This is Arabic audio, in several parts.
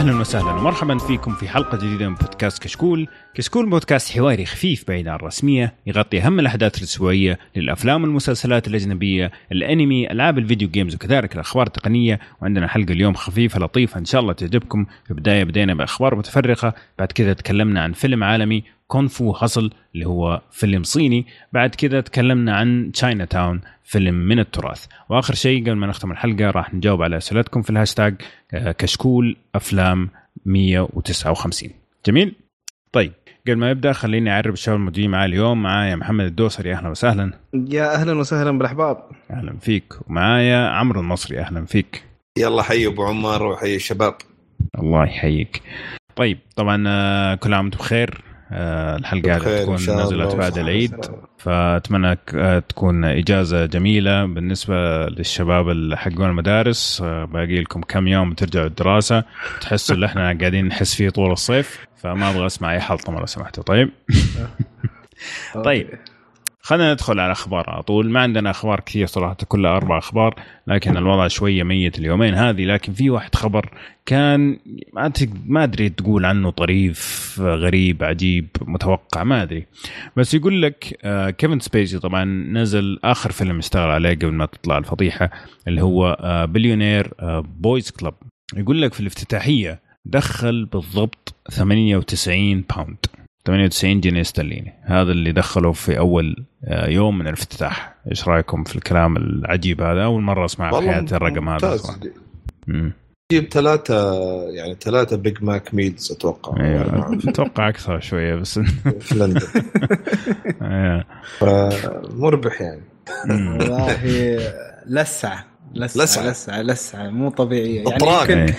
أهلا وسهلا ومرحبا فيكم في حلقة جديدة من بودكاست كشكول، كشكول بودكاست حواري خفيف بعيد عن الرسمية يغطي أهم الأحداث الأسبوعية للأفلام والمسلسلات الأجنبية، الأنمي، ألعاب الفيديو games وكذلك الأخبار التقنية، وعندنا حلقة اليوم خفيفة لطيفة إن شاء الله تعجبكم، في البداية بدينا بأخبار متفرقة، بعد كذا تكلمنا عن فيلم عالمي Kung Fu Hustle اللي هو فيلم صيني. بعد كذا تكلمنا عن Chinatown فيلم من التراث. وآخر شيء قبل ما نختم الحلقة راح نجاوب على أسئلتكم في الهاشتاج آه، كشكول أفلام 159 جميل؟ طيب قبل ما نبدأ خليني اعرف الشباب الموجودين معي اليوم. معايا محمد الدوسري أهلا وسهلا. يا أهلا وسهلا بالأحباب. أهلا فيك. ومعايا عمرو النصري أهلا فيك. يلا حي أبو عمر وحي الشباب. الله يحييك. طيب طبعا آه، كل عام وأنتم بخير. الحلقة هذه تكون نزلت بعد العيد. فأتمنى آه، تكون إجازة جميلة. بالنسبة للشباب اللي حقون المدارس آه، باقي لكم كم يوم ترجعوا الدراسة. تحسوا ان إحنا قاعدين نحس فيه طول الصيف فما أبغى أسمع أي حلطمه لو سمحتوا. طيب. طيب. خلينا ندخل على أخبار على طول. ما عندنا أخبار كثير صراحة كلها أربع أخبار لكن الوضع شوية ميت اليومين هذه. لكن في واحد خبر كان ما ما أدري تقول عنه طريف غريب عجيب متوقع ما أدري. بس يقول لك آه كيفن سبيسي طبعا نزل آخر فيلم اشتغل عليه قبل ما تطلع الفضيحة اللي هو آه بليونير آه Boys Club يقول لك في الافتتاحية دخل بالضبط 98 pound 98 جنيه استرليني. هذا اللي دخله في أول آه، يوم من الافتتاح. إيش رأيكم في الكلام العجيب هذا؟ أول مرة اسمع في حياتي الرقم هذا. جيب ثلاثة يعني ثلاثة Big Mac meals أتوقع. أيوه أتوقع أكثر شوية بس. في لندن أيوه مربح يعني. والله لسعة. لسعة لسعة. لسعة مو طبيعية. يعني يمكن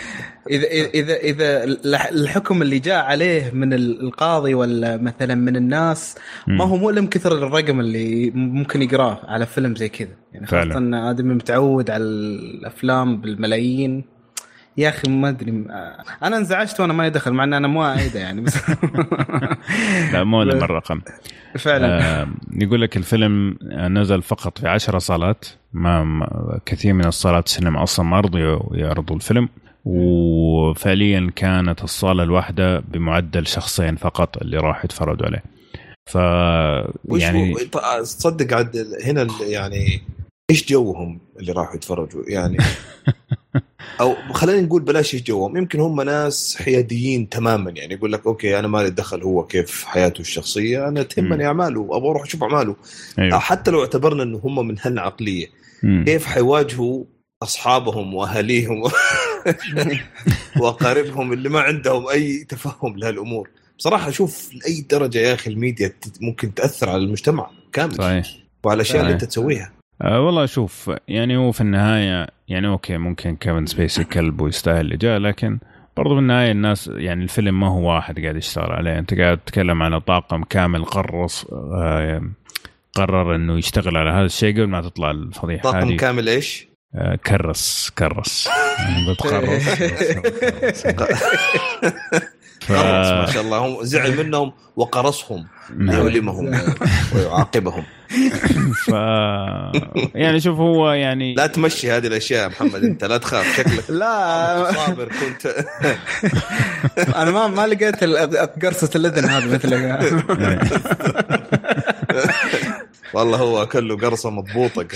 إذا إذا إذا الحكم اللي جاء عليه من القاضي ولا مثلا من الناس ما هو مؤلم كثر الرقم اللي ممكن يقراه على فيلم زي كذا. يعني خاصة إن ادمي متعود على الأفلام بالملايين. يا أخي ما أدري أنا انزعجت وأنا ماني دخل مع إن أنا مو اعيده يعني. بس لا مؤلم الرقم فعلا. آه يقول لك الفيلم نزل فقط في عشرة صالات. ما كثير من الصالات السينما أصلا ما رضوا يعرضوا الفيلم. وفعليا كانت الصالة الواحدة بمعدل شخصين فقط اللي راح يتفرجوا عليه. ف يعني تصدق عاد هنا يعني إيش جوهم اللي راحوا يتفرجوا؟ يعني أو خلينا نقول بلاش إيش جوهم يمكن هم ناس حياديين تماما. يعني يقول لك okay أنا مالي دخل هو كيف حياته الشخصية. أنا تهمني أعماله أبغى أروح أشوف أعماله. أيوه. حتى لو اعتبرنا إنه هم من هالعقلية. كيف حيواجهوا أصحابهم وأهاليهم وأقاربهم اللي ما عندهم أي تفهم لهالأمور؟ بصراحة أشوف لأي درجة يا أخي الميديا ممكن تأثر على المجتمع كامل. صحيح. وعلى الاشياء اللي أنت تسويها. أه والله شوف يعني هو في النهاية يعني أوكي ممكن كيفن سبيسي كلب ويستاهل اللي جاء لكن برضو في النهاية الناس يعني الفيلم ما هو واحد قاعد يشتغل عليه أنت قاعد تتكلم عن طاقم كامل قرص آه قرر إنه يشتغل على هذا الشيء قبل ما تطلع الفضيحة طاقم هذه. كامل إيش؟ آه كرس كرس يعني بتخرص ف... ما شاء الله هم زعل منهم وقرصهم ليؤلمهم نعم. ويعاقبهم ف يعني شوف هو يعني لا تمشي هذه الأشياء محمد أنت لا تخاف شكلك لا. صابر كنت أنا ما ما لقيت قرصة الأذن هذه مثلك والله هو اكل له قرصة مضبوطة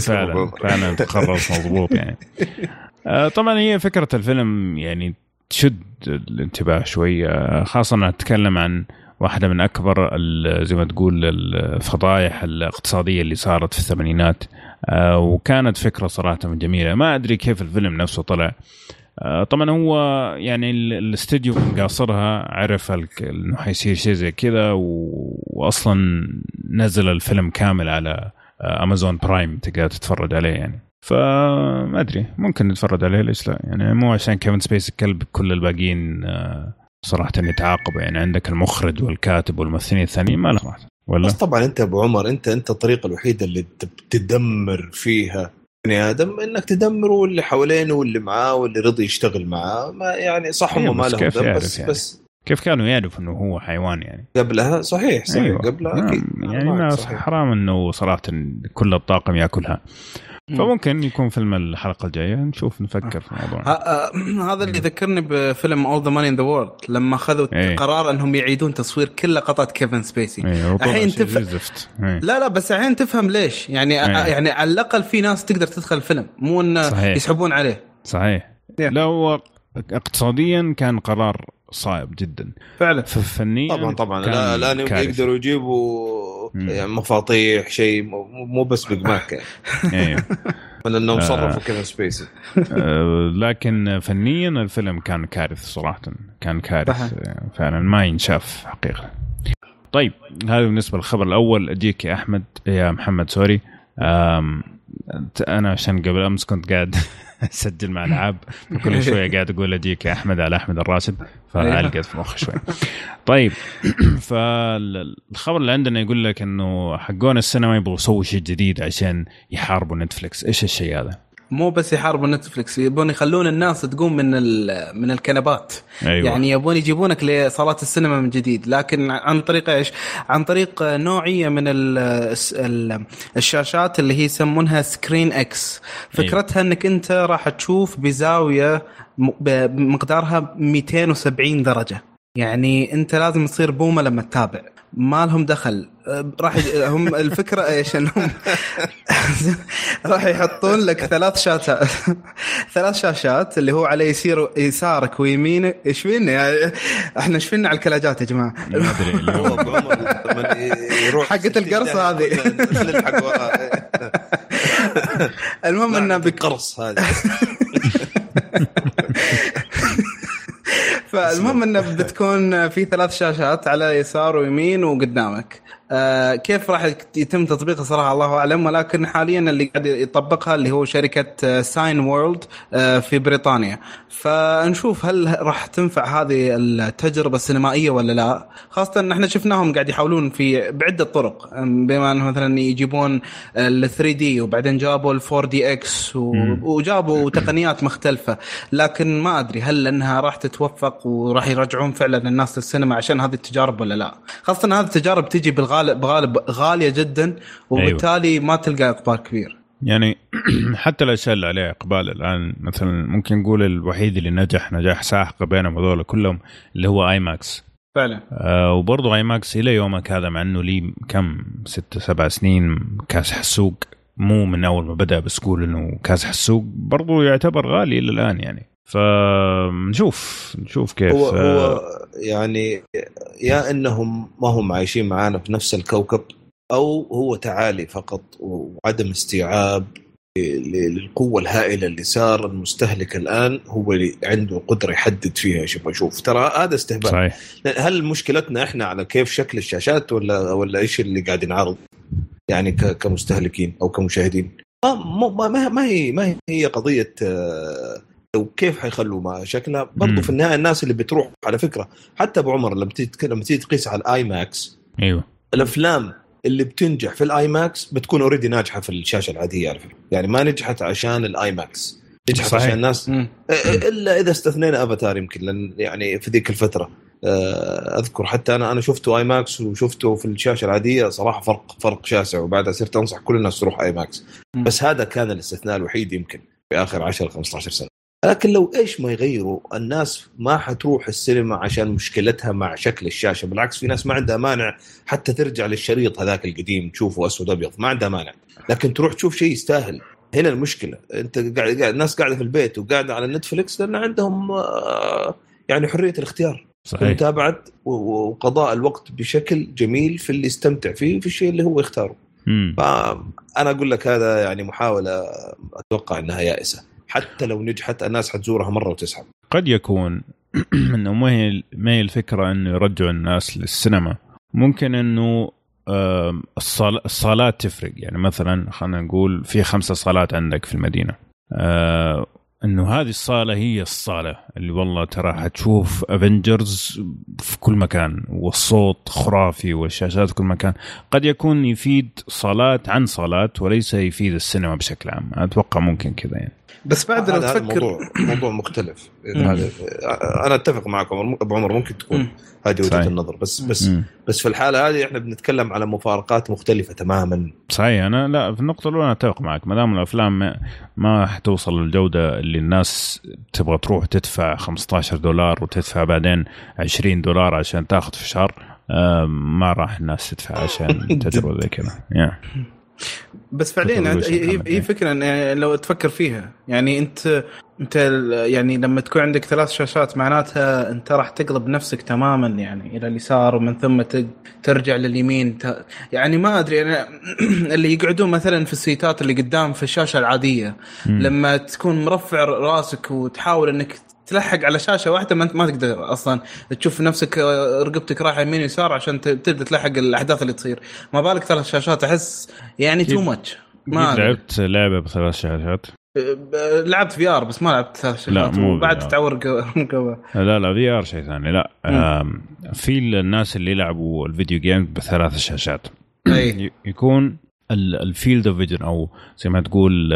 فعلا فعلا تخرص مضبوط يعني. آه، طبعا هي فكرة الفيلم يعني تشد الانتباه شوية خاصة نتكلم عن واحدة من أكبر زي ما تقول الفضايح الاقتصادية اللي صارت في الثمانينات. آه، وكانت فكرة صراحة جميلة. ما أدري كيف الفيلم نفسه طلع. آه، طبعا هو يعني الاستديو من قاصرها عرف إنه حيصير شيء زي كذا واصلا نزل الفيلم كامل على امازون برايم تقدر تتفرج عليه يعني. فما أدري ممكن نتفرج عليه ليش لا؟ يعني مو عشان كيفن سبيسي كلب كل الباقيين آه، صراحة يتعاقبوا يعني عندك المخرج والكاتب والممثلين الثانيين ما لهم ولا؟ بس طبعا أنت أبو عمر أنت أنت الطريقة الوحيدة اللي تدمر فيها بني آدم إنك تدمره واللي حوالينه واللي معاه واللي رضي يشتغل معاه ما يعني صح هم ما لهم ذنب بس يعني. بس كيف كانوا يعرفوا إنه هو حيوان يعني؟ قبلها؟ صحيح صحيح أيوة. قبلها أكيد. يعني ما حرام إنه صراحة كل الطاقم يأكلها. فممكن يكون فيلم الحلقة الجاية. نشوف نفكر في الموضوع. آه، هذا اللي ذكرني بفيلم All the Money in the World لما أخذوا إيه. قرار إنهم يعيدون تصوير كل لقطات كيفن سبيسي. إيه. الحين تفهم إيه. لا لا بس الحين تفهم ليش. يعني إيه. يعني على الأقل في ناس تقدر تدخل الفيلم. مو انه يسحبون عليه. صحيح. لا هو اقتصاديا كان قرار صعب جدا. فعلا. فنيا طبعا طبعا. لا الان يقدروا يجيبوا يعني مفاطيح شيء مو بس Big Mac يعني. أيوه آه. صرفوا كذا سبيسي آه، لكن فنيا الفيلم كان كارثي صراحة. كان كارثي فعلا ما ينشاف حقيقة. طيب هذا بالنسبة للخبر الأول. أجيك يا أحمد يا محمد sorry. أنا عشان قبل أمس كنت قاعد اسجل مع العاب كل شوية قاعد أقول أجيك يا أحمد على أحمد الراشد فالقت في مخي شوي طيب فالخبر اللي عندنا يقول لك إنه حقون السينما يبغوا يسووا شيء جديد عشان يحاربوا نتفلكس إيش الشيء هذا؟ مو بس يحاربوا نتفلكس يبون يخلون الناس تقوم من من الكنبات. أيوة. يعني يبون يجيبونك لصالات السينما من جديد لكن عن طريق إيش؟ عن طريق نوعية من الشاشات اللي هي يسمونها ScreenX. فكرتها أيوة. إنك أنت راح تشوف بزاوية بمقدارها 270 درجة. يعني أنت لازم تصير بومة لما تتابع. ما لهم دخل راح هم الفكرة إيش؟ إنهم راح يحطون لك ثلاث شاشات ثلاث شاشات اللي هو على يسير يسارك ويمينك إيش فينا يعني؟ إحنا إيش فينا على الكلاجات يا جماعة؟ ما أدري اللي هو حقت القرصه هذه. المهم إنه بقرص هذه. فالمهم إنه بتكون في ثلاث شاشات على يسار ويمين وقدامك. آه كيف راح يتم تطبيقها صراحة؟ الله أعلم. ولكن حاليا اللي قاعد يطبقها اللي هو شركة Cineworld آه في بريطانيا. فنشوف هل راح تنفع هذه التجربة السينمائية ولا لا. خاصة إن إحنا شفناهم قاعد يحاولون في بعدة طرق بما إنه مثلا يجيبون ال 3D وبعدين جابوا ال 4DX وجابوا تقنيات مختلفة. لكن ما أدري هل إنها راح تتوفق وراح يرجعون فعلا الناس للسينما عشان هذه التجارب ولا لا. خاصة إن هذه التجارب تجي بالغالب بغالب غالية جدا وبالتالي أيوة. ما تلقى إقبال كبير. يعني حتى الاشياء اللي عليها إقبال الآن مثلا ممكن نقول الوحيد اللي نجح نجاح ساحق بينهم هذول كلهم اللي هو IMAX فعلا. آه وبرضه IMAX إلى يومك هذا مع إنه لي كم ست سبع سنين كاسح السوق مو من أول ما بدأ بس قول إنه كاسح السوق برضه يعتبر غالي إلى الآن يعني. فنشوف نشوف كيف هو, هو يعني يا إنهم ما هم عايشين معانا في نفس الكوكب أو هو تعالي فقط وعدم استيعاب للقوة الهائلة اللي صار المستهلك الآن هو اللي عنده قدرة يحدد فيها شوف أشوف ترى هذا استهبال. صحيح. هل مشكلتنا إحنا على كيف شكل الشاشات ولا ولا إيش اللي قاعد ينعرض؟ يعني كمستهلكين أو كمشاهدين. ما ما ما هي ما هي قضية آه، وكيف حيخلوا ما شكلها برضو في النهاية الناس اللي بتروح على فكرة حتى أبو عمر لما تيجي لما تيجي تقيس على ال IMAX أيوه. الأفلام اللي بتنجح في ال IMAX بتكون already ناجحة في الشاشة العادية على فكرة. يعني ما نجحت عشان ال IMAX نجحت صحيح. عشان الناس. مم. إلا إذا استثنينا أفاتار يمكن لأن يعني في ذيك الفترة أذكر حتى أنا أنا شفته IMAX وشفته في الشاشة العادية صراحة فرق فرق شاسع وبعدها صرت أنصح كل الناس تروح IMAX بس هذا كان الاستثناء الوحيد يمكن في آخر 10 15 سنة. لكن لو إيش ما يغيروا الناس ما حتروح السينما عشان مشكلتها مع شكل الشاشة. بالعكس في ناس ما عندها مانع حتى ترجع للشريط هذاك القديم تشوفه أسود ابيض ما عندها مانع. لكن تروح تشوف شيء يستاهل. هنا المشكلة. أنت قاعد الناس قاعدة في البيت وقاعدة على نتفلكس لأن عندهم آه، يعني حرية الاختيار. صحيح. متابعه وقضاء الوقت بشكل جميل في اللي يستمتع فيه في الشيء اللي هو يختاره. فأنا أقول لك هذا يعني محاولة أتوقع إنها يائسة. حتى لو نجحت الناس حتزورها مرة وتسحب قد يكون إنه ما هي ما هي الفكرة إنه يرجعوا الناس للسينما. ممكن إنه الصالات تفرق. يعني مثلا خلينا نقول في خمسة صالات عندك في المدينة. إنه هذه الصالة هي الصالة اللي والله ترى حتشوف افنجرز في كل مكان والصوت خرافي والشاشات في كل مكان. قد يكون يفيد صالات عن صالات وليس يفيد السينما بشكل عام. أتوقع ممكن كذا يعني. بس بعد لو تفكر موضوع, موضوع مختلف. هذا أنا أتفق معكم ابو عمر ممكن تكون هذه وجهة النظر بس بس مم. بس في الحالة هذه إحنا بنتكلم على مفارقات مختلفة تماما. صحيح. أنا لا في النقطة الأولى أتفق معك. ما دام الأفلام ما حتوصل للجودة اللي الناس تبغى تروح تدفع 15 دولار وتدفع بعدين 20 دولار عشان تاخذ في شهر ما راح الناس تدفع عشان تجربة زي كذا. Yeah. بس فعليا هي فكرة إن لو تفكر فيها. يعني انت أنت يعني لما تكون عندك ثلاث شاشات معناتها أنت راح تقلب نفسك تماما يعني إلى اليسار ومن ثم ترجع لليمين. يعني ما أدري أنا اللي يقعدون مثلا في ال seats ات اللي قدام في الشاشة العادية لما تكون مرفع راسك وتحاول إنك تلحق على شاشة واحدة ما انت ما تقدر أصلا تشوف نفسك آه، رقبتك رايحة يمين يسار عشان تبدأ تلحق الأحداث اللي تصير. ما بالك ثلاث شاشات أحس يعني too much ما لعبت لعبة بثلاث شاشات؟ آه، لعبت VR بس ما لعبت ثلاث شاشات. لا مو بعد تعور رقبة لا لا VR شيء ثاني. لا في الناس اللي لعبوا ال video game بثلاث شاشات. أي. يكون ال field of vision أو زي ما تقول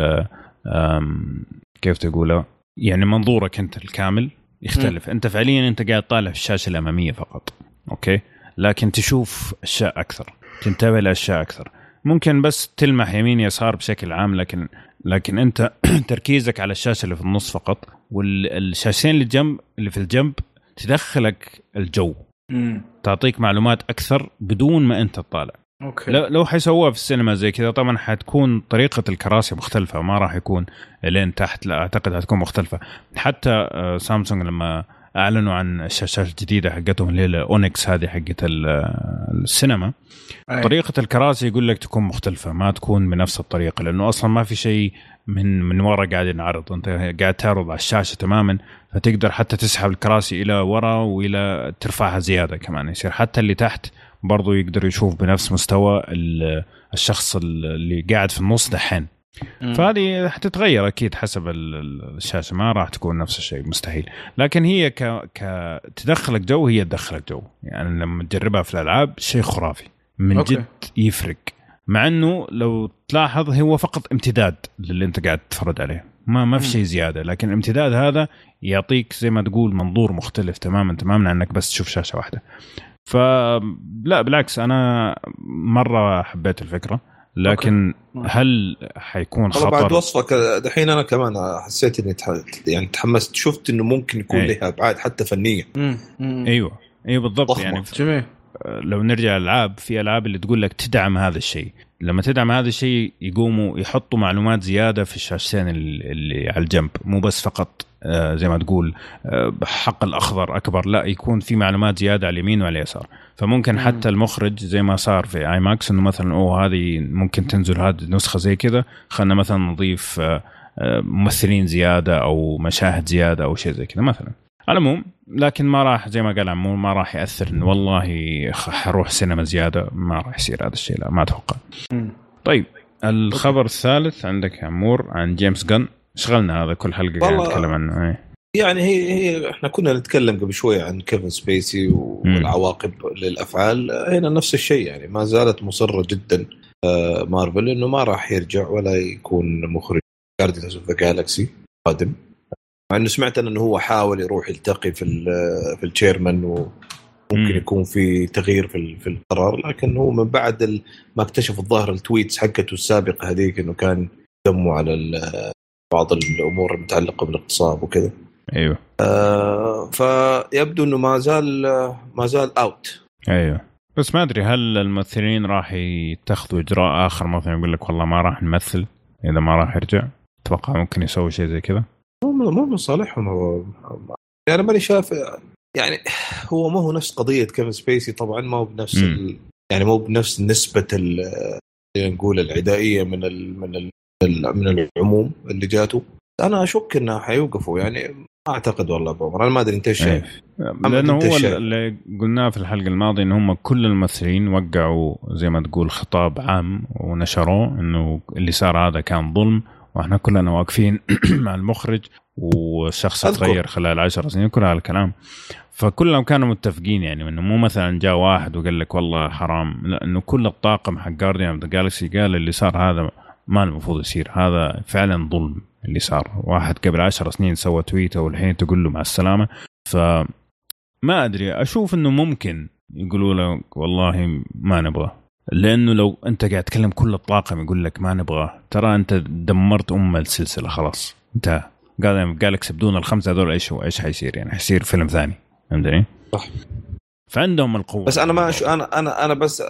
كيف تقولها يعني منظورك انت الكامل يختلف. م. انت فعليا انت قاعد طالع في الشاشة الأمامية فقط أوكي؟ لكن تشوف أشياء أكثر تنتبه لأشياء أكثر. ممكن بس تلمح يمين يسار بشكل عام لكن لكن انت تركيزك على الشاشة اللي في النص فقط والشاشتين اللي جنب اللي في الجنب تدخلك الجو. م. تعطيك معلومات أكثر بدون ما أنت تطالع. أوكي. لو حيسووها في السينما زي كذا طبعا حتكون طريقة الكراسي مختلفة ما راح يكون لين تحت لا أعتقد حتكون مختلفة. حتى آه، سامسونج لما أعلنوا عن الشاشات الجديدة حقتهم اللي هي ال Onyx هذه حقت السينما أي. طريقة الكراسي يقول لك تكون مختلفة ما تكون بنفس الطريقة لأنه أصلا ما في شيء من من ورا قاعد ينعرض. أنت قاعد تعرض على الشاشة تماما فتقدر حتى تسحب الكراسي إلى ورا وإلى ترفعها زيادة كمان يصير حتى اللي تحت برضو يقدر يشوف بنفس مستوى الشخص اللي قاعد في النص دحين. فهذه حتتغير أكيد حسب الشاشة ما راح تكون نفس الشيء مستحيل. لكن هي ك, ك... تدخلك جو هي تدخلك جو. يعني لما تجربها في الألعاب شيء خرافي من أوكي. جد يفرق. مع إنه لو تلاحظ هو فقط امتداد للي أنت قاعد تتفرج عليه. ما ما في شيء زيادة لكن الامتداد هذا يعطيك زي ما تقول منظور مختلف تماما تماما عنك بس تشوف شاشة واحدة. فلا بالعكس أنا مرة حبيت الفكرة لكن أوكي. هل حيكون خطر بعد وصفك دحين أنا كمان حسيت إني يعني تحمست شفت إنه ممكن يكون أي. لها ابعاد حتى فنية أيوه أيوه بالضبط ضخمة. يعني جميل لو نرجع الالعاب في ألعاب اللي تقول لك تدعم هذا الشيء لما تدعم هذا الشيء يقوموا يحطوا معلومات زيادة في الشاشتين اللي على الجنب مو بس فقط زي ما تقول آه، حق الأخضر أكبر. لا يكون في معلومات زيادة على اليمين وعلى اليسار. فممكن حتى المخرج زي ما صار في آي ماكس إنه مثلا أوه هذه ممكن تنزل هذه نسخه زي كذا. خلينا مثلا نضيف آه، ممثلين زيادة أو مشاهد زيادة أو شيء زي كذا مثلا. على العموم لكن ما راح زي ما قال عمو ما راح يأثر إنه والله حروح سينما زيادة ما راح يصير هذا الشيء لا ما أتوقع. طيب الخبر الثالث عندك عمور عن جيمس جن شغلنا هذا كل حلقة قاعد نتكلم عنه أي. يعني هي هي إحنا كنا نتكلم قبل شوي عن كيفن سبيسي والعواقب للأفعال. هنا نفس الشيء يعني ما زالت مصرة جدا آه، مارفل إنه ما راح يرجع ولا يكون مخرج Guardians of the Galaxy قادم. مع إنه سمعت إنه هو حاول يروح يلتقي في في ال chairman وممكن يكون في تغيير في في القرار لكن هو من بعد ما اكتشف الظاهر ال tweets حقته السابقة هذيك إنه كان دمه على بعض الأمور المتعلقة بالاغتصاب وكذا. أيوه. آه فيبدو إنه ما زال ما زال out أيوه. بس ما أدري هل الممثلين راح يتخذوا إجراء آخر؟ مثلا يقول لك والله ما راح نمثل إذا ما راح يرجع. أتوقع ممكن يسوي شيء زي كذا. مو مو من صالحهم هو. يعني ماني شايف يعني هو ما هو نفس قضية كيفن سبيسي طبعا ما هو بنفس ال... يعني مو بنفس نسبة ال... نقول العدائية من ال... من ال... من العموم اللي جاته. أنا أشك إنه حيوقفوا يعني ما أعتقد والله أبو عمر. أنا ما أدري أنت إيش شايف؟ لأنه هو اللي قلناه في الحلقة الماضية إن هم كل الممثلين وقعوا زي ما تقول خطاب عام ونشروه إنه اللي صار هذا كان ظلم وإحنا كلنا واقفين مع المخرج والشخص تغير خلال عشر سنين كل هذا الكلام. فكلهم كانوا متفقين يعني إنه مو مثلا جاء واحد وقال لك والله حرام لا إنه كل الطاقم حق Guardian of the Galaxy قال اللي صار هذا ما المفروض يصير. هذا فعلا ظلم اللي صار. واحد قبل عشر سنين سوى تويتة والحين تقول له مع السلامة. ف ما أدري أشوف إنه ممكن يقولوا له والله ما نبغى لأنه لو أنت قاعد تكلم كل الطاقم يقول لك ما نبغى ترى أنت دمرت أم السلسلة خلاص. انتهى قال Galaxy بدون الخمسة هذول إيش إيش حيصير؟ يعني حيصير فيلم ثاني. فهمتني؟ صح. فعندهم القوة. بس أنا ما شو أنا أنا أنا بس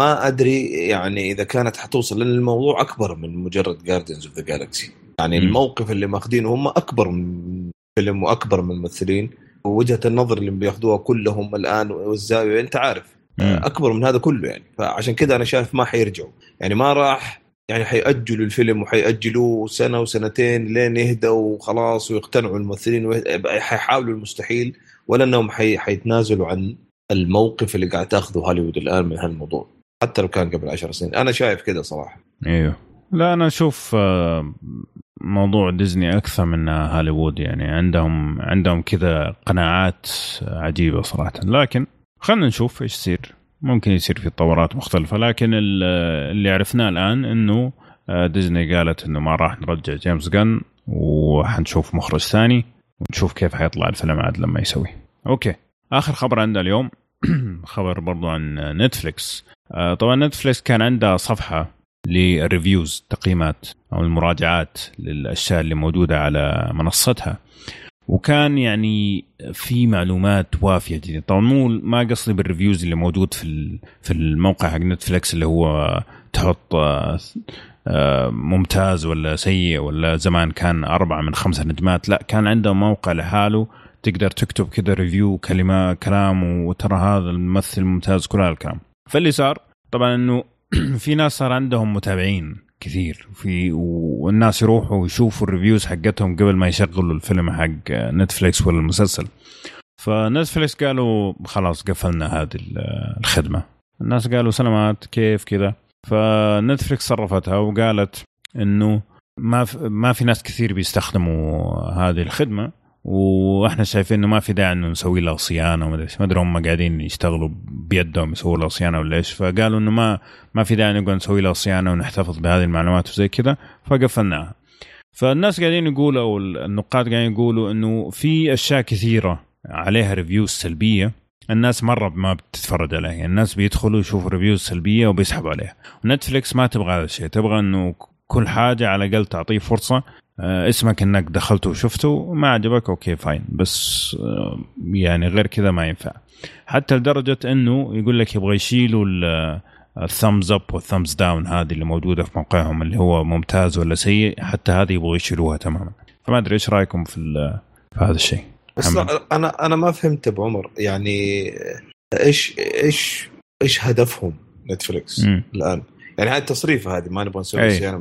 ما أدري يعني إذا كانت حتوصل لأن الموضوع أكبر من مجرد Guardians of the Galaxy يعني م. الموقف اللي ماخذينه هم أكبر من فيلم وأكبر من الممثلين. ووجهة النظر اللي بياخذوها كلهم الآن والزاوية أنت عارف. م. أكبر من هذا كله يعني. فعشان كذا أنا شايف ما حيرجعوا. يعني ما راح يعني حيأجلوا الفيلم وحيأجلوه سنة وسنتين لين يهدوا وخلاص ويقتنعوا الممثلين حيحاولوا المستحيل ولا انهم حي... حيتنازلوا عن الموقف اللي قاعد تاخذه هوليوود الآن من هالموضوع. حتى لو كان قبل عشر سنين. أنا شايف كذا صراحة. إيوه. لا أنا أشوف آه، موضوع ديزني أكثر من هوليوود يعني عندهم عندهم كذا قناعات عجيبة صراحة. لكن خلينا نشوف إيش يصير. ممكن يصير في تطورات مختلفة. لكن اللي عرفناه الآن إنه آه، ديزني قالت إنه ما راح نرجع جيمس غن وحنشوف مخرج ثاني ونشوف كيف حيطلع الفيلم عاد لما يسوي. أوكي. آخر خبر عندنا اليوم. خبر برضو عن نتفليكس آه، طبعا نتفليكس كان عندها صفحة لل reviews تقييمات أو المراجعات للأشياء اللي موجودة على منصتها. وكان يعني في معلومات وافية جدا. طبعا مو ما قصدي بال reviews اللي موجود في في الموقع حق نتفلكس اللي هو تحط آه، ممتاز ولا سيء ولا زمان كان أربعة من خمسة نجمات لا كان عنده موقع لحاله تقدر تكتب كذا review كلمة كلام وترى هذا الممثل ممتاز كل الكلام فاللي صار طبعا إنه في ناس صار عندهم متابعين كثير. في والناس يروحوا ويشوفوا ال reviews حقتهم قبل ما يشغلوا الفيلم حق نتفليكس ولا المسلسل. فنتفليكس قالوا خلاص قفلنا هذه الخدمة. الناس قالوا سلامات كيف كذا. فنتفليكس صرفتها وقالت إنه ما ما في ناس كثير بيستخدموا هذه الخدمة. وإحنا شايفين إنه ما في داعي إنه نسوي له صيانة وما أدري هم قاعدين يشتغلوا بيدهم يسووا له صيانة ولا إيش. فقالوا إنه ما ما في داعي نقعد نسوي له صيانة ونحتفظ بهذه المعلومات وزي كذا. فقفلناها. فالناس قاعدين يقولوا أو النقاد قاعدين يقولوا إنه في أشياء كثيرة عليها reviews سلبية. الناس مرة ما بتتفرج عليها. الناس بيدخلوا يشوفوا reviews سلبية وبيسحبوا عليها. ونتفليكس ما تبغى هذا الشيء. تبغى إنه كل حاجة على الأقل تعطيه فرصة اسمك انك دخلته وشفته ما عجبك؟ okay fine. بس آه، يعني غير كذا ما ينفع. حتى لدرجة إنه يقول لك يبغى يشيلوا ال thumbs up وال thumbs down هذه اللي موجودة في موقعهم اللي هو ممتاز ولا سيء حتى هذه يبغوا يشيلوها تماما. فما أدري إيش رأيكم في, في هذا الشيء؟ بس أنا أنا ما فهمت ابو عمر يعني إيش إيش إيش هدفهم Netflix الآن؟ يعني هاي التصريفه هذه ما نبغى نسوي صيانه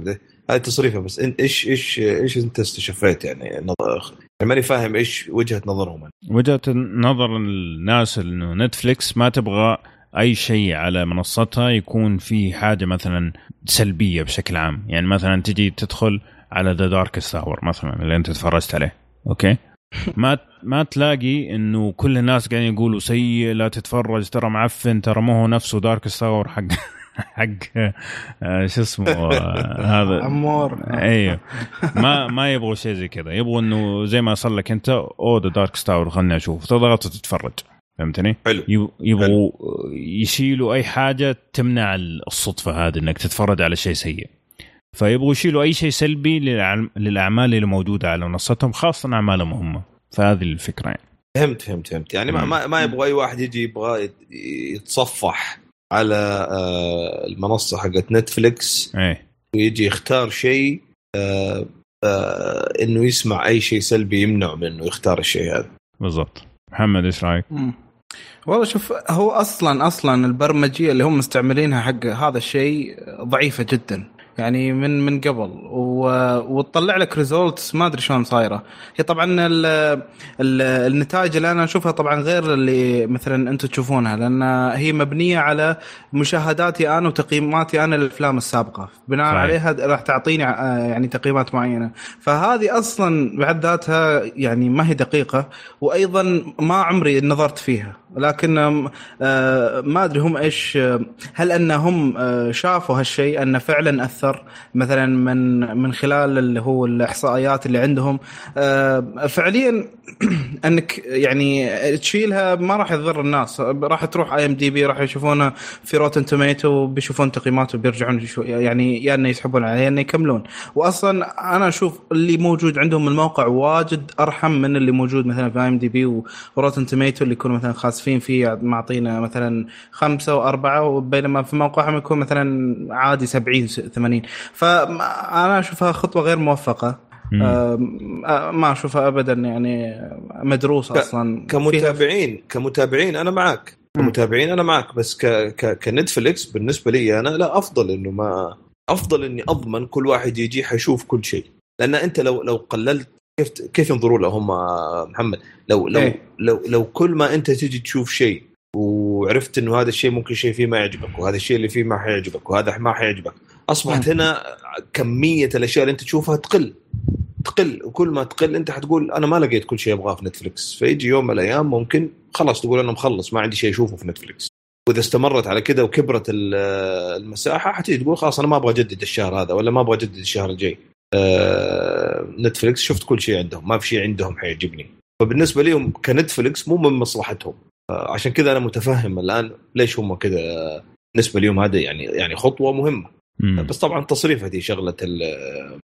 هاي تصريفه بس انت إيش إيش إيش أنت استشفيت يعني؟ نظر يعني ماني فاهم إيش وجهة نظرهم وجهة نظر الناس إنه نتفليكس ما تبغى أي شيء على منصتها يكون في حاجة مثلا سلبية بشكل عام. يعني مثلا تجي تدخل على The Dark Tower مثلا اللي أنت تفرجت عليه أوكي؟ ما ما تلاقي إنه كل الناس قاعدين يقولوا سيء لا تتفرج ترى معفن ترى مو هو نفسه Dark Tower حق حق آه، شو اسمه آه، هذا. عمور أيوه ما ما يبغوا شيء زي كذا. يبغوا إنه زي ما صار لك أنت أو The Dark Tower خلني أشوف. تضغط وتتفرج. فهمتني؟ حلو. يبغوا يشيلوا أي حاجة تمنع الصدفة هذه إنك تتفرج على شيء سيء. فيبغوا يشيلوا أي شيء سلبي للأعمال اللي موجودة على منصتهم خاصة أعمالهم هم. فهذه الفكرة يعني. فهمت فهمت فهمت. يعني ما ما يبغى أي واحد يجي يبغى يتصفح. على آه، المنصة حقت نتفلكس إيه. ويجي يختار شيء آه، آه، إنه يسمع أي شيء سلبي يمنع من إنه يختار الشيء هذا. بالضبط. محمد إيش رأيك؟ والله شوف هو أصلا أصلا البرمجية اللي هم مستعملينها حق هذا الشيء ضعيفة جدا. يعني من من قبل. وتطلع لك ريزولتس ما أدري شلون صايرة. هي طبعا ال ال النتائج اللي أنا أشوفها طبعا غير اللي مثلا أنتم تشوفونها لأن هي مبنية على مشاهداتي أنا وتقييماتي أنا للأفلام السابقة. بناء صحيح. عليها راح تعطيني آه، يعني تقييمات معينة. فهذه أصلا بعد ذاتها يعني ما هي دقيقة وأيضا ما عمري نظرت فيها. لكن آه، ما أدري هم إيش هل أنهم آه، شافوا هالشيء انه فعلا اثر مثلا من من خلال اللي هو الإحصائيات اللي عندهم. آه، فعليا أنك يعني تشيلها ما راح تضر الناس. راح تروح IMDb راح يشوفونها في Rotten Tomatoes بيشوفون تقييماته بيرجعون يعني يا إنه يسحبون عليه إنه يكملون. واصلا أنا أشوف اللي موجود عندهم الموقع واجد أرحم من اللي موجود مثلا في IMDb و Rotten Tomatoes اللي يكونوا مثلا خاسفين فيه معطينا مثلا خمسة وأربعة بينما في موقعهم يكون مثلا عادي 70 80 فأنا أشوفها خطوة غير موفقة. آه ما أشوفها ابدا يعني مدروسه أصلا. كمتابعين كمتابعين أنا معك كمتابعين أنا معك بس ك ك ك Netflix بالنسبة لي أنا لا أفضل إنه ما أفضل إني أضمن كل واحد يجي حيشوف كل شيء. لأن أنت لو لو قللت كيف كيف ينظروا له هم محمد؟ لو لو إيه؟ لو لو كل ما أنت تجي تشوف شيء وعرفت إنه هذا الشيء ممكن شيء فيه ما يعجبك وهذا الشيء اللي فيه ما حيعجبك وهذا ما حيعجبك أصبحت هنا كمية الأشياء اللي أنت تشوفها تقل. تقل. وكل ما تقل أنت حتقول أنا ما لقيت كل شيء ابغاه في نتفلكس فيجي يوم من الأيام ممكن خلاص تقول أنا مخلص ما عندي شيء أشوفه في نتفلكس وإذا استمرت على كذا وكبرت المساحة حتيجي تقول خلاص أنا ما أبغى أجدد الشهر هذا ولا ما أبغى أجدد الشهر الجاي. آه نتفلكس شفت كل شيء عندهم ما في شيء عندهم حيعجبني. فبالنسبة لهم كنتفلكس مو من مصلحتهم. آه عشان كذا أنا متفهم الآن ليش هم كذا بالنسبة لهم هذا يعني يعني خطوة مهمة. مم. بس طبعا تصريف هذه شغلة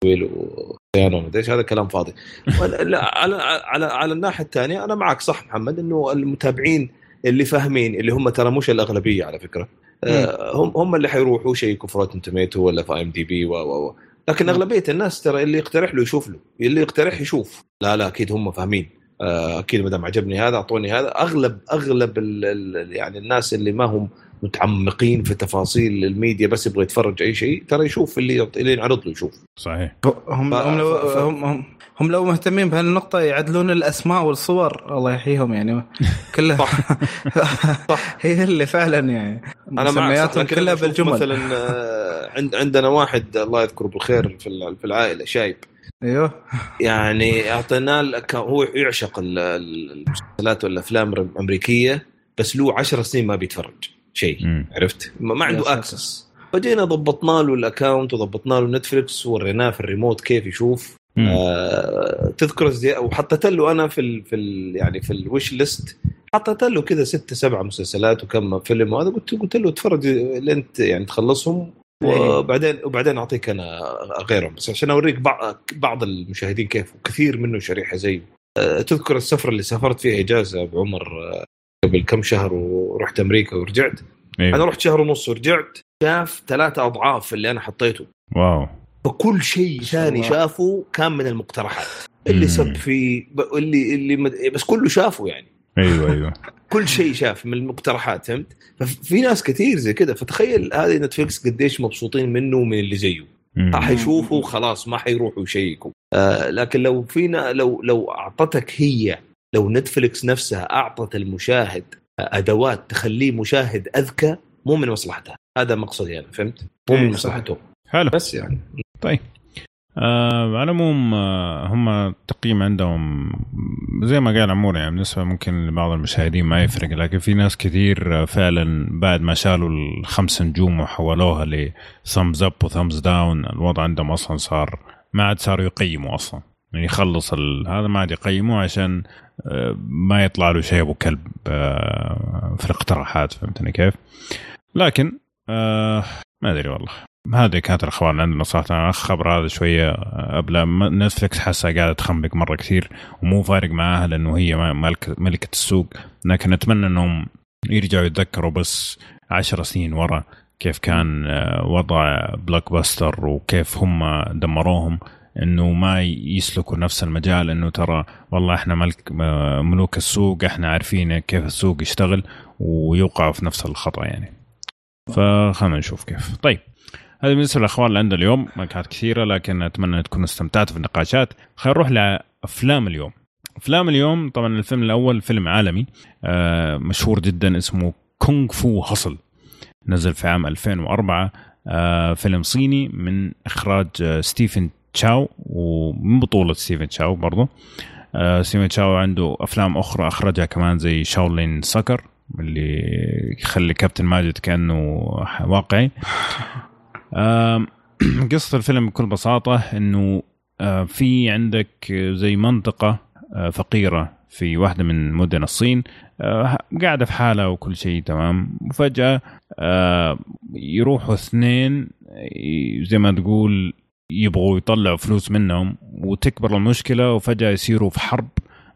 وصيانه إيش هذا كلام فاضي. لا على على على الناحية الثانية أنا معك صح محمد إنه المتابعين اللي فاهمين اللي هم ترى مش الأغلبية على فكرة. آه هم هم اللي حيروحوا يشيكوا في Rotten Tomatoes ولا في IMDb و لكن أغلبية الناس ترى اللي يقترح له يشوف له اللي يقترح يشوف. لا لا أكيد هم فاهمين. آه، أكيد ما دام عجبني هذا أعطوني هذا. اغلب أغلب ال ال يعني الناس اللي ما هم متعمقين في تفاصيل الميديا بس يبغى يتفرج أي شيء ترى يشوف اللي اللي ينعرض له يشوف. صحيح. هم ف... هم لو ف... هم, هم هم لو مهتمين بهالنقطة يعدلون الأسماء والصور الله يحييهم يعني. كلها صح. صح. هي اللي فعلا يعني أنا مسمياتهم كلها بالجمل. مثلا آه، عند عندنا واحد الله يذكره بالخير في في العائلة شايب. أيوه. يعني اعطيناه هو يعشق المسلسلات والأفلام الأمريكية بس له 10 سنين ما بيتفرج. شيء عرفت؟ ما عنده access فجينا ضبطنا له ال account وضبطنا له Netflix ووريناه في الريموت كيف يشوف. آه تذكر وحطيت له أنا في ال في ال يعني في الوش ليست حطيت له كذا ست سبع مسلسلات وكم فيلم وهذا قلت قلت له اتفرج لين يعني تخلصهم إيه. وبعدين وبعدين أعطيك أنا غيرهم بس عشان أوريك بعض بعض المشاهدين كيف وكثير منه شريحة زيه آه، تذكر السفره اللي سافرت فيها إجازة بعمر آه، قبل كم شهر ورحت أمريكا ورجعت. أيوه. أنا رحت شهر ونص ورجعت شاف ثلاثة أضعاف اللي أنا حطيته. واو. فكل شيء ثاني شافه كان من المقترحات. اللي سب فيه اللي اللي مد... بس كله شافه يعني. أيوه أيوه. كل شيء شاف من المقترحات فهمت؟ ففي ناس كثير زي كذا فتخيل هذه Netflix قديش مبسوطين منه ومن اللي زيه. حيشوفوا خلاص ما حيروحوا يشيكوا. آه لكن لو فينا لو لو أعطتك هي لو Netflix نفسها أعطت المشاهد أدوات تخليه مشاهد أذكى مو من مصلحتها هذا مقصدي أنا فهمت؟ مو من إيه، مصلحته. حلو. بس يعني. طيب. آه على العموم آه هم تقييم عندهم زي ما قال عمور يعني بالنسبة ممكن لبعض المشاهدين ما يفرق لكن في ناس كثير فعلا بعد ما شالوا الخمس نجوم وحولوها ل thumbs up و thumbs down الوضع عندهم أصلا صار ما عاد صاروا يقيموا أصلا. يعني يخلص هذا ما عاد يقيموا عشان آه، ما يطلع له شيء أبو كلب آه، في الاقتراحات فهمتني كيف؟ لكن آه ما أدري والله. هذه كانت الأخبار عندنا صراحة. الخبر هذا شوية قبل Netflix حاسة قاعدة تخنبق مرة كثير ومو فارق معاها لأنه هي ملكة السوق. لكن أتمنى إنهم يرجعوا يتذكروا بس عشر سنين ورا كيف كان وضع Blockbuster وكيف هم دمروهم. إنه ما يسلكوا نفس المجال إنه ترى والله إحنا ملك ملوك السوق إحنا عارفين كيف السوق يشتغل ويوقعوا في نفس الخطأ يعني. فخلنا نشوف كيف. طيب هذه بالنسبة للاخبار اللي عندنا اليوم. ما كانت كثيرة لكن أتمنى تكونوا استمتعتوا في النقاشات. خلينا نروح لأفلام اليوم. أفلام اليوم طبعا الفيلم الأول فيلم عالمي آه مشهور جدا اسمه Kung Fu Hustle نزل في عام 2004 آه فيلم صيني من إخراج آه ستيفن تشاو ومن بطولة ستيفن تشاو برضه آه ستيفن تشاو عنده أفلام أخرى أخرجها كمان زي شاولين سكر اللي يخلي كابتن ماجد كأنه واقعي. قصة الفيلم بكل بساطة إنه آه، في عندك زي منطقة آه، فقيرة في واحدة من مدن الصين قاعدة في حالها وكل شيء تمام. وفجأة يروحوا اثنين زي ما تقول يبغوا يطلعوا فلوس منهم وتكبر المشكلة وفجأة يصيروا في حرب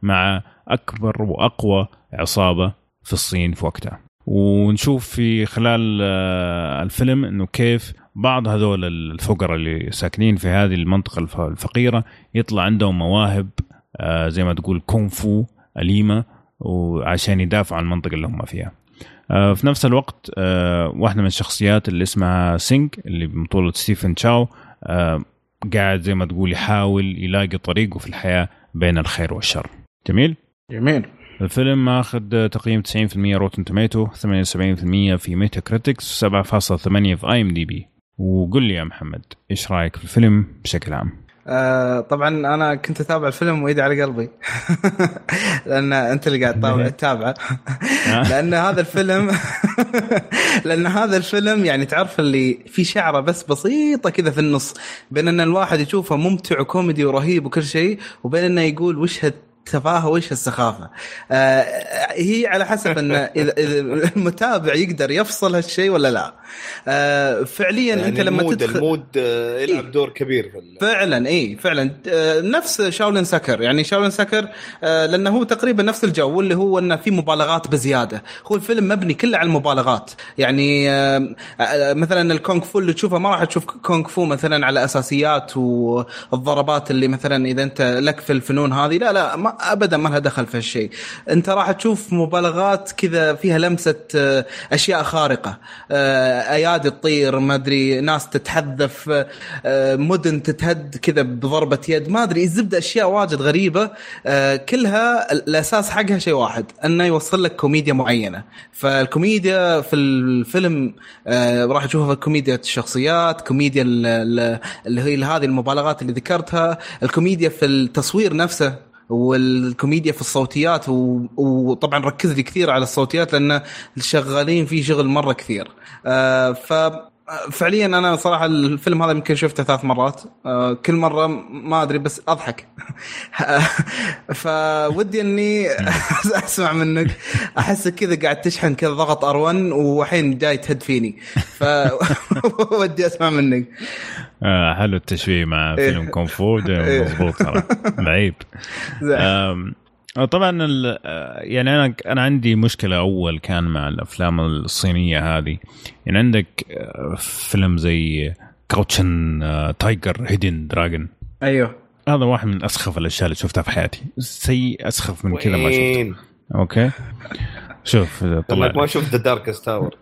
مع أكبر وأقوى عصابة في الصين في وقتها. ونشوف في خلال آه، الفيلم إنه كيف بعض هذول الفقراء اللي ساكنين في هذه المنطقة الفقيرة يطلع عندهم مواهب آه، زي ما تقول كونفو أليمة وعشان يدافعوا عن المنطقة اللي هم فيها. آه، في نفس الوقت واحدة من الشخصيات اللي اسمها سينج اللي ببطولة ستيفن تشاو قاعد زي ما تقول يحاول يلاقي طريقه في الحياة بين الخير والشر جميل؟ جميل الفيلم ماخذ تقييم 90% Rotten Tomatoes 78% في Metacritic 7.8 في IMDb وقل لي يا محمد إيش رأيك في الفيلم بشكل عام؟ آه طبعا أنا كنت أتابع الفيلم وإيدي على قلبي. لأن أنت اللي قاعد تتابعه. آه. لأن هذا الفيلم لأن هذا الفيلم يعني تعرف اللي في شعره بس بسيطة كذا في النص بين إن الواحد يشوفه ممتع وكوميدي ورهيب وكل شيء وبين إنه يقول وش التفاهه وإيش السخافة؟ آه هي على حسب إن إذا المتابع يقدر يفصل هالشيء ولا لا. آه فعليا يعني أنت لما ال mood تدخل ال mood آه يلعب إيه؟ دور كبير في فعلا اي فعلا. آه نفس Shaolin Soccer يعني Shaolin Soccer آه لأنه هو تقريبا نفس الجو اللي هو إنه في مبالغات بزيادة. هو الفيلم مبني كله على المبالغات. يعني آه آه مثلا الكونغ فو اللي تشوفه ما راح تشوف كونغ فو مثلا على أساسيات والضربات اللي مثلا إذا أنت لك في الفنون هذه. لا لا ما ابدا ما لها دخل في هالشيء. أنت راح تشوف مبالغات كذا فيها لمسة آه، أشياء خارقة. آه، أيادي تطير ما أدري ناس تتحذف آه، مدن تتهد كذا بضربة يد ما أدري الزبده أشياء واجد غريبة. كلها الأساس حقها شيء واحد أنه يوصل لك كوميديا معينة. فالكوميديا في الفيلم راح تشوفها في كوميديا الشخصيات كوميديا اللي هي هذه المبالغات اللي ذكرتها الكوميديا في التصوير نفسه. والكوميديا في الصوتيات و... وطبعا ركز لي كثير على الصوتيات لأن شغالين فيه شغل مرة كثير. آه ف فعليا أنا صراحة الفيلم هذا يمكن شفته ثلاث مرات. آه كل مرة ما أدري بس أضحك. فودي إني أسمع منك. احسك كذا قاعد تشحن كذا ضغط R1 والحين جاي تهد فيني. فودي أسمع منك. آه حلو التشويه مع إيه. فيلم كونغ فو إيه. مضبوط ترى. لعيب طبعا يعني أنا أنا عندي مشكلة أول كان مع الأفلام الصينية هذه. يعني عندك آه، فيلم زي Crouching Tiger Hidden Dragon. أيوه. هذا واحد من أسخف الأشياء اللي شفتها في حياتي. سيء أسخف من كذا ما شفته. أوكي. شوف طلع. ما شفت ذا Dark Tower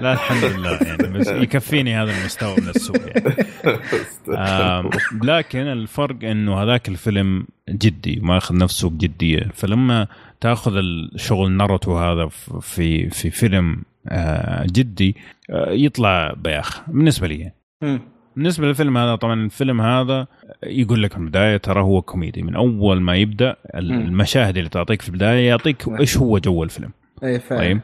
لا الحمد لله يعني بس يكفيني هذا المستوى من السوء يعني. لكن الفرق إنه هذاك الفيلم جدي ما اخذ نفسه بجديه فلما تأخذ الشغل ناروتو هذا في في فيلم آه، جدي آه، يطلع بياخ بالنسبة لي بالنسبة للفيلم هذا طبعا الفيلم هذا يقول لك في البداية ترى هو كوميدي. من أول ما يبدأ المشاهد اللي تعطيك في البداية يعطيك إيش هو جو الفيلم. أي فعلا. طيب.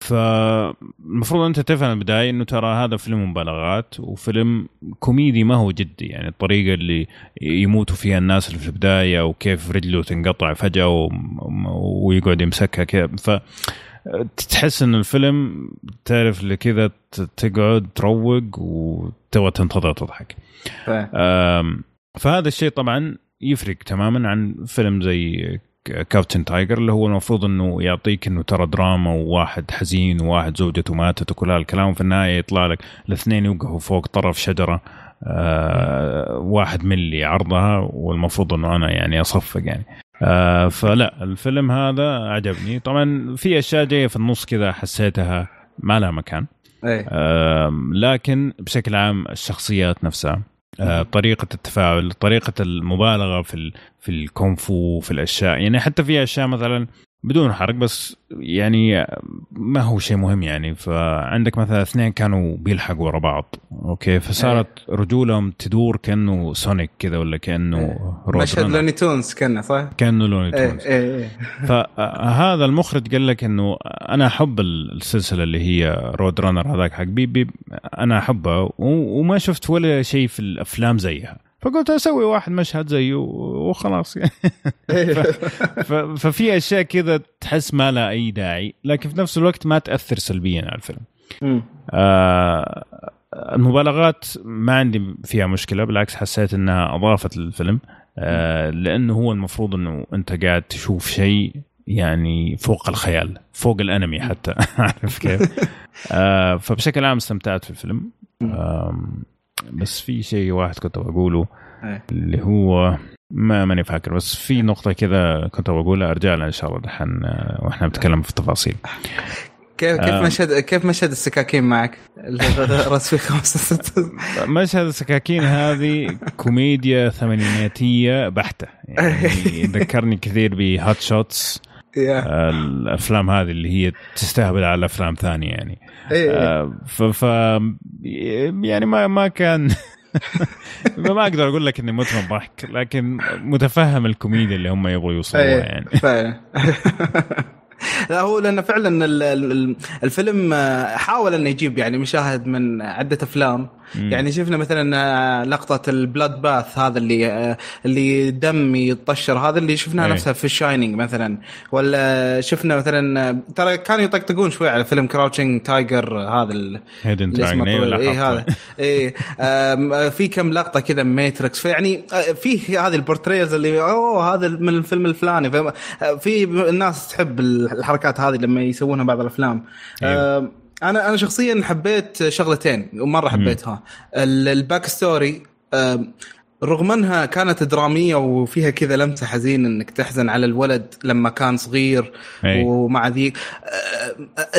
فالمفروض أنت تفهم البداية إنه ترى هذا فيلم مبالغات وفيلم كوميدي ما هو جدي. يعني الطريقة اللي يموتوا فيها الناس اللي في البداية وكيف رجله تنقطع فجأة ويقعد يمسكها كذا ف تحس إن الفيلم تعرف اللي كذا تقعد تروق وتبغى تنتظر تضحك. فهذا الشيء طبعا يفرق تماما عن فيلم زي كابتن تايجر اللي هو المفروض إنه يعطيك إنه ترى دراما وواحد حزين وواحد زوجته ماتت وكل هالكلام وفي النهاية يطلع لك الاثنين يوقفوا فوق طرف شجرة آه واحد ملي عرضها والمفروض إنه أنا يعني أصفق يعني. آه فلا الفيلم هذا عجبني. طبعا في أشياء جاية في النص كذا حسيتها ما لها مكان. أيه. لكن بشكل عام الشخصيات نفسها آه، طريقة التفاعل طريقة المبالغة في في الكونغ فو في الأشياء. يعني حتى في أشياء مثلا بدون حرق بس يعني ما هو شيء مهم يعني فعندك مثلا اثنين كانوا بيلحقوا ورا بعض أوكي فصارت إيه. رجولهم تدور كأنه سونيك كذا ولا كأنه إيه. مشهد Looney Tunes كأنه صح؟ كأنه Looney Tunes إيه إيه فهذا المخرج قال لك إنه أنا أحب السلسلة اللي هي Road Runner هذاك حق بيب بيب أنا أحبها وما شفت ولا شيء في الأفلام زيها فقلت أسوي واحد مشهد زيه وخلاص. يعني ففي أشياء كذا تحس ما لها أي داعي لكن في نفس الوقت ما تأثر سلبيا على الفيلم. آه المبالغات ما عندي فيها مشكلة بالعكس حسيت إنها أضافت للفيلم. آه لأنه هو المفروض إنه أنت قاعد تشوف شيء يعني فوق الخيال فوق الأنمي حتى. عارف كيف؟ آه فبشكل عام استمتعت في الفيلم. آه بس في شيء واحد كنت بقوله أيه. اللي هو ما ماني فاكر بس في نقطة كذا كنت بقولها أرجع لها إن شاء الله دحين آه، وإحنا بنتكلم في التفاصيل. كيف كيف آه. مشهد كيف مشهد السكاكين معك؟ رسمي خمسة مشهد السكاكين هذه كوميديا ثمانيناتية بحتة. يعني ذكرني كثير ب Hot Shots الأفلام هذه اللي هي تستهبل على أفلام ثانية يعني. إيه،. آه، ف, ف يعني ما ما كان ما أقدر أقول لك إني مت من ضحك لكن متفهم الكوميديا اللي هم يبغوا يوصلوها إيه، يعني. لا هو لأنه فعلا الفيلم حاول إنه يجيب يعني مشاهد من عدة أفلام. يعني شفنا مثلا آه، لقطة ال blood bath هذا اللي آه، اللي دم يطشر هذا اللي شفناه نفسها في ال Shining مثلا. ولا شفنا مثلا آه، ترى كانوا يطقطقون شوي على فيلم Crouching Tiger هذا Hidden Tiger اي هذا. اي في كم لقطة كذا Matrix فيعني في هذه ال portraits اللي أوه هذا من الفيلم الفلاني. في الناس تحب الحركات هذه لما يسوونها بعض الأفلام. أيوه. أنا أنا شخصيا حبيت شغلتين ومرة حبيتها. ال backstory رغم أنها كانت درامية وفيها كذا لمسة حزين إنك تحزن على الولد لما كان صغير أي. ومع ذي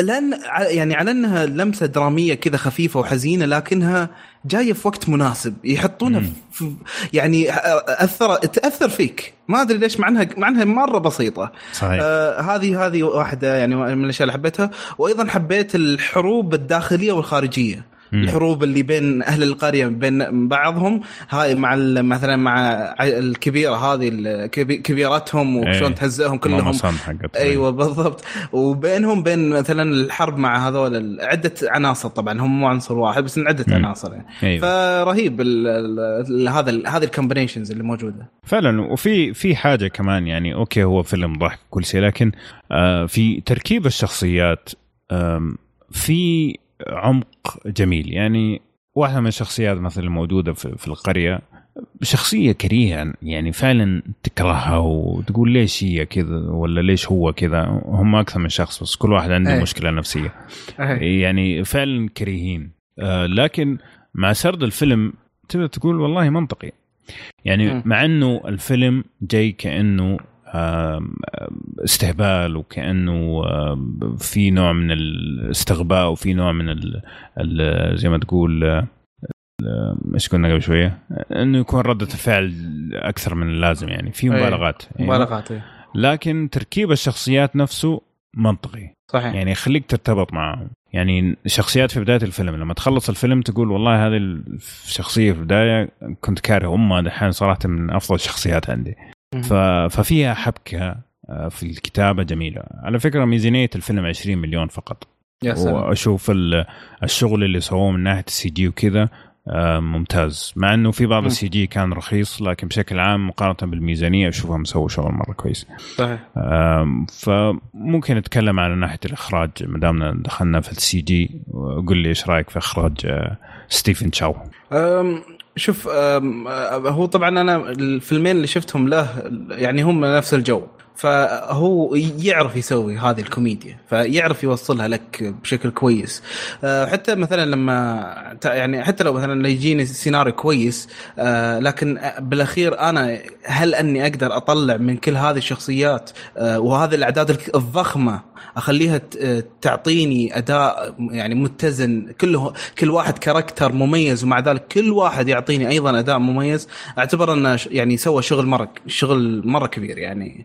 لأن يعني على أنها لمسة درامية كذا خفيفة وحزينة لكنها جاية في وقت مناسب. يحطونها في يعني اثر تأثر فيك. ما أدري ليش مع انها مع إنها مرة بسيطة. صحيح. آه هذه هذه واحدة يعني من الأشياء اللي حبيتها. وأيضا حبيت الحروب الداخلية والخارجية. الحروب اللي بين أهل القرية بين بعضهم هاي مع مثلا مع الكبيرة هذه كبيرتهم وشلون إيه. تهزئهم كلهم. أيوه بالضبط. وبينهم بين مثلا الحرب مع هذول عدة عناصر طبعا هم مو عنصر واحد بس عدة مم. عناصر يعني. أيوة. فرهيب هذا هذه ال combinations اللي موجودة. فعلا. وفي في حاجة كمان يعني أوكي هو فيلم ضحك كل شيء لكن آه في تركيب الشخصيات في عمق جميل. يعني واحدة من الشخصيات مثلا الموجودة في, القرية شخصية كريهة يعني فعلا تكرهها وتقول ليش هي كذا ولا ليش هو كذا. هم أكثر من شخص بس كل واحد عنده أيه. مشكلة نفسية. أيه. يعني فعلا كريهين. آه لكن مع سرد الفيلم تبدأ تقول والله منطقي. يعني مع إنه الفيلم جاي كأنه استهبال وكأنه في نوع من الاستغباء وفي نوع من ال ال زي ما تقول إيش قلنا قبل شوية؟ إنه يكون رده الفعل أكثر من اللازم يعني في مبالغات يعني مبالغات لكن تركيب الشخصيات نفسه منطقي. صحيح. يعني يخليك ترتبط معهم يعني الشخصيات في بداية الفيلم لما تخلص الفيلم تقول والله هذه الشخصية في البداية كنت كارهها. دحين صراحة من أفضل الشخصيات عندي. ففيها حبكة آه، في الكتابة جميلة. على فكرة ميزانية الفيلم 20 مليون فقط. يا سلام. وأشوف الشغل اللي سووه من ناحية ال CG وكذا آه، ممتاز. مع إنه في بعض ال CG كان رخيص لكن بشكل عام مقارنة بالميزانية اشوفهم سووا شغل مرة كويس. صحيح. فممكن نتكلم على ناحية الإخراج. ما دامنا دخلنا في ال CG قول لي إيش رأيك في إخراج آه، ستيفن تشاو شوف هو طبعا أنا الفيلمين اللي شفتهم له يعني هم نفس الجو. فهو يعرف يسوي هذه الكوميديا فيعرف يوصلها لك بشكل كويس. آه، حتى مثلا لما يعني حتى لو مثلا يجيني سيناريو كويس آه، لكن بالأخير أنا هل أني أقدر أطلع من كل هذه الشخصيات آه، وهذه الأعداد الضخمة أخليها تعطيني أداء يعني متزن كله كل واحد كاركتر مميز ومع ذلك كل واحد يعطيني أيضا أداء مميز. أعتبر أنه يعني سوى شغل مرة شغل مرة كبير يعني.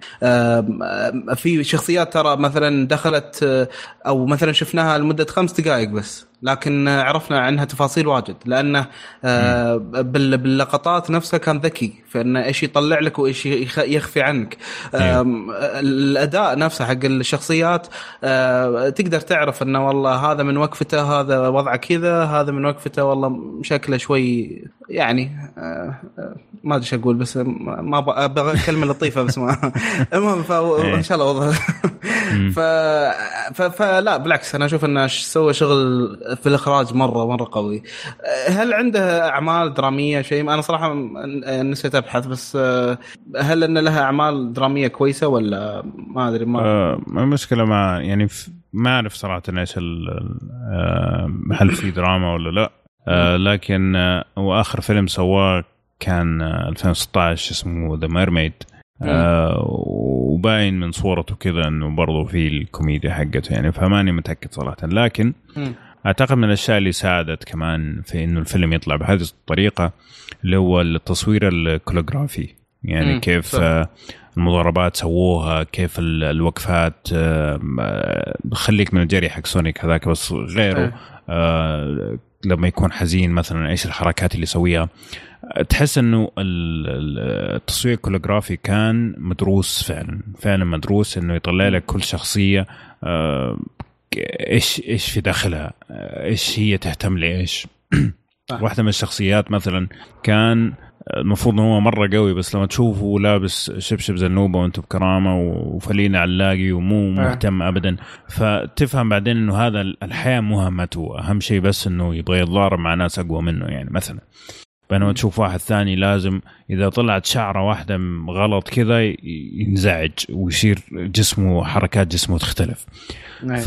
في شخصيات ترى مثلا دخلت أو مثلا شفناها لمدة خمس دقائق بس. لكن عرفنا عنها تفاصيل واجد لأنه آه، باللقطات نفسها كان ذكي فانه إيش يطلع لك وإيش يخفي عنك إيه. الأداء نفسه حق الشخصيات آه، تقدر تعرف إنه والله هذا من وقفته هذا وضعه كذا هذا من وقفته والله شكله شوي يعني آه، ما أدري إيش أقول بس ما أبغى كلمة لطيفة بس ما المهم إيه. شاء الله. فلا بالعكس أنا أشوف إنه سوى شغل في الإخراج مرة مرة قوي. هل عنده أعمال درامية شيء؟ أنا صراحة نسيت أبحث بس هل إن لها أعمال درامية كويسة ولا ما أدري ما المشكلة ما يعني ما أعرف صراحة إيش هل في دراما ولا لا. أه لكن هو اخر فيلم سواه كان 2016 اسمه The Mermaid آه وباين من صورته كذا إنه برضه في الكوميديا حقته يعني فماني متأكد صراحة. لكن. أعتقد من الأشياء اللي ساعدت كمان في إنه الفيلم يطلع بهذه الطريقة اللي هو التصوير ال choreography. يعني. كيف صح. المضاربات سووها كيف الوقفات آه، خليك من الجري حق Sonic هذاك بس غيره. آه لما يكون حزين مثلا إيش الحركات اللي يسويها. تحس إنه التصوير ال choreography كان مدروس فعلا. فعلا مدروس إنه يطلع لك كل شخصية آه، إيش إيش في داخلها؟ إيش هي تهتم لإيش؟ واحدة من الشخصيات مثلا كان المفروض إنه هو مرة قوي بس لما تشوفه لابس شبشب زنوبه وأنت بكرامة وفلينا علاقي ومو مهتم ابدا. فتفهم بعدين إنه هذا الحياة مهمته أهم شيء بس إنه يبغى يتضارب مع ناس أقوى منه يعني مثلا. بينما تشوف واحد ثاني لازم إذا طلعت شعرة واحدة غلط كذا ينزعج ويصير جسمه حركات جسمه تختلف. نعم.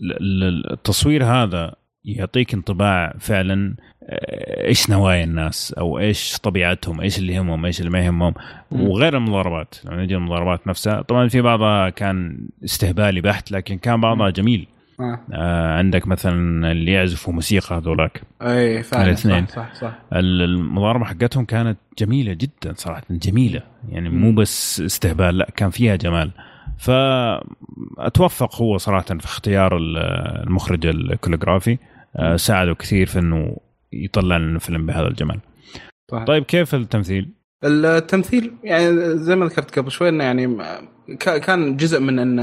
فالتصوير هذا يعطيك انطباع فعلا آه، إيش نوايا الناس؟ أو إيش طبيعتهم؟ إيش اللي يهمهم؟ إيش اللي ما يهمهم؟ وغير المضاربات. لما نجي المضاربات نفسها طبعا في بعضها كان استهبالي بحت لكن كان بعضها جميل. آه. آه عندك مثلا اللي يعزفوا موسيقى هذولاك اي فعلا الاثنين صح صح, صح. المضاربة حقتهم كانت جميلة جدا صراحة جميلة يعني مو بس استهبال لا كان فيها جمال فاتوفق هو صراحة في اختيار المخرج الكوليغرافي آه ساعده كثير في إنه يطلع لنا فيلم بهذا الجمال صح. طيب كيف التمثيل؟ التمثيل يعني زي ما ذكرت قبل شوي إنه يعني كان جزء من إن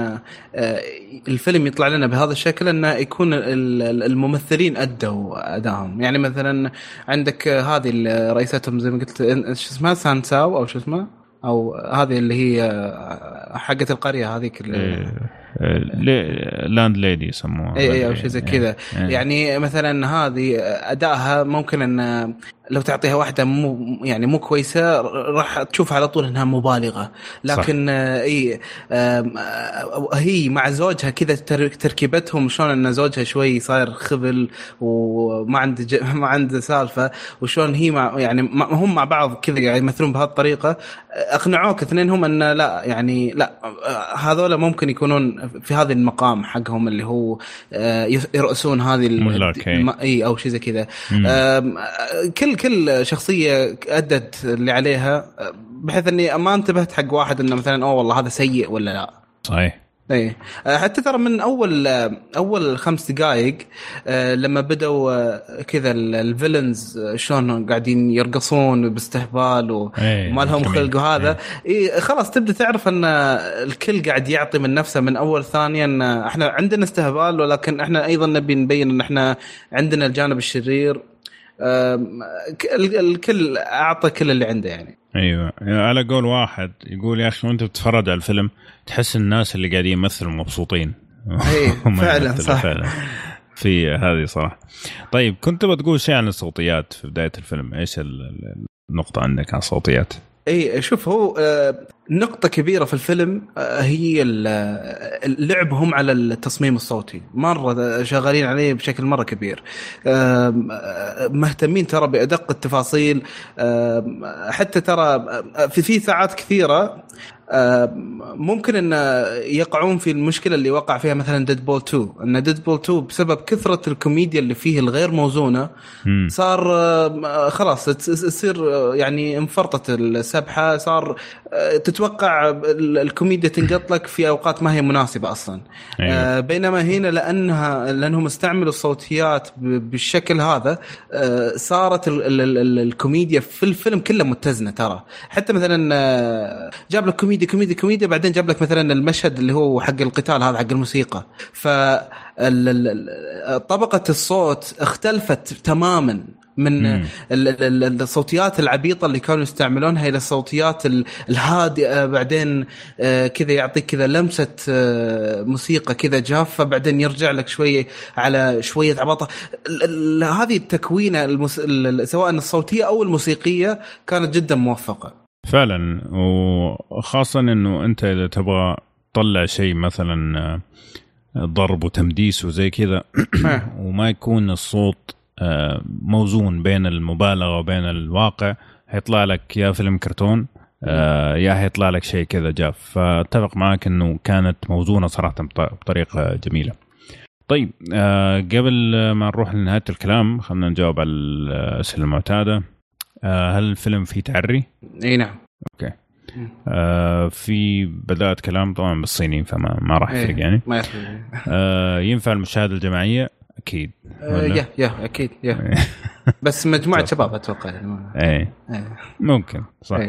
آه، الفيلم يطلع لنا بهذا الشكل انه يكون الممثلين أدوا ادائهم يعني مثلا عندك هذه رئيستهم زي ما قلت شو اسمها؟ سانساو أو شو اسمها؟ أو هذه اللي هي آه، حقة القرية هذيك اللي landlady يسموها. اي اي أو شيء زي كذا. يعني مثلا هذه أدائها ممكن أن لو تعطيها واحدة مو يعني مو كويسة راح تشوف على طول إنها مبالغة. لكن آه اي آه هي مع زوجها كذا تركيبتهم شلون إن زوجها شوي صاير خبل وما عنده ما عنده سالفة وشلون هي مع يعني هم مع بعض كذا يعني يمثلون بهالطريقه أقنعوك اثنينهم إن لا يعني لا هذول ممكن يكونون في هذا المقام حقهم اللي هو آه، يرأسون هذه إي أو شيء زي كذا. كل كل شخصية أدت اللي عليها بحيث إني ما انتبهت حق واحد إنه مثلا أوه والله هذا سيء ولا لا. صحيح. إيه. حتى ترى من أول أول خمس دقائق آه، لما بدوا آه، كذا الفيلنز آه، شلون قاعدين يرقصون باستهبال وما لهم خلق وهذا. إيه خلاص تبدأ تعرف إن الكل قاعد يعطي من نفسه من أول ثانية إن إحنا عندنا استهبال ولكن إحنا أيضا نبي نبين إن إحنا عندنا الجانب الشرير. الكل أعطى كل اللي عنده يعني. أيوه. على قول واحد يقول يا أخي وأنت بتتفرج على الفيلم تحس الناس اللي قاعدين يمثلوا مبسوطين. اي فعلا صح. فعلا. في هذه صراحة. طيب كنت بتقول شيء عن الصوتيات في بداية الفيلم؟ إيش النقطة عندك عن الصوتيات؟ اي شوف هو آه، نقطة كبيرة في الفيلم آه، هي لعبهم على التصميم الصوتي. مرة شغالين عليه بشكل مرة كبير. مهتمين ترى بأدق التفاصيل. حتى ترى في في ساعات كثيرة آه، ممكن إن يقعون في المشكلة اللي وقع فيها مثلا Deadpool 2 إن Deadpool 2 بسبب كثرة الكوميديا اللي فيه الغير موزونة صار آه، خلاص تصير آه، يعني انفرطت السبحة صار تتوقع الكوميديا تنقط لك في أوقات ما هي مناسبة أصلا. أيوة. بينما هنا لأنها لأنهم استعملوا الصوتيات بالشكل هذا صارت الكوميديا في الفيلم كله متزنة ترى. حتى مثلا جاب لك كوميديا كوميدي كوميدي كوميدي. بعدين جاب لك مثلا المشهد اللي هو حق القتال هذا حق الموسيقى. ف طبقة الصوت اختلفت تماما من الصوتيات العبيطة اللي كانوا يستعملونها إلى الصوتيات الهادئة. بعدين آه، كذا يعطيك كذا لمسة آه، موسيقى كذا جافة. بعدين يرجع لك شوية على شوية عباطة. هذه التكوينة المس... سواء الصوتية أو الموسيقية كانت جدا موفقة. فعلا. وخاصة إنه أنت إذا تبغى تطلع شيء مثلا آه، ضرب وتمديس وزي كذا وما يكون الصوت آه، موزون بين المبالغة وبين الواقع حيطلع لك يا فيلم كرتون آه، يا حيطلع لك شيء كذا جاف. فأتفق معك إنه كانت موزونة صراحة بطريقة جميلة. طيب قبل ما نروح لنهاية الكلام خلينا نجاوب على الأسئلة المعتادة. آه، هل الفيلم فيه تعري؟ إي نعم. أوكي. آه في بدأت كلام طبعا بالصيني فما ما راح يفرق يعني. ما يفرق. آه ينفع المشاهدة الجماعية؟ أكيد. آه يا يا أكيد يا. بس مجموعة شباب أتوقع. يعني إيه. ممكن صح.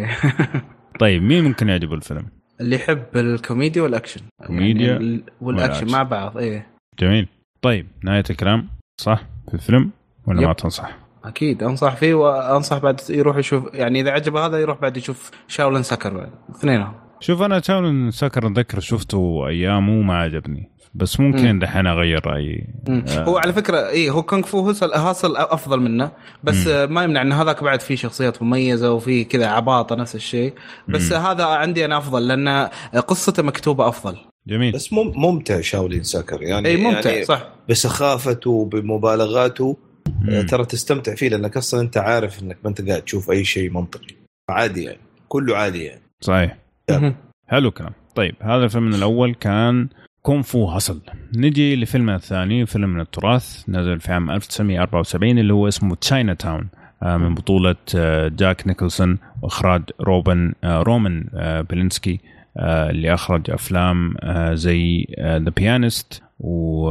طيب مين ممكن يعجبه الفيلم؟ اللي يحب الكوميديا والأكشن. كوميديا يعني والأكشن مع بعض إيه. جميل. طيب نهاية الكلام تنصح في الفيلم ولا ما تنصح؟ أكيد. أنصح فيه وانصح بعد يروح يشوف يعني إذا عجبه هذا يروح بعد يشوف Shaolin Soccer بعد. اثنينهم شوف أنا Shaolin Soccer أتذكر شفته أيام وما عجبني بس ممكن دحين أغير رأيي. آه. هو على فكرة اي هو Kung Fu Hustle أفضل منه بس مم. ما يمنع إن هذاك بعد فيه شخصيات مميزة وفي كذا عباطة نفس الشيء. بس مم. هذا عندي أنا أفضل لأن قصته مكتوبة أفضل. جميل. بس ممتع Shaolin Soccer يعني اي ممتع يعني صح. بسخافته بمبالغاته. آه، ترى تستمتع فيه لأنك أصلا أنت عارف إنك ما أنت قاعد تشوف أي شيء منطقي. عادي يعني. كله عادي يعني. صحيح. حلو كلام طيب هذا الفيلم الأول كان Kung Fu Hustle. نجي لفيلمنا الثاني فيلم من التراث نزل في عام 1974 اللي هو اسمه Chinatown آه، من بطولة آه، جاك نيكلسون وإخراج روبن رومان بولانسكي اللي أخرج أفلام زي The Pianist و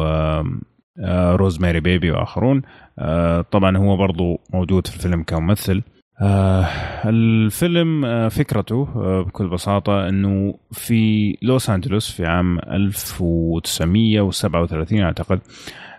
Rosemary's Baby وآخرون. آه، طبعا هو برضو موجود في الفيلم كممثل. آه الفيلم آه فكرته آه بكل بساطة أنه في لوس أنجلوس في عام 1937 أعتقد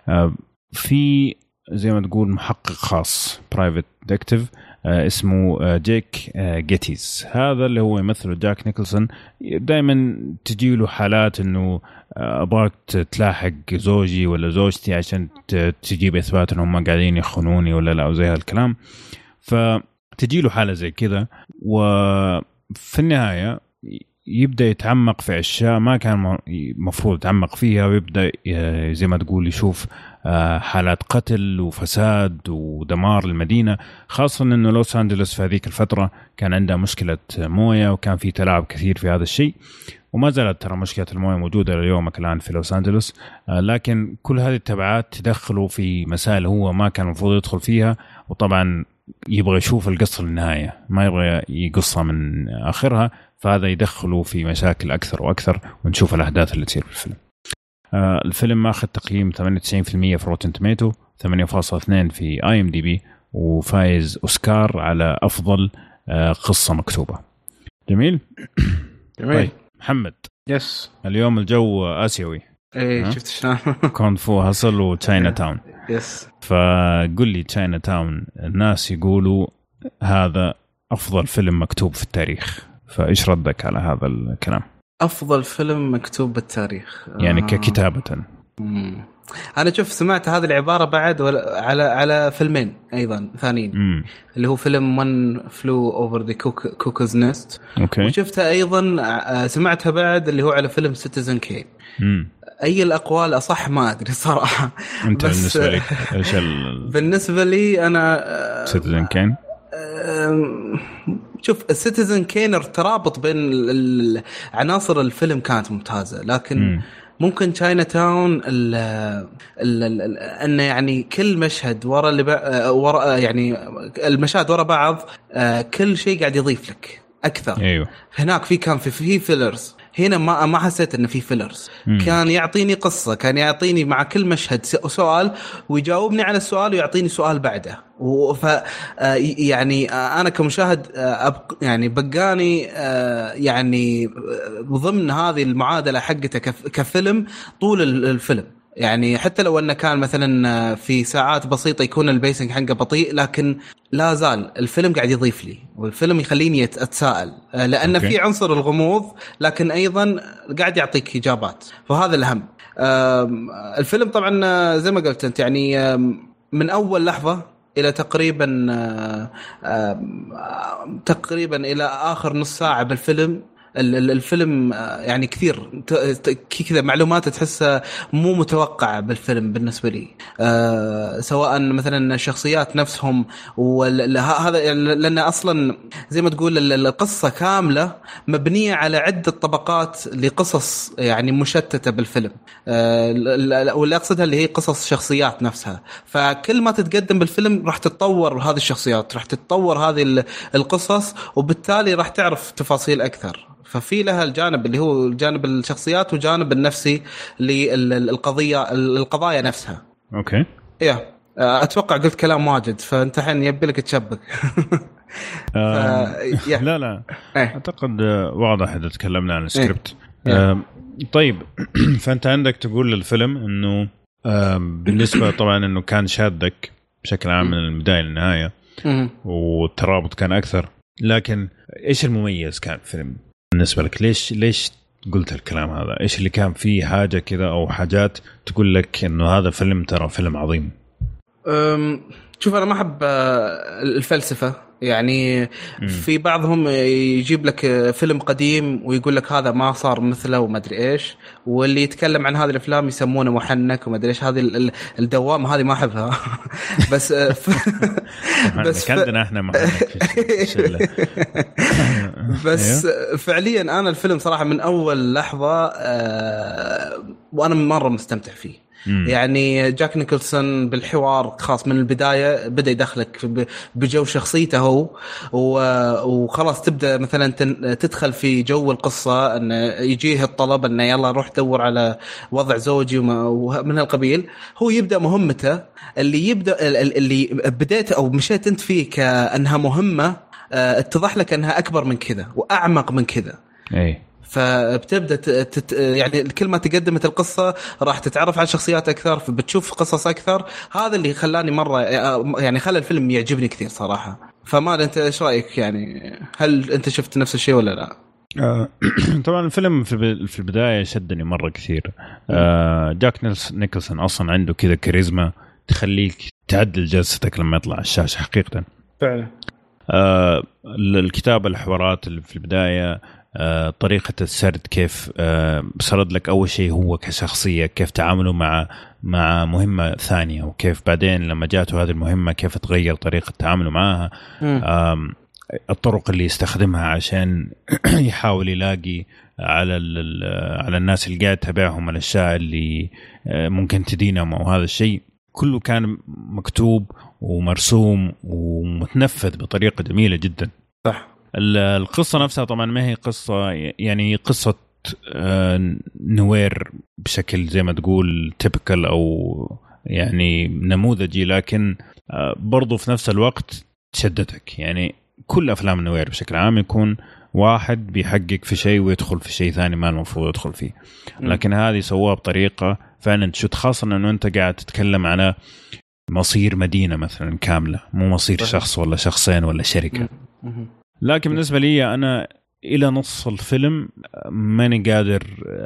آه في زي ما تقول محقق خاص private detective آه اسمه آه جيك آه Gittes. هذا اللي هو يمثله جاك نيكلسون. دائما تجي له حالات إنه أبغاك تلاحق زوجي ولا زوجتي عشان تجيب إثبات إنهم قاعدين يخونوني ولا لا وزي هالكلام. فتجي له حالة زي كذا وفي النهاية يبدأ يتعمق في أشياء ما كان المفروض يتعمق فيها ويبدأ زي ما تقول يشوف آه، حالات قتل وفساد ودمار المدينة خاصة إنه لوس أنجلوس في هذيك الفترة كان عندها مشكلة موية وكان في تلاعب كثير في هذا الشيء وما زالت ترى مشكلة الموية موجودة ليومك الآن في لوس أنجلوس آه، لكن كل هذه التبعات تدخله في مسائل هو ما كان المفروض يدخل فيها وطبعا يبغى يشوف القصة للنهاية ما يبغى يقصها من آخرها فهذا يدخله في مشاكل أكثر وأكثر ونشوف الأحداث اللي تصير في الفيلم. آه الفيلم ماخذ تقييم 98% في Rotten Tomatoes 8.2 في IMDb وفايز أوسكار على أفضل آه قصة مكتوبة. جميل؟ جميل. طيب محمد. yes اليوم الجو آسيوي. إيه شفت شلون Kung Fu Hustle و Chinatown yes فقل لي Chinatown الناس يقولوا هذا أفضل فيلم مكتوب في التاريخ فإيش ردك على هذا الكلام؟ أفضل فيلم مكتوب بالتاريخ. يعني آه. ككتابة. أنا شوف سمعت هذه العبارة بعد على على فيلمين أيضا ثانيين. مم. اللي هو فيلم One Flew Over the Cuckoo's Nest okay. وشفتها أيضا آه، سمعتها بعد اللي هو على فيلم Citizen Kane أي الأقوال أصح ما أدري صراحة. أنت بالنسبة لك إيش ال... بالنسبة لي أنا سيتيزن كين شوف السيتيزن كين الترابط بين عناصر الفيلم كانت ممتازة. لكن م. ممكن Chinatown إنه يعني كل مشهد ورا اللي ورا يعني المشاهد ورا بعض آه، كل شيء قاعد يضيف لك أكثر. أيوه. هناك في كان في في fillers هنا ما ما حسيت إنه في fillers كان يعطيني قصة كان يعطيني مع كل مشهد سؤال ويجاوبني على السؤال ويعطيني سؤال بعده. ف آه، يعني آه، أنا كمشاهد آه، يعني بقاني يعني ضمن هذه المعادلة حقته كفيلم طول الفيلم. يعني حتى لو أنه كان مثلا في ساعات بسيطة يكون pacing ال حقه بطيء لكن لا زال الفيلم قاعد يضيف لي والفيلم يخليني أتساءل لأن okay. في عنصر الغموض لكن أيضا قاعد يعطيك إجابات فهذا الأهم الفيلم طبعا زي ما قلت أنت يعني من أول لحظة إلى تقريبا تقريبا إلى آخر نص ساعة بالفيلم الفيلم آه، يعني كثير كذا معلومات تحسها مو متوقعة بالفيلم بالنسبة لي. أه سواء مثلا الشخصيات نفسهم وهذا لأن أصلا زي ما تقول القصة كاملة مبنية على عدة طبقات لقصص يعني مشتتة بالفيلم. أه واللي أقصدها اللي هي قصص شخصيات نفسها. فكل ما تتقدم بالفيلم راح تتطور هذه الشخصيات راح تتطور هذه القصص وبالتالي راح تعرف تفاصيل أكثر. ففي لها الجانب اللي هو جانب الشخصيات وجانب النفسي للقضية القضايا نفسها. أوكي. يا أتوقع قلت كلام واجد فانت الحين يبي لك تشبك. آه لا لا إيه. أعتقد واضح إذا تكلمنا عن السكريبت. إيه. آه طيب فأنت عندك تقول للفيلم إنه بالنسبة طبعا إنه كان شادك بشكل عام من البداية للنهاية والترابط كان أكثر لكن إيش المميز كان في الفيلم؟ بالنسبة لك ليش ليش قلت الكلام هذا؟ إيش اللي كان فيه حاجة كذا أو حاجات تقول لك إنه هذا فيلم ترى فيلم عظيم؟ شوف أنا ما أحب آه، الفلسفة يعني في بعضهم يجيب لك فيلم قديم ويقول لك هذا ما صار مثله وما أدري إيش واللي يتكلم عن هذه الأفلام يسمونه محنك وما أدري إيش. هذه الدوامه هذه ما أحبها. بس بس عندنا إحنا محنك بس أيوه. فعليا أنا الفيلم صراحة من أول لحظة آه، وأنا مرة مستمتع فيه. يعني جاك نيكلسون بالحوار خاص من البداية بدأ يدخلك بجو شخصيته هو. وخلاص تبدأ مثلا تدخل في جو القصة إنه يجيه الطلب إنه يلا روح دور على وضع زوجي ومن هالقبيل هو يبدأ مهمته. اللي يبدا اللي بديت أو مشيت أنت فيه كأنها مهمة آه، اتضح لك أنها أكبر من كذا وأعمق من كذا. اي فبتبدأ تت... يعني كل ما تقدمت القصة راح تتعرف على شخصيات أكثر فبتشوف قصص أكثر. هذا اللي خلاني مرة يعني خلى الفيلم يعجبني كثير صراحة. فما أنت إيش رأيك؟ يعني هل أنت شفت نفس الشيء ولا لا؟ آه، طبعا الفيلم في البداية شدني مرة كثير. آه، جاك نيكلسون أصلا عنده كذا كاريزما تخليك تعدل جلستك لما يطلع على الشاشة حقيقه. فعلا. آه الكتابة الحوارات اللي في البداية طريقة السرد كيف آه، سرد لك أول شيء هو كشخصية كيف تعامله مع مع مهمة ثانية وكيف بعدين لما جاته هذه المهمة كيف تغير طريقة تعامله معها. الطرق اللي يستخدمها عشان يحاول يلاقي على على الناس اللي قاعد تتابعهم الأشياء اللي آه، ممكن تدينهم أو هذا الشيء كله كان مكتوب ومرسوم ومتنفذ بطريقة جميلة جدا. صح. القصة نفسها طبعا ما هي قصة يعني قصة آه، نوير بشكل زي ما تقول تيبكال أو يعني نموذجي لكن آه، برضو في نفس الوقت تشدتك. يعني كل أفلام نوير بشكل عام يكون واحد بيحقق في شيء ويدخل في شيء ثاني ما المفروض يدخل فيه. لكن هذه سووها بطريقة فعلا تشد خاصة إنه أنت قاعد تتكلم على مصير مدينة مثلا كاملة مو مصير شخص ولا شخصين ولا شركة. لكن بالنسبة لي أنا إلى نص الفيلم ماني قادر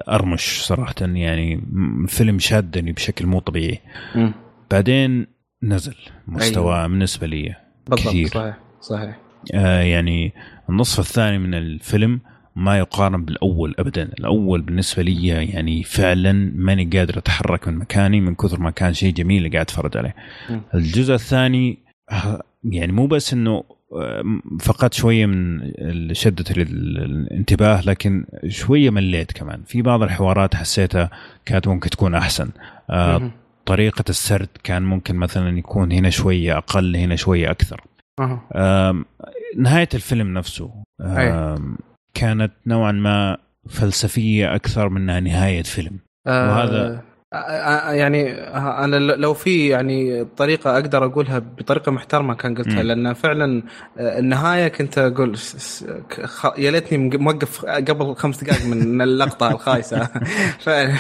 أرمش صراحة يعني الفيلم شادني بشكل مو طبيعي م. بعدين نزل مستوى أيوة. بالنسبة لي كثير صحيح صحيح آه يعني النصف الثاني من الفيلم ما يقارن بالأول ابدا الأول بالنسبة لي يعني فعلا ماني قادر أتحرك من مكاني من كثر ما كان شيء جميل اللي قاعد أتفرج عليه م. الجزء الثاني يعني مو بس إنه فقدت شوية من شدة الانتباه لكن شوية مليت كمان. في بعض الحوارات حسيتها كانت ممكن تكون أحسن. آه طريقة السرد كان ممكن مثلا يكون هنا شوية أقل هنا شوية أكثر. نهاية الفيلم نفسه كانت نوعا ما فلسفية أكثر منها نهاية فيلم. آه وهذا يعني أنا لو في يعني طريقة أقدر أقولها بطريقة محترمة كان قلتها لأن فعلا النهاية كنت أقول يا ليتني موقف قبل خمس دقائق من اللقطة الخايسة. فعلا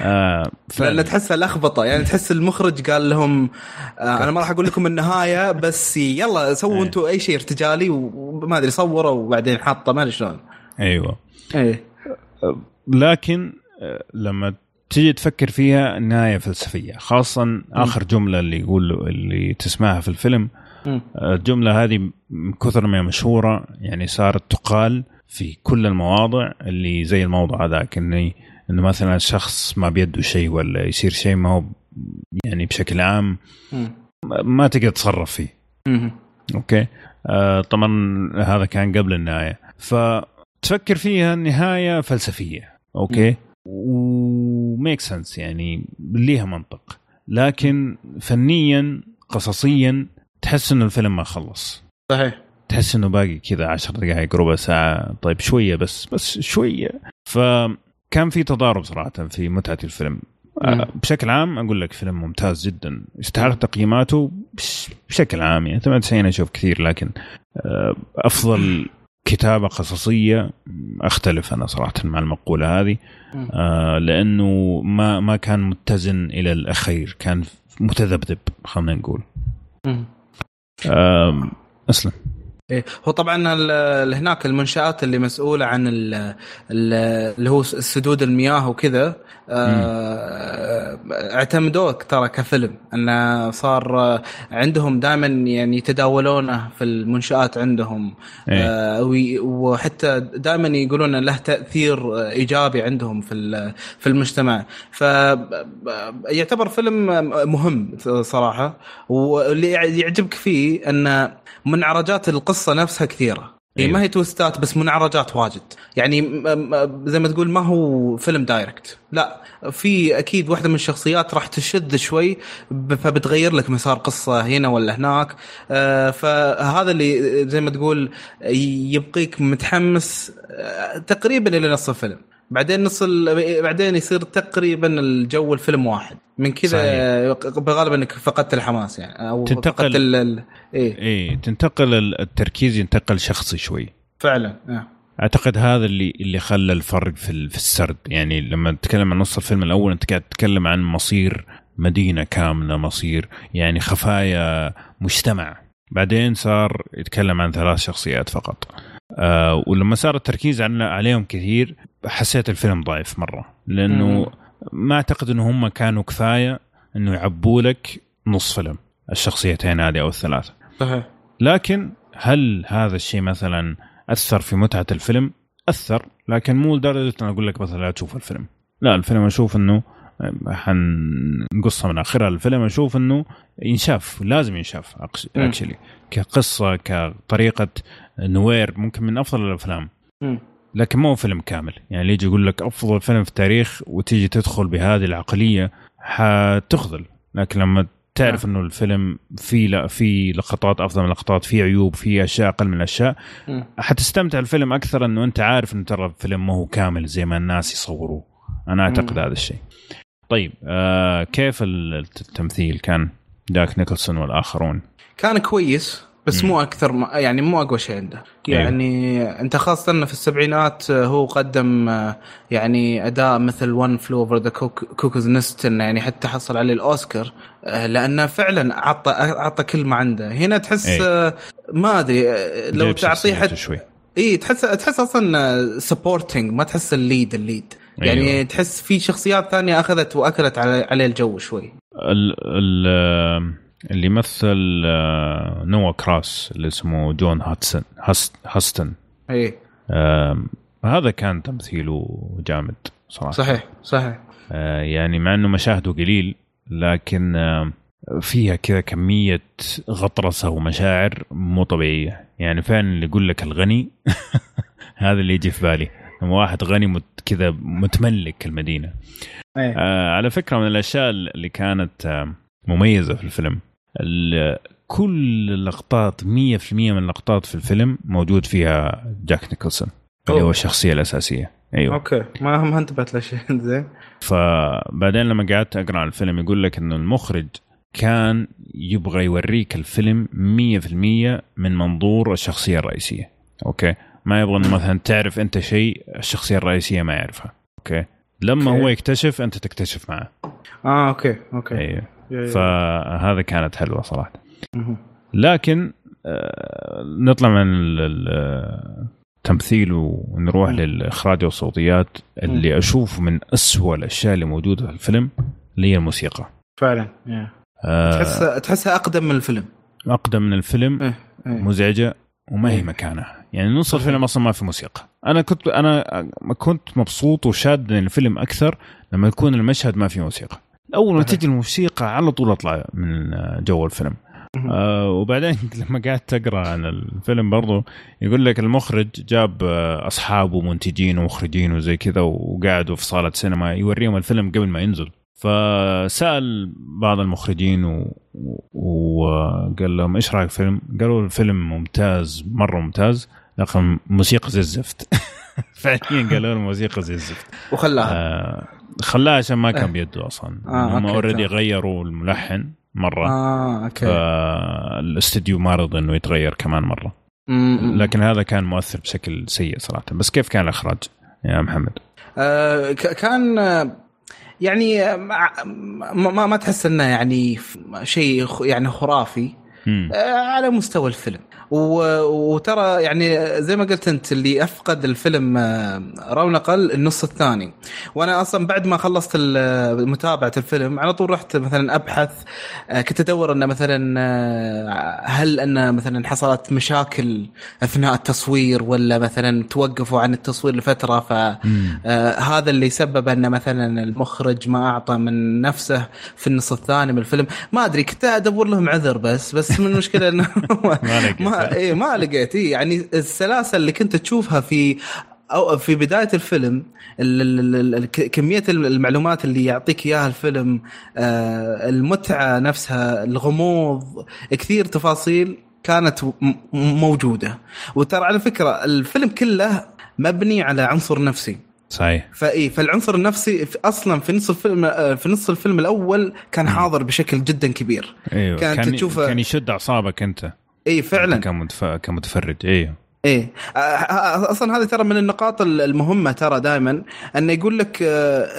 آه لأن تحسها لخبطه يعني تحس المخرج قال لهم آه أنا ما راح أقول لكم النهاية بس يلا سووا أنتم أي شيء ارتجالي وما أدري صوروا وبعدين حاطه ما أدري شلون. أيوه. إيه. لكن لما تجي تفكر فيها نهاية فلسفية خاصه آخر جملة اللي يقول اللي تسمعها في الفيلم. الجملة هذه من كثر ما مشهورة يعني صارت تقال في كل المواضع اللي زي الموضوع هذاك انه إنه مثلا شخص ما بيده شيء ولا يصير شيء ما هو يعني بشكل عام ما تقدر تتصرف فيه. okay؟ آه طبعا هذا كان قبل النهاية. فتفكر فيها النهايه فلسفية. okay؟ و make sense يعني ليها منطق. لكن فنيا قصصيا تحس انه الفيلم ما خلص. صحيح. تحس إنه باقي كذا عشر دقائق ربع ساعة. طيب شوية بس بس شوية. فكان في تضارب صراحة في متعة الفيلم. مم. بشكل عام أقول لك فيلم ممتاز جدا. يستحق تقييماته بشكل عام يعني. 98 أشوف كثير لكن أفضل كتابة قصصية أختلف أنا صراحة مع المقولة هذه. آه لأنه ما ما كان متزن إلى الأخير كان متذبذب خلينا نقول. آه أسلم. إيه هو طبعا هناك المنشآت اللي مسؤولة عن اللي هو سدود المياه وكذا آه اعتمدوه ترى كفيلم أنه صار عندهم دائما يعني يتداولونه في المنشآت عندهم إيه. آه وحتى دائما يقولون له تأثير إيجابي عندهم في في المجتمع فيعتبر فيلم مهم صراحة واللي يعجبك فيه انه منعرجات القصة نفسها كثيرة. أيوه. ما هي توستات بس منعرجات واجد. يعني زي ما تقول ما هو فيلم دايركت. لا في أكيد واحدة من الشخصيات راح تشد شوي فبتغير لك مسار قصة هنا ولا هناك. آه، فهذا اللي زي ما تقول يبقيك متحمس آه، تقريبا إلى نص الفيلم. بعدين نص بعدين يصير تقريبا الجو الفيلم واحد. من كذا بغالب إنك فقدت الحماس يعني أو تنتقل فقدت ال... ال... إيه. إيه تنتقل التركيز ينتقل شخصي شوي. فعلا آه. أعتقد هذا اللي اللي خلى الفرق في في السرد. يعني لما تتكلم عن نص الفيلم الأول أنت قاعد تتكلم عن مصير مدينة كاملة مصير يعني خفايا مجتمع. بعدين صار يتكلم عن ثلاث شخصيات فقط. آه ولما صار التركيز عليهم كثير حسيت الفيلم ضعيف مرة. لأنه. ما أعتقد إنه هم كانوا كفاية إنه يعبوا لك نص فيلم الشخصيتين هذه أو الثلاثة. صحيح. لكن هل هذا الشيء مثلا أثر في متعة الفيلم؟ أثر لكن مو لدرجة إن أقول لك مثلا لا تشوف الفيلم. لا الفيلم أشوف إنه حنقصها من آخرها. الفيلم أشوف إنه ينشاف لازم ينشاف اكشلي كقصة كطريقة نوير ممكن من أفضل الأفلام. م. لكن مو فيلم كامل. يعني اللي يجي يقول لك أفضل فيلم في التاريخ وتيجي تدخل بهذه العقلية حتخذل. لكن لما تعرف نعم. إنه الفيلم في لا في لقطات أفضل من لقطات في عيوب في أشياء أقل من الاشياء حتستمتع الفيلم أكثر إنه أنت عارف إنه ترى الفيلم ما هو كامل زي ما الناس يصوروه. أنا أعتقد هذا الشيء. طيب آه كيف التمثيل كان؟ داك نيكلسون والآخرون. كان كويس بس مو أكثر ما يعني مو أقوى شيء عنده إيه. يعني أيوه. أنت خاصة إنه في السبعينات هو قدم يعني أداء مثل One Flew Over the Cuckoo's Nest يعني حتى حصل عليه الأوسكار لأنه فعلا عطى عطى كل ما عنده هنا تحس أيه. ما أدري لو تعطيه حتى شوي اي تحس تحس أصلا supporting ما تحس ال lead ال lead يعني أيوه. تحس في شخصيات ثانية أخذت وأكلت عليه الجو شوي ال ال اللي مثل آه، نوا كراس اللي اسمه جون هيوستن هاستن. اي هذا كان تمثيله جامد صراحة. صحيح صحيح. آه يعني مع إنه مشاهده قليل لكن فيها كذا كمية غطرسة ومشاعر مو طبيعية. يعني فعلا اللي يقول لك الغني هذا اللي يجي في بالي. واحد غني مت كذا متملك المدينة. أيه. آه على فكرة من الأشياء اللي كانت آه مميزة في الفيلم كل اللقطات 100% من اللقطات في الفيلم موجود فيها جاك نيكلسون اللي هو الشخصية الأساسية. أيوه. okay. ما ما انتبهت لشيء زين. فبعدين لما قعدت أقرأ عن الفيلم يقول لك إنه المخرج كان يبغى يوريك الفيلم 100% من منظور الشخصية الرئيسية. okay. ما يبغى إنه مثلا تعرف أنت شيء الشخصية الرئيسية ما يعرفها. okay. لما okay. هو يكتشف أنت تكتشف معه. آه okay. okay. أيوه. فهذا كانت حلوة صراحة. لكن آه نطلع من التمثيل ونروح للإخراج والصوتيات اللي أشوف من أسوأ الأشياء اللي موجودة في الفيلم اللي هي الموسيقى. فعلا آه تحسها تحسها أقدم من الفيلم. أقدم من الفيلم إيه. إيه. مزعجة وما هي مكانها. يعني نص الفيلم أصلا ما في موسيقى. أنا كنت أنا كنت مبسوط وشاد من الفيلم أكثر لما يكون المشهد ما فيه موسيقى. أول ما تجي الموسيقى على طول أطلع من جو الفيلم. آه وبعدين لما قعدت اقرا عن الفيلم برضو يقول لك المخرج جاب آه، أصحابه منتجين ومخرجين وزي كذا وقعدوا في صالة سينما يوريهم الفيلم قبل ما ينزل. فسأل بعض المخرجين وقال لهم إيش رأيك فيلم؟ قالوا الفيلم ممتاز مرة ممتاز لكن موسيقى زي الزفت. فعليا قالوا الموسيقى زي الزفت. وخلاها. آه خلاها عشان ما كان بيده أصلا. آه هم already غيروا الملحن مرة. آه okay. فالاستديو ما رضى إنه يتغير كمان مرة. لكن هذا كان مؤثر بشكل سيء صراحة. بس كيف كان الإخراج يا محمد؟ آه كان يعني ما ما تحس إنه يعني شيء يعني خرافي. على مستوى الفيلم. وترى يعني زي ما قلت أنت اللي أفقد الفيلم آه، رونقه النص الثاني. وأنا أصلا بعد ما خلصت متابعة الفيلم على طول رحت مثلا أبحث آه، كنت أدور إنه مثلا آه، هل ان مثلا حصلت مشاكل أثناء التصوير ولا مثلا توقفوا عن التصوير لفترة فهذا اللي سبب ان مثلا المخرج ما أعطى من نفسه في النص الثاني من الفيلم. ما أدري كنت أدور لهم عذر بس بس من المشكلة إنه ما إيه ما لقيت. إيه يعني السلاسل اللي كنت تشوفها في أو في بداية الفيلم كمية المعلومات اللي يعطيك إياها الفيلم آه، المتعة نفسها الغموض كثير تفاصيل كانت موجودة. وترى على فكرة الفيلم كله مبني على عنصر نفسي. صحيح. فاي فالعنصر النفسي أصلا في نص الفيلم آه، في نص الفيلم الأول كان حاضر بشكل جدا كبير. أيوه. كانت كان تشوفه كان يشد أعصابك أنت. اي فعلا. كمتف... كمتفرج أيوه إيه. أصلا هذه ترى من النقاط المهمة ترى دائما انه يقول لك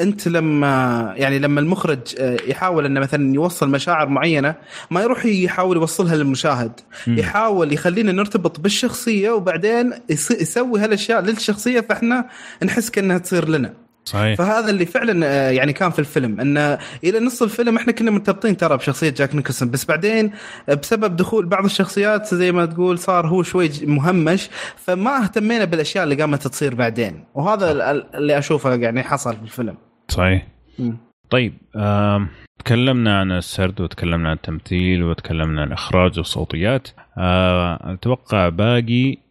أنت لما يعني لما المخرج يحاول إنه مثلا يوصل مشاعر معينة ما يروح يحاول يوصلها للمشاهد. م. يحاول يخلينا نرتبط بالشخصية وبعدين يسوي هالأشياء للشخصية فإحنا نحس كأنها تصير لنا. صحيح. فهذا اللي فعلا آه، يعني كان في الفيلم انه إلى نص الفيلم إحنا كنا مرتبطين ترى بشخصية جاك نيكلسون. بس بعدين بسبب دخول بعض الشخصيات زي ما تقول صار هو شوي مهمش فما اهتمينا بالأشياء اللي قامت تصير بعدين. وهذا اللي أشوفه يعني حصل في الفيلم. صحيح. م. طيب آه، تكلمنا عن السرد وتكلمنا عن التمثيل وتكلمنا عن الإخراج والصوتيات. آه، أتوقع باقي آه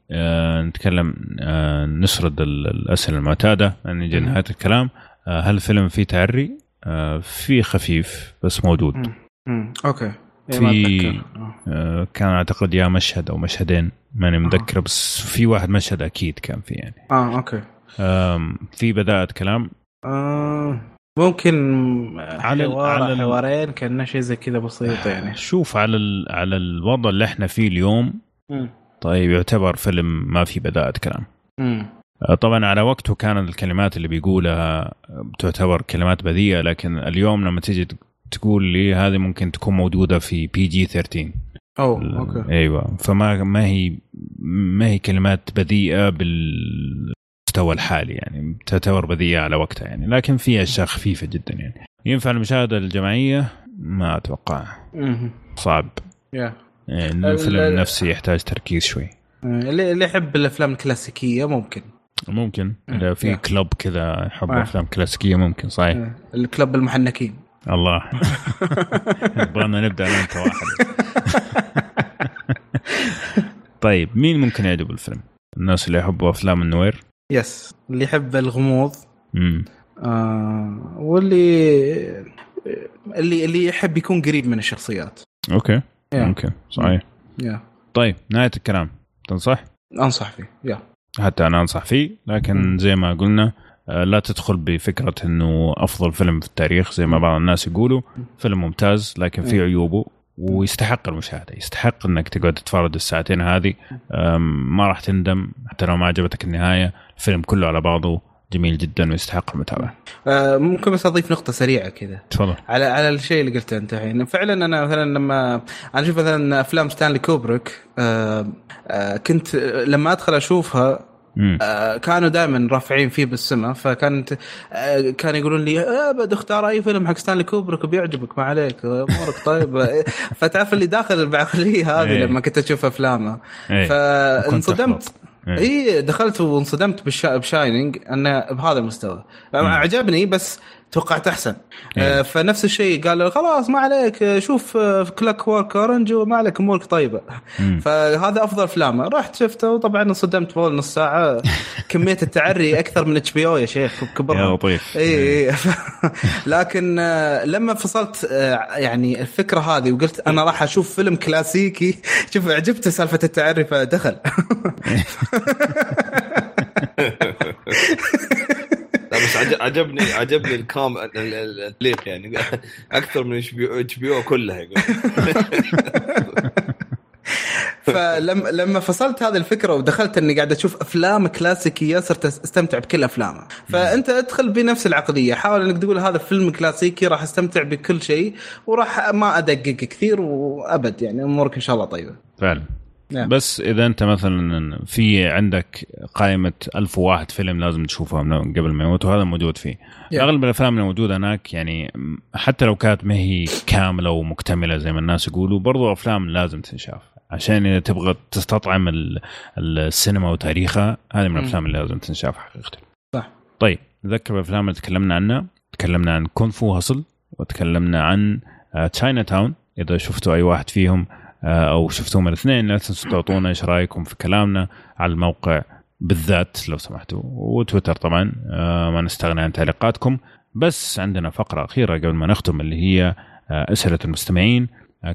نتكلم آه نسرد الأسئلة المعتادة. نجي نهايه الكلام. آه هل الفيلم فيه تعري؟ آه في خفيف بس موجود. مم. okay. إيه، في آه كان أعتقد يا مشهد أو مشهدين ماني متذكر بس في واحد مشهد أكيد كان فيه يعني. آه okay. آه في بذاءة كلام. آه ممكن على حوار على حوارين كان شيء زي كذا بسيط يعني. شوف على على الوضع اللي إحنا فيه اليوم. طيب يعتبر فيلم ما في بذاءة كلام مم. طبعا على وقته كانت الكلمات اللي بيقولها تعتبر كلمات بذيئة لكن اليوم لما تيجي تقول لي هذه ممكن تكون موجودة في PG 13 أوه okay. أيوه. فما ما هي ما هي كلمات بذيئة بالمستوى الحالي يعني تعتبر بذيئة على وقتها يعني. لكن في أشياء خفيفة جدا يعني. ينفع المشاهدة الجماعية؟ ما أتوقع. صعب. Yeah. يعني الفيلم نفسه يحتاج تركيز شوي. اللي اللي يحب الأفلام الكلاسيكية ممكن. ممكن. إذا في club كذا يحب أفلام كلاسيكية ممكن صحيح. ال club المحنكين. الله. يبغانا نبدأ أنا انت واحد. طيب مين ممكن يعجبه الفيلم؟ الناس اللي يحبوا أفلام ال noir؟ yes اللي يحب الغموض. امم آه واللي اللي اللي يحب يكون قريب من الشخصيات. أوكي. Yeah. ممكن صحيح. Yeah. طيب نهاية الكلام. تنصح؟ أنصح فيه يا yeah. حتى أنا أنصح فيه لكن زي ما قلنا آه، لا تدخل بفكرة إنه أفضل فيلم في التاريخ زي ما بعض الناس يقولوا. فيلم ممتاز لكن فيه عيوبه ويستحق المشاهدة. يستحق إنك تقعد تتفرج الساعتين هذه. ما راح تندم حتى لو ما عجبتك النهاية. الفيلم كله على بعضه. جميل جدا ويستحق المتابعة. آه ممكن بس أضيف نقطة سريعة كذا. تفضل. على على الشيء اللي قلته أنت الحين، فعلا أنا مثلا لما أنا أشوف مثلا أفلام ستانلي كوبريك آه آه كنت لما أدخل أشوفها آه كانوا دائما رافعين فيه بالسماء فكانت آه كانوا يقولون لي أبد اختار أي فيلم حق ستانلي كوبريك بيعجبك ما عليك أمورك طيب فتعرف اللي داخل بعقليه هذه إيه. لما كنت أشوف أفلامه إيه. فانصدمت اي دخلت وانصدمت ب Shining انه بهذا المستوى. عجبني بس توقعت أحسن. إيه. آه فنفس الشيء قال خلاص ما عليك شوف Clockwork Orange وما عليك أمورك طيبة. مم. فهذا أفضل افلامه رحت شفته وطبعا انصدمت فوق نص ساعه كمية التعري أكثر من HBO يا شيخ كبر يا لطيف. اي اي إيه. لكن آه لما فصلت آه يعني الفكرة هذه وقلت أنا راح أشوف فيلم كلاسيكي شوف عجبته سالفة التعري فدخل. بس عجبني عجبني الكام التليق يعني. أكثر من اتش بي أو كلها يقول فلما لما فصلت هذه الفكرة ودخلت إني قاعد أشوف أفلام كلاسيكية صرت أستمتع بكل افلامه فأنت أدخل بنفس العقلية. حاول إنك تقول هذا فيلم كلاسيكي راح أستمتع بكل شيء وراح ما أدقق كثير وأبد يعني أمورك إن شاء الله طيبة. فعلا. نعم. بس إذا أنت مثلا في عندك قائمة 1001 فيلم لازم تشوفها قبل ما يموت وهذا موجود فيه. Yeah. أغلب الأفلام الموجوده هناك يعني حتى لو كانت ما هي كاملة ومكتملة زي ما الناس يقولوا برضو أفلام لازم تنشاف. عشان إذا تبغى تستطعم السينما وتاريخها هذه من الأفلام اللي لازم تنشاف حقيقه. صح. طيب نذكر الأفلام اللي تكلمنا عنها. تكلمنا عن Kung Fu Hustle وتكلمنا عن Chinatown إذا شفتوا أي واحد فيهم آه، أو شفتوهم الاثنين لا تنسوا تعطونا إيش رأيكم في كلامنا على الموقع بالذات لو سمحتوا وتويتر طبعا آه، ما نستغني عن تعليقاتكم. بس عندنا فقرة أخيرة قبل ما نختم اللي هي آه، أسئلة المستمعين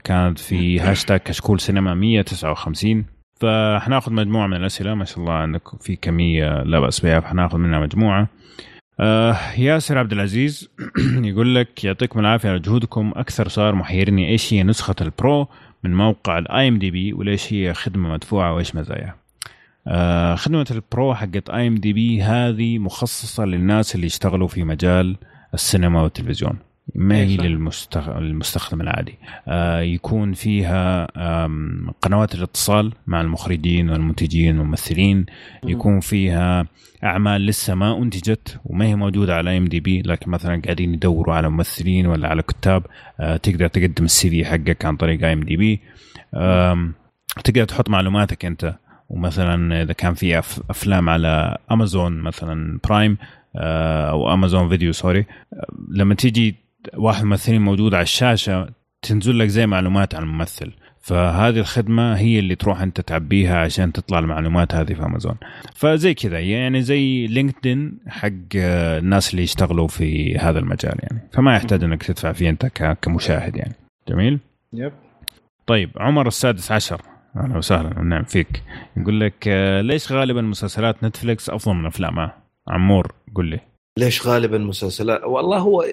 كانت في هاشتاج كشكول سينما 159 فحناخذ مجموعة من الأسئلة ما شاء الله عندك في كمية لا بأس بها فحناخذ منها مجموعة. آه ياسر عبد العزيز يقول لك يعطيكم العافية على جهودكم. أكثر صار محيرني إيش هي نسخة ال Pro؟ من موقع ال IMDb وليش هي خدمة مدفوعة وإيش مزاياها آه خدمة ال Pro حقت IMDb هذه مخصصة للناس اللي يشتغلوا في مجال السينما والتلفزيون. ما هي للمستخدم العادي. آه يكون فيها قنوات الاتصال مع المخرجين والمنتجين والممثلين. يكون فيها أعمال لسه ما أنتجت وما هي موجودة على IMDb لكن مثلا قاعدين يدوروا على ممثلين ولا على كتاب. آه تقدر تقدم ال CV حقك عن طريق IMDb. تقدر تحط معلوماتك أنت. ومثلا إذا كان في أفلام على أمازون مثلا Prime آه، أو أمازون Video sorry. لما تيجي واحد ممثلين موجود على الشاشة تنزل لك زي معلومات عن الممثل. فهذه الخدمة هي اللي تروح أنت تعبيها عشان تطلع المعلومات هذه في أمازون فزي كذا يعني زي LinkedIn حق الناس اللي يشتغلوا في هذا المجال يعني. فما يحتاج أنك تدفع فيه أنت كمشاهد يعني. جميل؟ يب. طيب عمر السادس عشر. أهلا وسهلا نعم فيك. يقول لك ليش غالبا مسلسلات نتفلكس أفضل من افلامها؟ عمور قل لي. ليش غالبا مسلسلات؟ والله هو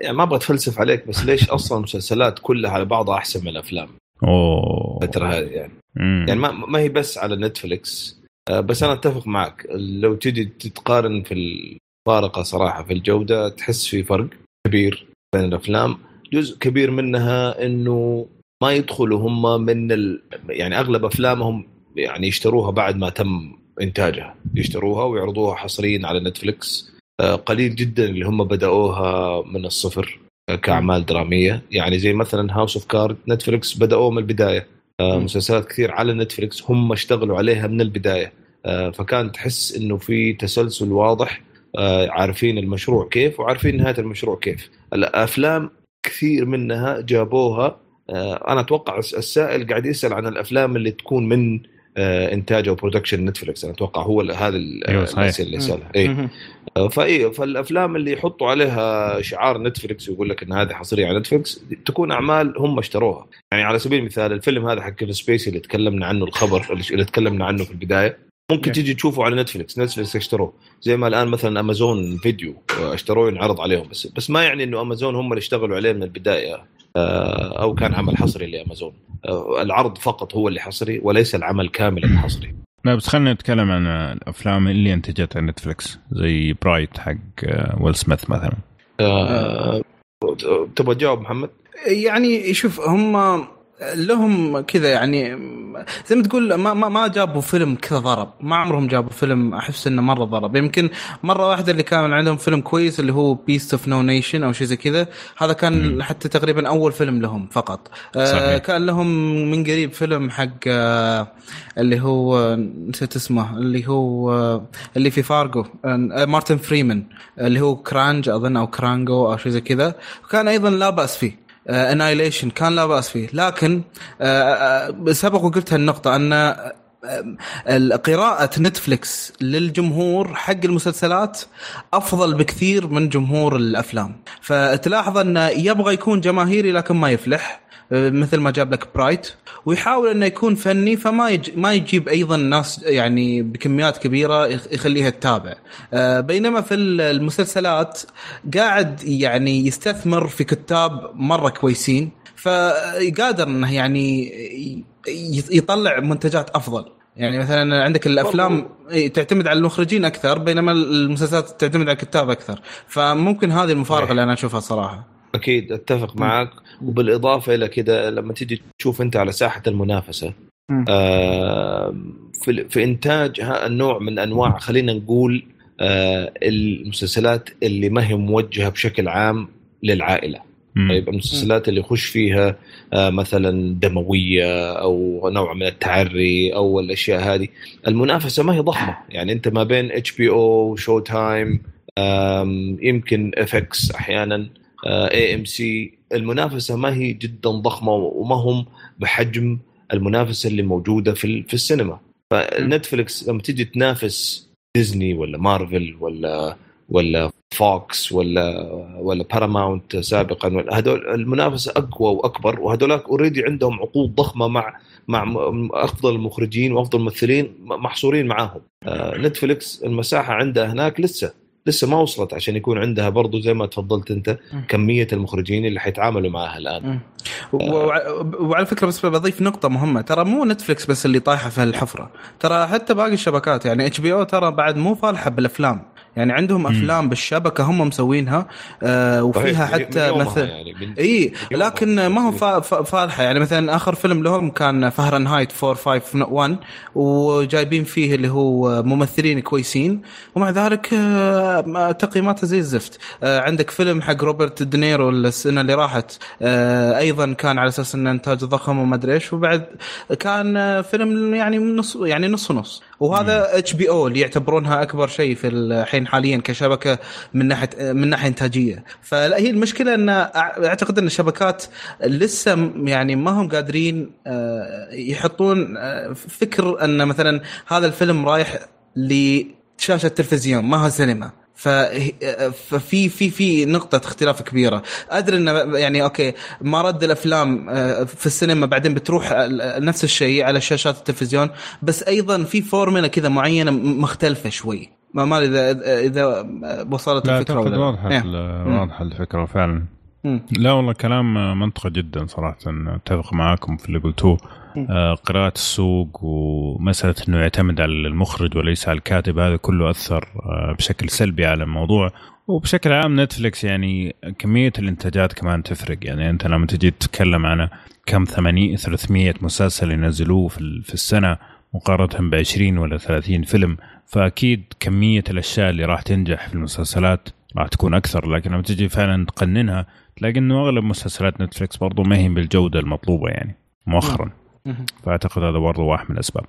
يعني ما أبغى أتفلسف عليك بس ليش أصلا المسلسلات كلها على بعضها أحسن من الأفلام؟ أوه. الفترة هذه يعني. مم. يعني ما, ما هي بس على نتفلكس آه، بس أنا أتفق معك. لو تجي تتقارن في الفارقه صراحة في الجودة تحس في فرق كبير بين الأفلام. جزء كبير منها إنه ما يدخلوا هم من ال... يعني أغلب أفلامهم يعني يشتروها بعد ما تم إنتاجها. يشتروها ويعرضوها حصريا على نتفلكس قليل جدا اللي هم بدأوها من الصفر كأعمال درامية. يعني زي مثلا House of Cards نتفلكس بداوا من البداية. آه، مسلسلات كثير على نتفلكس هم اشتغلوا عليها من البداية. آه، فكان تحس إنه في تسلسل واضح آه، عارفين المشروع كيف وعارفين نهاية المشروع كيف. الأفلام كثير منها جابوها. أنا أتوقع السائل قاعد يسأل عن الأفلام اللي تكون من آه، إنتاج أو production نتفلكس أنا أتوقع هو هذا الأسئلة اللي سالها اي فاي فالأفلام اللي يحطوا عليها شعار نتفلكس ويقول لك إن هذه حصرية على نتفلكس تكون أعمال هم اشتروها. يعني على سبيل المثال الفيلم هذا حق سبيسي اللي تكلمنا عنه الخبر اللي تكلمنا عنه في البداية ممكن تيجي تشوفه على نتفلكس نتفلكس اشتروه. زي ما الآن مثلا امازون فيديو اشتروه ينعرض عليهم بس. بس ما يعني إنه امازون هم اللي اشتغلوا عليه من البداية. آه، أو كان عمل حصري لأمازون. آه، العرض فقط هو اللي حصري وليس العمل كاملا حصري. لا بس خلينا نتكلم عن الأفلام اللي انتجتها نتفلكس زي Bright حق آه، ويل سميث مثلا. أه تبغى تجاوب محمد؟ يعني شوف هم لهم كذا يعني زي ما تقول ما ما, ما جابوا فيلم كذا ضرب. ما عمرهم جابوا فيلم أحس إنه مرة ضرب. يمكن مرة واحدة اللي كان عندهم فيلم كويس اللي هو Beasts of No Nation أو شيء زي كذا. هذا كان م. حتى تقريبا أول فيلم لهم فقط. آه، صحيح. آه كان لهم من قريب فيلم حق آه اللي هو نسيت اسمه اللي هو آه اللي في فارجو آه مارتن فريمان اللي هو كرانج أظن أو كرانجو أو شيء زي كذا. وكان أيضا لا بأس فيه. Annihilation آه، كان لا بأس فيه. لكن آه، آه، سبق وقلت هالنقطة أن قراءة نتفلكس للجمهور حق المسلسلات أفضل بكثير من جمهور الأفلام. فتلاحظ انه يبغى يكون جماهيري لكن ما يفلح. مثل ما جاب لك برايت ويحاول إنه يكون فني فما يج... ما يجيب أيضا ناس يعني بكميات كبيرة يخليها تتابع. آه، بينما في المسلسلات قاعد يعني يستثمر في كتاب مرة كويسين فقادر إنه يعني يطلع منتجات أفضل. يعني مثلا عندك الأفلام تعتمد على المخرجين أكثر بينما المسلسلات تعتمد على الكتاب أكثر. فممكن هذه المفارقة اللي أنا أشوفها صراحة. أكيد أتفق معك. وبالإضافة إلى كذا لما تيجي تشوف أنت على ساحة المنافسة آه في, في إنتاج النوع من أنواع خلينا نقول آه المسلسلات اللي ما هي موجهة بشكل عام للعائلة. طيب المسلسلات اللي يخش فيها آه مثلا دموية أو نوع من التعري أو الأشياء هذه. المنافسة ما هي ضخمة. يعني أنت ما بين HBO Showtime يمكن FX أحيانا. AMC المنافسة ما هي جدا ضخمة وما هم بحجم المنافسة اللي موجودة في في السينما. فنتفلكس لما تيجي تنافس ديزني ولا مارفل ولا ولا فوكس ولا ولا باراماونت سابقا هذول المنافسة أقوى وأكبر وهذولاك already عندهم عقود ضخمة مع مع أفضل المخرجين وأفضل الممثلين محصورين معاهم. نتفلكس المساحة عندها هناك لسه. لسه ما وصلت عشان يكون عندها برضو زي ما تفضلت أنت كمية المخرجين اللي حيتعاملوا معها الآن. وعلى فكرة بس بضيف نقطة مهمة ترى مو نتفلكس بس اللي طايحة في الحفره ترى حتى باقي الشبكات يعني HBO ترى بعد مو فالحة بالأفلام. يعني عندهم أفلام بالشبكة هم مسوينها آه وفيها حتى مثلا يعني إي لكن ما هو فالحة. يعني مثلا آخر فيلم لهم كان فهرنهايت 451 وجايبين فيه اللي هو ممثلين كويسين ومع ذلك آه تقييماته زي الزفت. آه عندك فيلم حق روبرت دينيرو السنة اللي راحت آه أيضا كان على أساس إنه إنتاج ضخم وما أدري إيش وبعد كان فيلم يعني نص يعني نص ونص. وهذا HBO اللي يعتبرونها أكبر شيء في الحين حاليا كشبكة من ناحيه من ناحية إنتاجية. فلا هي المشكلة إن أعتقد إن الشبكات لسه يعني ما هم قادرين آه، يحطون آه، فكر إن مثلا هذا الفيلم رايح لشاشة تلفزيون ما هو سينما ففي في في نقطة اختلاف كبيرة، أدري إنه يعني okay مرد الأفلام آه، في السينما بعدين بتروح نفس الشيء على شاشات التلفزيون، بس أيضا في فورمولا كذا معينة مختلفة شوي. ما ما اذا اذا وصلت لا الفكرة ولا واضحة إيه. واضحة الفكرة فعلا. لا والله كلام منطقي جدا صراحة. أتفق معاكم في اللي قلتوه. آه، قراءة السوق ومسألة أنه يعتمد على المخرج وليس على الكاتب هذا كله أثر آه، بشكل سلبي على الموضوع. وبشكل عام نتفلكس يعني كمية الإنتاجات كمان تفرق. يعني أنت لما تجي تتكلم عن كم 80 300 مسلسل ينزلوه في, السنة مقارنة ب 20 ولا 30 فيلم فأكيد كمية الأشياء اللي راح تنجح في المسلسلات راح تكون أكثر. لكن لما تجي فعلا تقننها إنه أغلب مسلسلات نتفلكس برضو ما هي بالجودة المطلوبة يعني مؤخرا. فأعتقد هذا برضو واحد من الأسباب.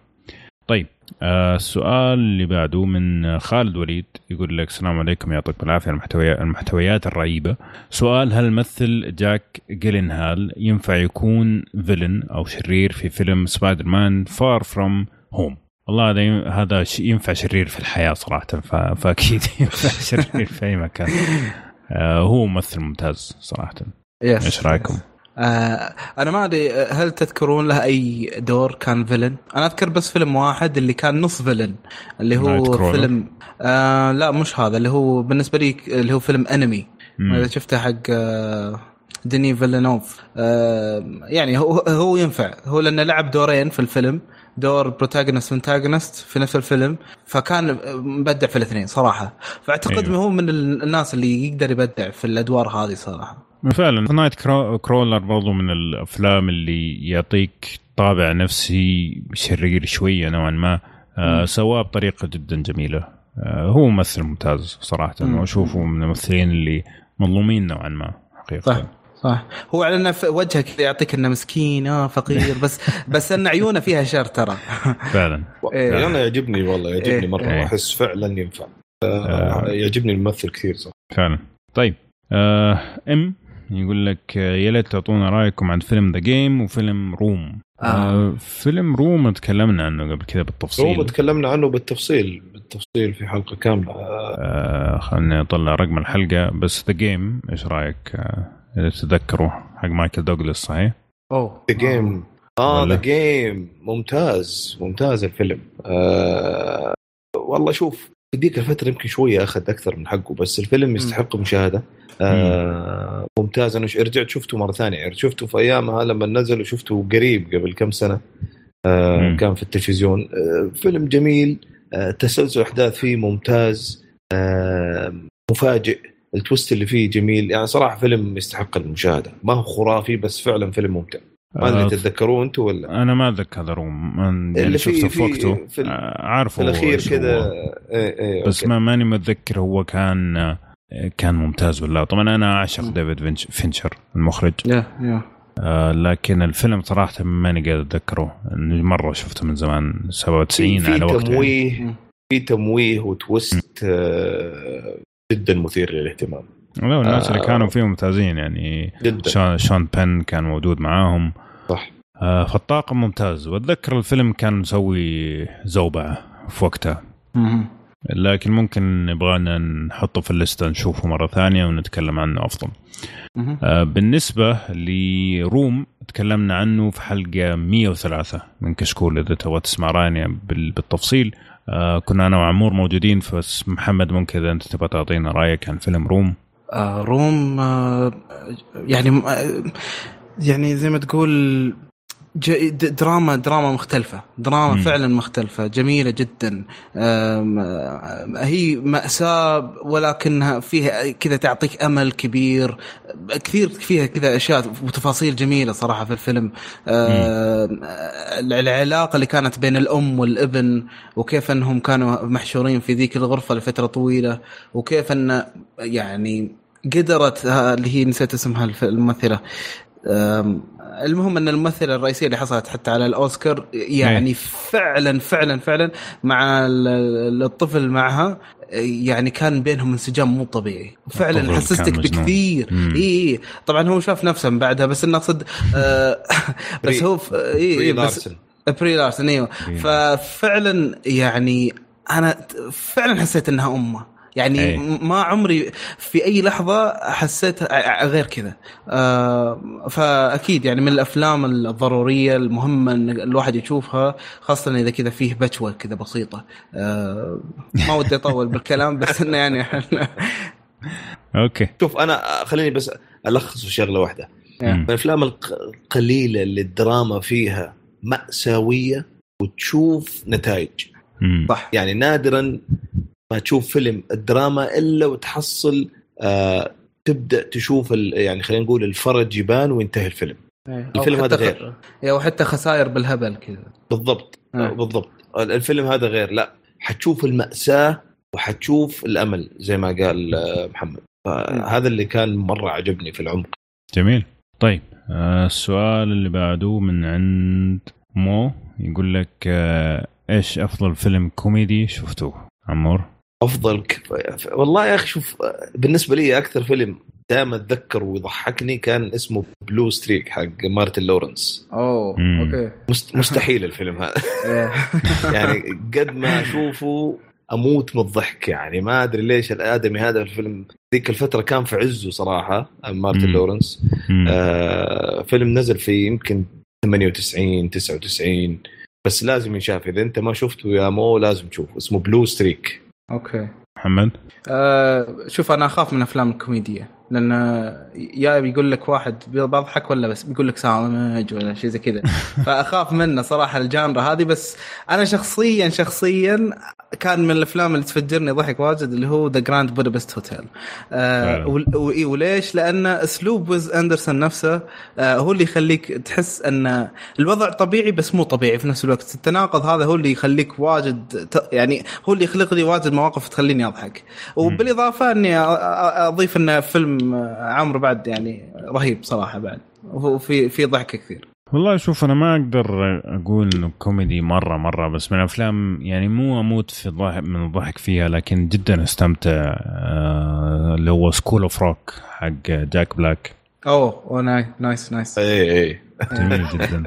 طيب آه السؤال اللي بعده من خالد وليد يقول لك السلام عليكم يعطيكم العافية المحتويات المحتويات الرهيبة. سؤال هل ممثل جاك جيلنهال ينفع يكون villain أو شرير في فيلم Spider-Man Far From Home والله هذا هذا ينفع شرير في الحياة صراحة فأكيد ينفع شرير في أي مكان. هو ممثل ممتاز صراحة. إيش رأيكم؟ آه أنا ما أدري هل تذكرون له أي دور كان villain؟ أنا أذكر بس فيلم واحد اللي كان نص villain اللي هو فيلم آه لا مش هذا اللي هو بالنسبة لي اللي هو فيلم Enemy إذا شفته حق آه ديني فيلنوف آه يعني هو هو ينفع هو لأنه لعب دورين في الفيلم. دور protagonist و antagonist في نفس الفيلم فكان مبدع في الاثنين صراحة. فأعتقد أيوه. هو من الناس اللي يقدر يبدع في الأدوار هذه صراحة. فعلا Nightcrawler برضو من الأفلام اللي يعطيك طابع نفسي شرير شوية نوعا ما آه سواه بطريقة جدا جميلة. آه هو ممثل ممتاز صراحة وأشوفه من الممثلين اللي مظلومين نوعا ما حقيقة. صح. صح هو على انه وجهه كذا يعطيك أنه مسكين آه فقير بس بس أن عيونه فيها شر ترى فعلا إيه. أنا يعجبني والله يعجبني إيه. مرة إيه. أحس فعلا ينفع آه. يعجبني الممثل كثير صح فعلا طيب آه إم يقول لك يا ليت تعطونا رأيكم عن فيلم The Game وفيلم Room آه. آه فيلم Room تكلمنا عنه قبل كذا بالتفصيل Room تكلمنا عنه بالتفصيل بالتفصيل في حلقة كاملة آه خليني أطلع رقم الحلقة بس The Game إيش رأيك آه تتذكروا حق مايكل دوغلاس صحيح؟ أوه. The Game آه The Game ممتاز. ممتاز الفيلم. آه والله شوف في ذيك الفترة يمكن شوية أخذ أكثر من حقه بس الفيلم يستحق مشاهدة. آه ممتاز. أنا رجعت شفته مرة ثانية. يعني شفته في أيامها لما نزل وشفته قريب قبل كم سنة. آه كان في التلفزيون. آه فيلم جميل. آه تسلسل أحداث فيه ممتاز. آه مفاجئ. ال twist اللي فيه جميل. يعني صراحة فيلم يستحق المشاهدة. ما هو خرافي بس فعلا فيلم ممتع. ما أدري آه، تتذكروه أنتم ولا؟ أنا ما أتذكر Room يعني اللي شفته في وقته. في آه، عارفه في الأخير كذا إيه إيه بس ما ماني متذكر هو كان كان ممتاز ولا طبعا أنا اعشق ديفيد فينشر المخرج. yeah yeah. آه لكن الفيلم صراحة ماني قادر أتذكره. مرة شفته من زمان 97 على وقت تمويه يعني. في تمويه وتويست آه جدا مثير للاهتمام. لا الناس آه اللي كانوا فيه ممتازين يعني. جدا. شون, شون بن كان موجود معاهم. صح. آه فالطاقم ممتاز. واتذكر الفيلم كان مسوي زوبعة في وقتها. لكن ممكن نبغانا نحطه في الليستة نشوفه مرة ثانية ونتكلم عنه أفضل. آه بالنسبة لروم تكلمنا عنه في حلقة 103 من كشكول إذا تبغى تسمع رانيا بالتفصيل. آه كنا أنا وعمور موجودين بس محمد ممكن اذا أنت تبغى تعطينا رأيك عن فيلم Room؟ آه Room آه يعني آه يعني زي ما تقول دراما دراما مختلفة. دراما مم. فعلا مختلفة جميلة جدا. هي مأساة ولكنها فيها كذا تعطيك أمل كبير. كثير فيها كذا أشياء وتفاصيل جميلة صراحة في الفيلم. العلاقة اللي كانت بين الأم والابن وكيف أنهم كانوا محشورين في ذيك الغرفة لفترة طويلة وكيف أن يعني قدرت اللي هي نسيت اسمها الممثلة. المهم أن الممثلة الرئيسية اللي حصلت حتى على الأوسكار يعني إيه. فعلا فعلا فعلا مع الطفل معها يعني كان بينهم انسجام مو طبيعي. فعلا حسستك بكثير. اي اي طبعا هو شاف نفسه من بعدها بس انه أقصد آه بس هو اي اي بس بري لارسن إيوه. ففعلا يعني أنا فعلا حسيت إنها أمة. يعني أي. ما عمري في أي لحظة حسيت غير كذا. آه فأكيد يعني من الأفلام الضرورية المهمة إن الواحد يشوفها خاصة إذا كذا فيه بتوه كذا بسيطة. آه ما ودي أطول بالكلام بس إنه يعني okay. شوف أنا خليني بس ألخص في شغلة واحدة. من الأفلام القليلة اللي الدراما فيها مأساوية وتشوف نتائج. صح. يعني نادرا ما تشوف فيلم الدراما إلا وتحصل آه تبدأ تشوف يعني خلينا نقول الفرج يبان وينتهي الفيلم. إيه. الفيلم هذا غير. أو حتى خسائر بالهبل كذا. بالضبط أه. بالضبط. الفيلم هذا غير لا حتشوف المأساة وحتشوف الأمل زي ما قال آه، محمد. فهذا اللي كان مرة عجبني في العمق. جميل. طيب آه، السؤال اللي بعده من عند مو يقول لك آه، إيش أفضل فيلم كوميدي شفتوه؟ عمور. أفضل ك... والله يا أخي شوف بالنسبة لي أكثر فيلم دائما أتذكر ويضحكني كان اسمه Blue Streak حق مارتن لورنس. أوه okay. مستحيل الفيلم هذا. يعني قد ما أشوفه أموت من الضحك يعني. ما أدري ليش الآدمي هذا الفيلم ذيك الفترة كان في عزه صراحة مارتن لورنس. آه فيلم نزل في يمكن 98 99 بس لازم ينشاف. إذا أنت ما شفته يا مو لازم تشوفه. اسمه Blue Streak okay. محمد؟ آه شوف أنا أخاف من أفلام الكوميديا لأن يا بيقول لك واحد بضحك ولا بس بيقول لك سامج ولا شيء زي كذا. فأخاف منه صراحة ال genre هذه. بس أنا شخصيا شخصيا كان من الأفلام اللي تفجرني ضحك واجد اللي هو The Grand Budapest Hotel وليش؟ لأن أسلوب ويس أندرسون نفسه آه هو اللي يخليك تحس أن الوضع طبيعي بس مو طبيعي في نفس الوقت. التناقض هذا هو اللي يخليك واجد يعني هو اللي يخلق لي واجد مواقف تخليني أضحك. وبالإضافة أني أضيف انه فيلم عمور بعد يعني رهيب صراحة بعد. وفي في ضحك كثير. والله شوف أنا ما أقدر أقول إنه كوميدي مره مرة بس من الافلام يعني مو أموت في الضحك من الضحك فيها لكن جدا أستمتع آه، اللي هو School of Rock حق جاك بلاك أوه nice nice اي اي جميل جدا.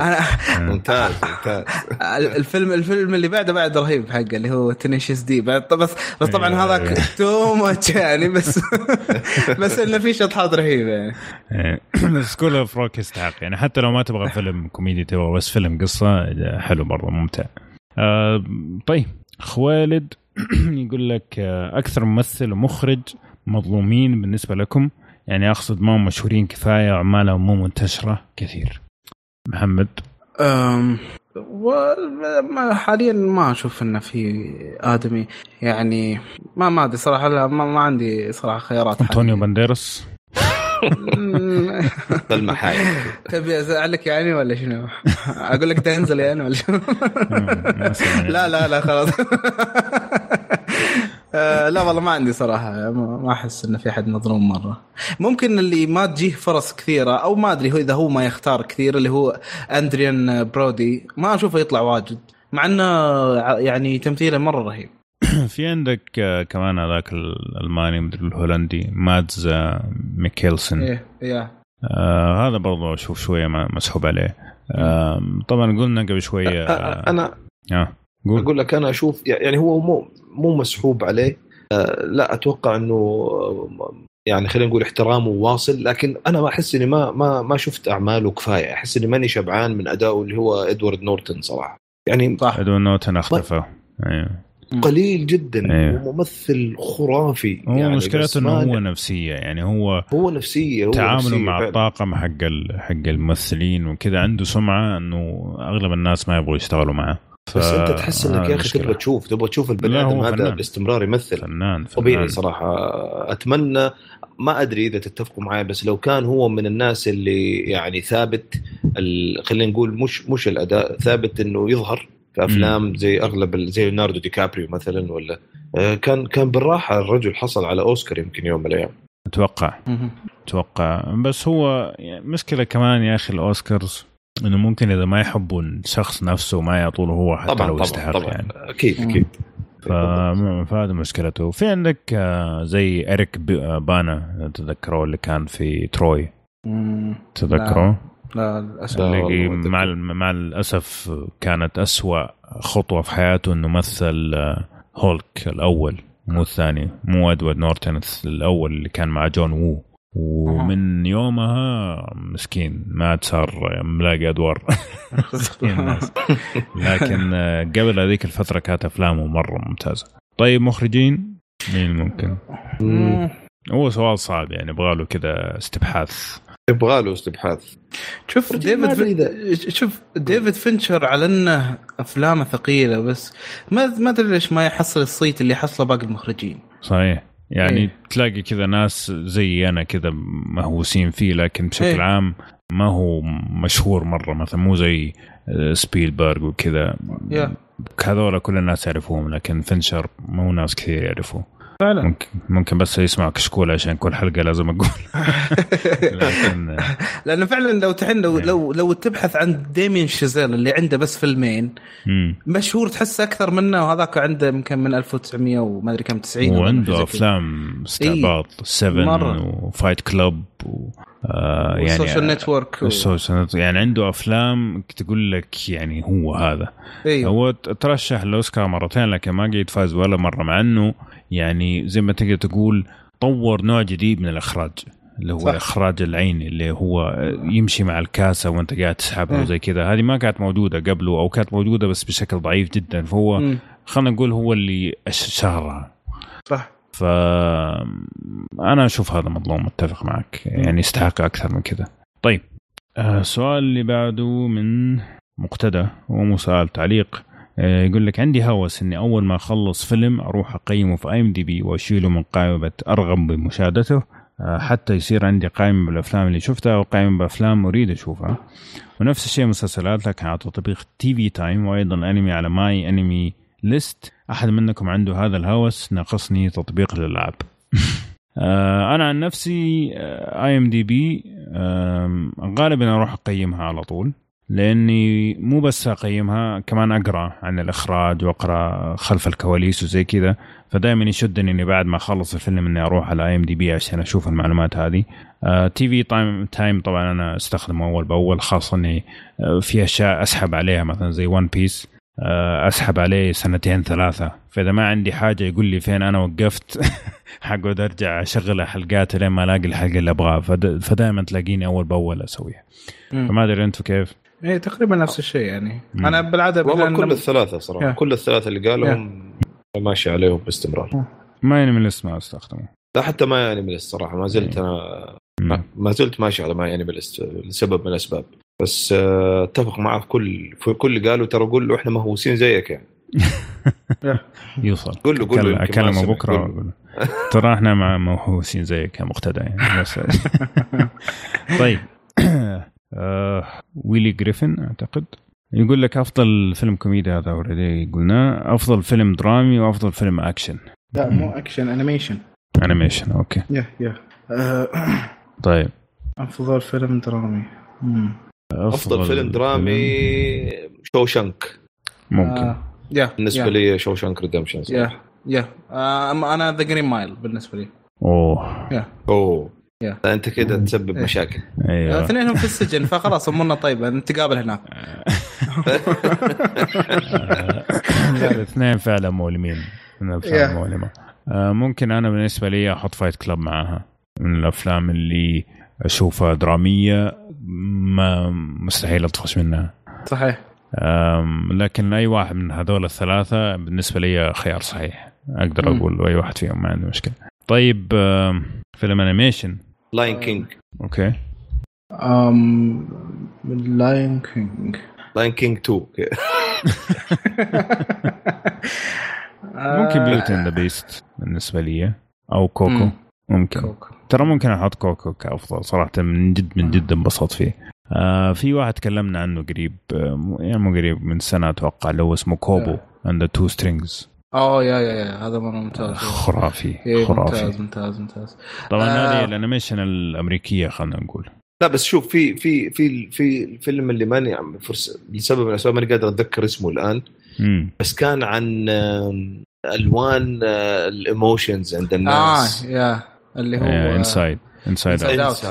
ممتاز ممتاز. الفيلم الفيلم اللي بعده بعد رهيب حقه اللي هو Tenacious D. بس بس طبعا. هذاك too much يعني بس بس إنه في شطحات رهيبة يعني. School of Rock يستحق. يعني حتى لو ما تبغى فيلم كوميدي تبغى بس فيلم قصة حلو برضه ممتع. آه، طيب. خوالد يقول لك آه، أكثر ممثل ومخرج مظلومين بالنسبة لكم. يعني أقصد ما هم مشهورين كفاية وعمالهم مو منتشرة كثير. محمد. أم حاليا ما أشوف إنه في آدمي. يعني ما ما أدري صراحة لا ما, ما عندي صراحة خيارات أنطونيو بانديرس بالمحايا تبي أزعلك يعني ولا شنو؟ أقول لك تنزل يعني ولا شنو؟ لا لا لا خلاص. آه، لا والله ما عندي صراحة ما أحس انه في أحد مظلوم مرة ممكن اللي ما تجيه فرص كثيرة أو ما أدري هو إذا هو ما يختار كثير اللي هو أندريان برودي ما أشوفه يطلع واجد مع إنه يعني تمثيله مرة رهيب في عندك آه، كمان هذاك الألماني مدري الهولندي مادز آه، ميكيلسون إيه إيه آه هذا برضه أشوف شوية مسحوب عليه آه طبعا قلنا قبل شوية آه أنا آه. قول. أقول لك أنا أشوف يعني هو مو مو مسحوب عليه. آه لا أتوقع إنه يعني خلينا نقول احترامه واصل لكن أنا ما أحس إني ما ما ما شفت أعماله كفاية. أحس إني ماني شبعان من ادائه اللي هو إدوارد نورتن صراحة. يعني صح. إدوارد نورتن اختفى أيوه قليل جدا. أيوه. وممثل خرافي هو يعني مشكلته إنه هو نفسية. يعني هو هو نفسية هو تعامله نفسية مع فعلا. الطاقم حق حق الممثلين وكذا عنده سمعة إنه أغلب الناس ما يبغوا يشتغلوا معه. ف... بس أنت تحس إنك يا أخي تبغى تشوف تبغى تشوف البني آدم هذا باستمرار يمثل. فنان, فنان. طبيعي صراحة. أتمنى ما أدري إذا تتفقوا معي بس لو كان هو من الناس اللي يعني ثابت ال... خلينا نقول مش مش الأداء ثابت إنه يظهر في أفلام زي أغلب زي ليوناردو دي كابريو مثلا ولا آه، كان كان بالراحة الرجل حصل على أوسكار يمكن يوم من الأيام. أتوقع. أتوقع. بس هو يعني مشكلة كمان يا أخي الأوسكارز. إنه ممكن إذا ما يحبوا الشخص نفسه ما يعطوا له هو حتى طبعا لو طبعا يستحق طبعا. يعني. أكيد أكيد. فهذا مشكلته. في عندك آه، زي إريك آه، بانا تذكروا اللي كان في Troy. تذكروا لا للأسف. اللي مع مع الأسف كانت أسوأ خطوة في حياته إنه مثل آه، هولك الأول مو الثاني مو إدوارد نورتن الأول اللي كان مع جون وو. ومن يومها مسكين ما عاد صار ملاقي أدوار. لكن آه، قبل هذيك الفترة كانت أفلامه مرة ممتازة. طيب مخرجين؟ مين ممكن؟ هو سؤال صعب يعني يبغى له كذا استبحاث. يبغى له استبحاث. شوف ديفيد شوف ديفيد فينشر على أنه أفلامه ثقيلة بس ما ما أدري ليش ما يحصل الصيت اللي حصله باقي المخرجين. صحيح. يعني إيه؟ تلاقي كذا ناس زي أنا كذا مهووسين فيه لكن بشكل إيه؟ عام ما هو مشهور مرة مثلا مو زي سبيلبرغ وكذا yeah. هذول كل الناس يعرفوهم لكن فينشر مو ناس كثير يعرفوه فعلا. ممكن ممكن بس يسمع كشكول عشان كل حلقة لازم أقول. لكن لأنه فعلا لو تحن لو. لو لو تبحث عن ديمين شيزيل اللي عنده بس فيلمين مشهور تحس أكثر منه وهذاك عنده يمكن من 1900 وما ادري كم 90 وعنده أفلام استعباط Seven و Fight Club و... آه يعني ال Social Network ال Social يعني عنده أفلام تقول لك يعني هو هذا. أيوه. هو ترشح للاوسكار مرتين لكن ما قد فاز ولا مرة مع إنه يعني زي ما تقدر تقول طور نوع جديد من الإخراج اللي هو صح. الاخراج العيني اللي هو يمشي مع الكاسة وأنت قاعد تسحبها وزي كذا. هذه ما كانت موجودة قبله أو كانت موجودة بس بشكل ضعيف جدا. فهو خلينا نقول هو اللي شهرها. صح. ف أنا أشوف هذا مظلوم متفق معك. يعني يستحق أكثر من كذا. طيب آه، السؤال اللي بعده من مقتدى هو مو سؤال تعليق. آه، يقول لك عندي هوس إني أول ما أخلص فيلم أروح اقيمه في IMDb وأشيله من قائمة أرغب بمشاهدته. آه، حتى يصير عندي قائمة بالأفلام اللي شفتها وقائمه بأفلام أريد أشوفها. ونفس الشيء مسلسلات لكن على تطبيق TV Time وأيضا انمي على MyAnimeList أحد منكم عنده هذا الهوس ناقصني تطبيق الالعاب آه، أنا عن نفسي IMDb غالبا أروح أقيمها على طول لأني مو بس أقيمها كمان أقرأ عن الإخراج وأقرأ خلف الكواليس وزي كذا. فدائما يشدني إني بعد ما أخلص الفيلم إني أروح على IMDb عشان أشوف المعلومات هذه. TV Time Time طبعا أنا أستخدمه أول بأول خاصة إني آه، في أشياء أسحب عليها مثلا زي One Piece آه، أسحب عليه سنتين ثلاثة. فإذا ما عندي حاجة يقول لي فين أنا وقفت حقعد أرجع أشغل حلقات لين ما ألاقي الحلقة اللي أبغاها. فدائما تلاقيني أول بأول أسويها. فما أدري أنتم كيف؟ إيه تقريبا نفس الشيء يعني. مم. أنا بالعادة والله كل الثلاثة صراحة. كل الثلاثة اللي قالهم ماشي عليهم باستمرار. ما يعني من ما أستخدمه. لا حتى ما يعني من الصراحه ما زلت أنا ما زلت ماشي على ما يعني لسبب من الأسباب. بس آه، اتفق معه في كل في كل اللي قالوا ترى قول له إحنا مهووسين زيك يعني. يوصل. قول له قول له أكلمه بكرة ترى إحنا مع مهووسين زيك يا مقتدى يعني. بس. طيب. آه ويلي جريفن أعتقد. يقول لك أفضل فيلم كوميدي هذا already قلنا. أفضل فيلم درامي وأفضل فيلم اكشن لا مو اكشن انيميشن انيميشن أوكي. يا يا طيب. أفضل فيلم درامي. مم. أفضل فيلم درامي Shawshank ممكن. آه. يا بالنسبة لي شوشانك ريدمشن يا يا. أنا ذا جرين مايل بالنسبة لي. أوه. يا. أوه. yeah. أنت كده تسبب إيه. مشاكل. أيوه. آه، اثنينهم في السجن فخلاص أمورنا طيبة نتقابل هناك. الاثنين فعلا مؤلمين. من الافلام المؤلمه آه، ممكن أنا بالنسبة لي أحط Fight Club معاها. من الأفلام اللي اشوفها درامية ما مستحيل اطفش منها. صحيح. لكن أي واحد من هذول الثلاثة بالنسبة لي خيار صحيح. أقدر أقول أي واحد فيهم ما عندي مشكلة. طيب فيلم انيميشن لاين كينج أوكي. آم لاين كينج لاين كينج 2 ممكن Beauty the Beast بالنسبة لي. أو Coco ممكن. Coco. ترى ممكن أحط Coco كأفضل صراحة من جد من جد انبسطت فيه. آه في واحد تكلمنا عنه قريب آه يعني مو قريب من سنة أتوقع اللي هو اسمه Kubo and the Two Strings اوه yeah yeah yeah هذا مرة ممتاز. خرافي إيه خرافي. ممتاز ممتاز. ممتاز طبعا آه هذه ال animation الأمريكية خلينا نقول. لا بس شوف في في في في الفيلم اللي ماني لسبب من الاسباب ماني قادر أتذكر اسمه الآن. مم. بس كان عن ألوان آه، ال emotions عند الناس آه yeah اللي هو Inside Inside Out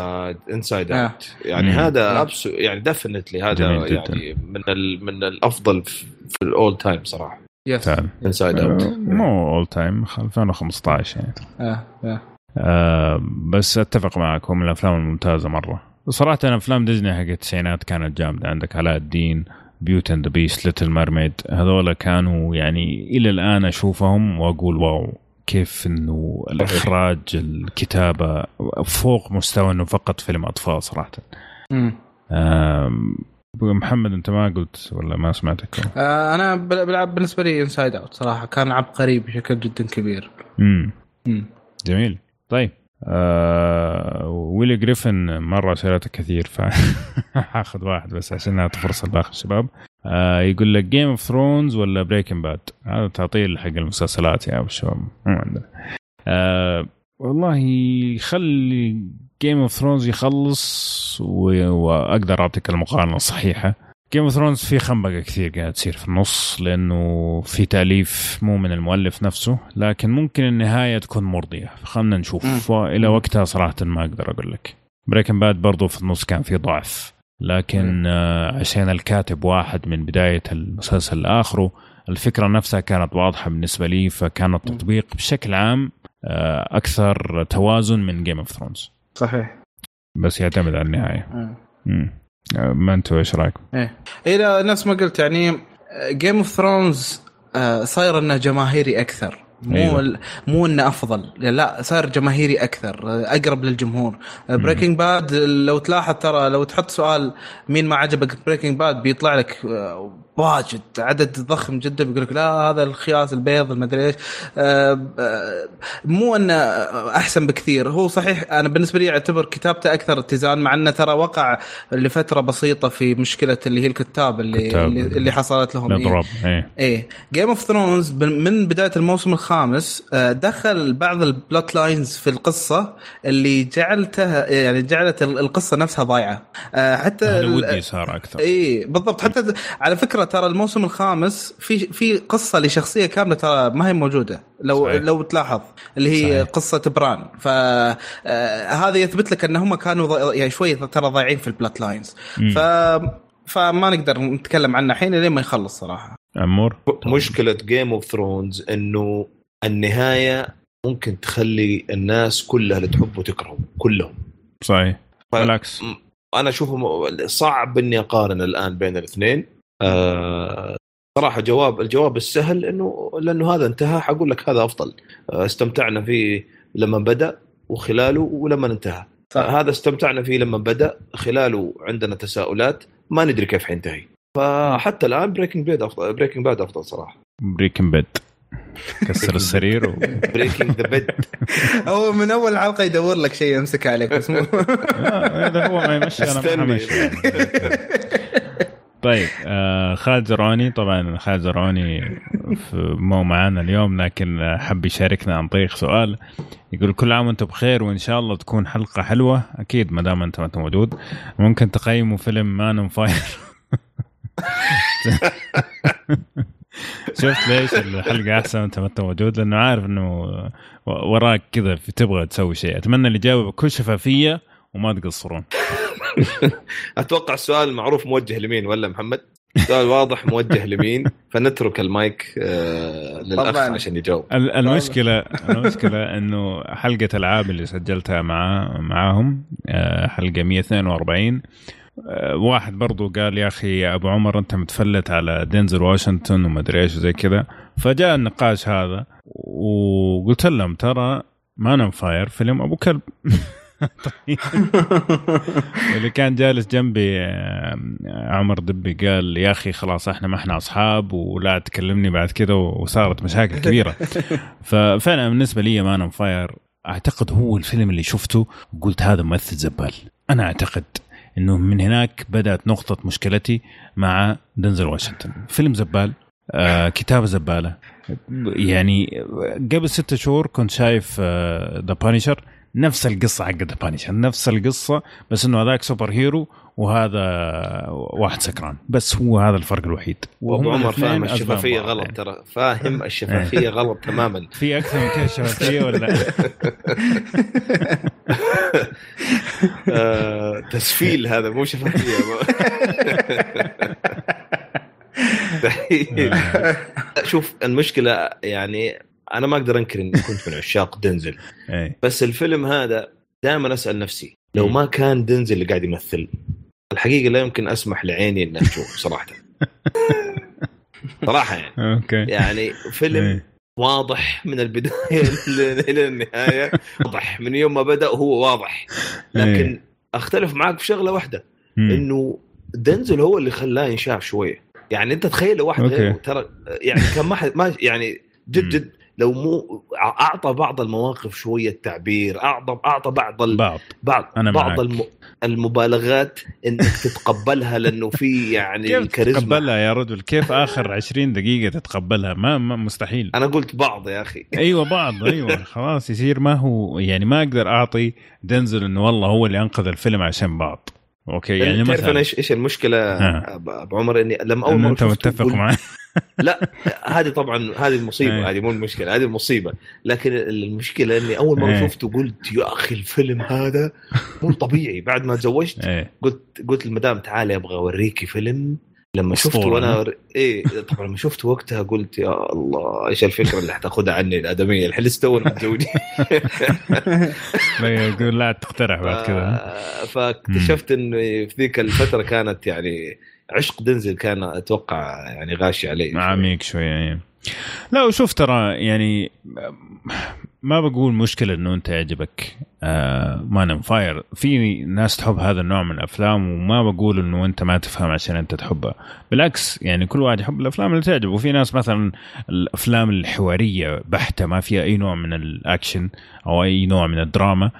Inside Out يعني مم. هذا abso يعني definitely هذا يعني من ال من الأفضل في ال all time صراحة. yes Inside Out مو all time 2015 يعني. آه آه. آه بس أتفق معك هو من الأفلام الممتازة مرة. صراحة أفلام ديزني حق التسعينات كانت جامدة. عندك علاء الدين Beauty and the Beast, Little Mermaid هذول كانوا يعني إلى الآن أشوفهم وأقول wow. كيف إنه الإخراج الكتابة فوق مستوى إنه فقط فيلم أطفال صراحة. محمد أنت ما قلت ولا ما سمعتك؟ آه أنا بالنسبة لي Inside Out صراحة. كان عبقري بشكل جدا كبير. امم جميل. طيب. آه ويلي جريفن مرة اسئلته كثير فحاخذ واحد بس عشان نعطي فرصة لباقي الشباب. آه يقول لك Game of Thrones ولا Breaking Bad هذا تعطيل حق المسلسلات يا أبو الشباب مو عندنا. آه والله خلي Game of Thrones يخلص وأقدر أعطيك المقارنة الصحيحة. Game of Thrones في خنبقة كثير قاعد تصير في النص لأنه في تأليف مو من المؤلف نفسه لكن ممكن النهاية تكون مرضية. خلينا نشوف. إلى وقتها صراحة ما أقدر أقول لك. Breaking Bad برضو في النص كان في ضعف. لكن آه عشان الكاتب واحد من بداية المسلسل لاخره الفكرة نفسها كانت واضحة بالنسبة لي فكان التطبيق بشكل عام آه أكثر توازن من Game of Thrones صحيح. بس يعتمد على النهاية. امم ما أنتم إيش رأيكم؟ إيه. إيه نفس ما قلت يعني Game of Thrones صاير انه جماهيري أكثر. مو أيوة. مو إنه أفضل. لا صار جماهيري أكثر أقرب للجمهور. Breaking Bad لو تلاحظ ترى لو تحط سؤال مين ما عجبك Breaking Bad بيطلع لك واجد عدد ضخم جدا. بيقول لك لا هذا الخياس البيض المدري إيش. آه، آه، مو إنه أحسن بكثير. هو صحيح أنا بالنسبة لي اعتبر كتابته أكثر اتزان مع إنه ترى وقع لفترة بسيطة في مشكلة اللي هي الكتاب اللي كتاب. اللي, حصلت لهم. إيه. إيه. Game of Thrones من بداية الموسم الخامس آه، دخل بعض ال plot lines في القصة اللي جعلتها يعني جعلت القصة نفسها ضايعة. حتى ودي صار أكثر. إي بالضبط. حتى على فكرة ترى الموسم الخامس في في قصة لشخصية كاملة ترى ما هي موجودة. لو صحيح. لو تلاحظ اللي هي صحيح. قصة بران. فهذا آه يثبت لك ان هم كانوا يعني شوي ترى ضايعين في ال plot lines ف فما نقدر نتكلم عنه الحين لين ما يخلص صراحة. امور مشكلة Game of Thrones إنه النهاية ممكن تخلي الناس كلها اللي تحبه تكرهه كلهم. صحيح. بالعكس. أنا اشوفه صعب إني أقارن الآن بين الاثنين. آه صراحة جواب الجواب السهل إنه لأنه هذا انتهى حقول لك هذا أفضل. آه استمتعنا فيه لما بدأ وخلاله ولما انتهى. صح. هذا استمتعنا فيه لما بدأ خلاله عندنا تساؤلات ما ندري كيف حينتهي. فحتى الآن Breaking Bad أفضل بريكنج باد أفضل صراحة. بريكنج باد كسر السرير و... Breaking the Bed هو من أول حلقه يدور لك شيء يمسك عليك بس مو هذا هو ما يمشي أنا ما طيب آه خالد زرعوني. طبعا خالد زرعوني مو معانا اليوم لكن حب يشاركنا عن طريق سؤال. يقول كل عام وأنتم بخير وإن شاء الله تكون حلقة حلوة. أكيد ما دام انت ما انت موجود. ممكن تقيموا فيلم Man on Fire شفت ليش الحلقة أحسن؟ وانت ما أنت موجود لأنه عارف إنه وراك كذا تبغى تسوي شيء. أتمنى الاجابه بكل شفافية وما تقصرون. أتوقع السؤال معروف موجه لمين ولا محمد؟ سؤال واضح موجه لمين؟ فنترك المايك آه للأخ عشان يجاوب. المشكلة المشكلة إنه حلقة العاب اللي سجلتها مع معاهم آه حلقة 142 آه واحد برضو قال يا أخي يا أبو عمر أنت متفلت على دينزل واشنطن وما أدري إيش زي كذا. فجاء النقاش هذا وقلت لهم ترى Man Fire فيلم أبو كلب. طيب. اللي كان جالس جنبي عمر دبي قال يا أخي خلاص إحنا ما إحنا أصحاب ولا تكلمني بعد كذا. وصارت مشاكل كبيرة. ففعلا بالنسبة لي Man Fire أعتقد هو الفيلم اللي شفته وقلت هذا ممثل زبالة. أنا أعتقد إنه من هناك بدأت نقطة مشكلتي مع دنزل واشنطن. فيلم زبالة آه كتابة زبالة. يعني قبل ستة شهور كنت شايف The آه Punisher نفس القصة حق The Punisher نفس القصة بس إنه هذاك superhero وهذا واحد سكران. بس هو هذا الفرق الوحيد. وأبو عمر فاهم الشفافية غلط يعني. ترى. فاهم الشفافية غلط تماما. في أكثر من كذا شفافية ولا آه، تسفيل هذا مو شفافيه شوف المشكلة يعني أنا ما أقدر أنكر إني كنت من عشاق دنزل. بس الفيلم هذا دائما أسأل نفسي لو ما كان دنزل اللي قاعد يمثل الحقيقة لا يمكن أسمح لعيني انها تشوف صراحة. صراحة يعني. أوكي. يعني فيلم واضح من البداية إلى النهاية. واضح. من يوم ما بدأ هو واضح. لكن أختلف معاك في شغلة واحدة. إنه دنزل هو اللي خلاه ينشاف شوية. يعني أنت تخيل لو واحد غيره ترى يعني كان ما ما يعني جد جد لو مو أعطى بعض المواقف شوية تعبير اعطى أعطى بعض ال... بعض. بعض أنا بعض الم... المبالغات إنك تتقبلها لأنه في يعني كيف الكاريزما تتقبلها يا رجل؟ كيف آخر 20 دقيقة تتقبلها؟ ما, ما مستحيل. أنا قلت بعض يا أخي. أيوه بعض أيوه. خلاص يصير ما هو يعني ما أقدر أعطي دنزل إنه والله هو اللي أنقذ الفيلم عشان بعض. أوكي يعني تعرف أنا إيش إيش المشكلة أبو عمر إني لما أول مرة أنت متفق معي لا هذه طبعا هذه المصيبة إيه. هذه مو المشكلة هذه المصيبة لكن المشكلة إني أول مرة إيه. شفته قلت يا أخي الفيلم هذا مو طبيعي بعد ما تزوجت إيه. قلت قلت للمدام تعالي أبغى اوريكي فيلم لما شفته وأنا إيه طبعا لما شفته وقتها قلت يا الله إيش الفكرة اللي حتاخذها عني الآدمية؟ الحين لسه تونا متزوجين يقول لا تقترح بعد كذا فاكتشفت انه في ذيك الفترة كانت يعني عشق دنزل كان أتوقع يعني غاشي علي عميق شوية يعني. لا وشوف ترى يعني ما بقول مشكلة إنه أنت يعجبك. Man Fire في ناس تحب هذا النوع من الأفلام وما بقول إنه أنت ما تفهم عشان أنت تحبها بالعكس يعني كل واحد يحب الأفلام اللي تعجبه. وفي ناس مثلا الأفلام الحوارية بحتة ما فيها أي نوع من الأكشن أو أي نوع من الدراما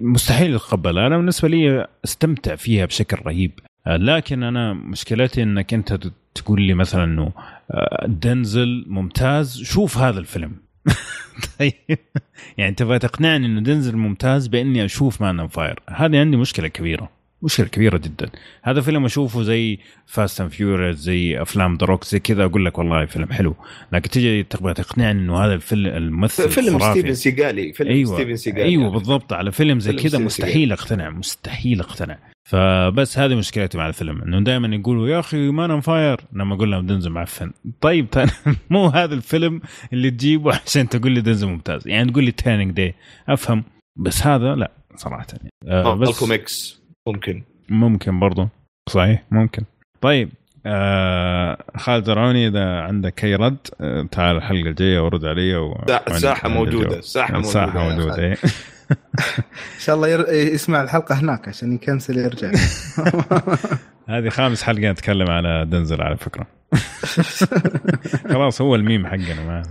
مستحيل يتقبلها أنا بالنسبة لي استمتع فيها بشكل رهيب. آه لكن أنا مشكلتي إنك أنت تقول لي مثلا إنه دنزل ممتاز. شوف هذا الفيلم. طيب. يعني تبغى تقنعني إنه دنزل ممتاز؟ بإني أشوف Man on Fire هذه عندي مشكلة كبيرة. مشكلة كبيرة جدا. هذا فيلم أشوفه زي Fast and Furious زي أفلام The Rock زي كذا أقول لك والله فيلم حلو. لكن تجي تبغى تقنعني إنه هذا الفيلم الممثل فيلم خرافي. ستيفن سيجالي فيلم أيوة. ستيفن سيجال. أيوه بالضبط على فيلم زي كذا مستحيل أقتنع مستحيل أقتنع. فبس هذه مشكلتي مع الفيلم إنه دائما يقولوا يا أخي Man on Fire لما أقول لهم دنزل معفن طيب مو هذا الفيلم اللي تجيبه عشان تقول لي دنزل ممتاز. يعني تقول لي Training Day أفهم. بس هذا لا صراحة. يعني آه بس mix ممكن. ممكن برضو. صحيح ممكن. طيب آه خالد زرعوني إذا عندك أي رد آه تعال الحلقة الجاية ورد علي و... ساحة موجودة ساحة موجوده ساحة موجودة إيه. إن شاء الله ير... يسمع الحلقة هناك عشان يكنسل يرجع. هذه خامس حلقة نتكلم على دنزل على فكرة. خلاص هو الميم حقنا ما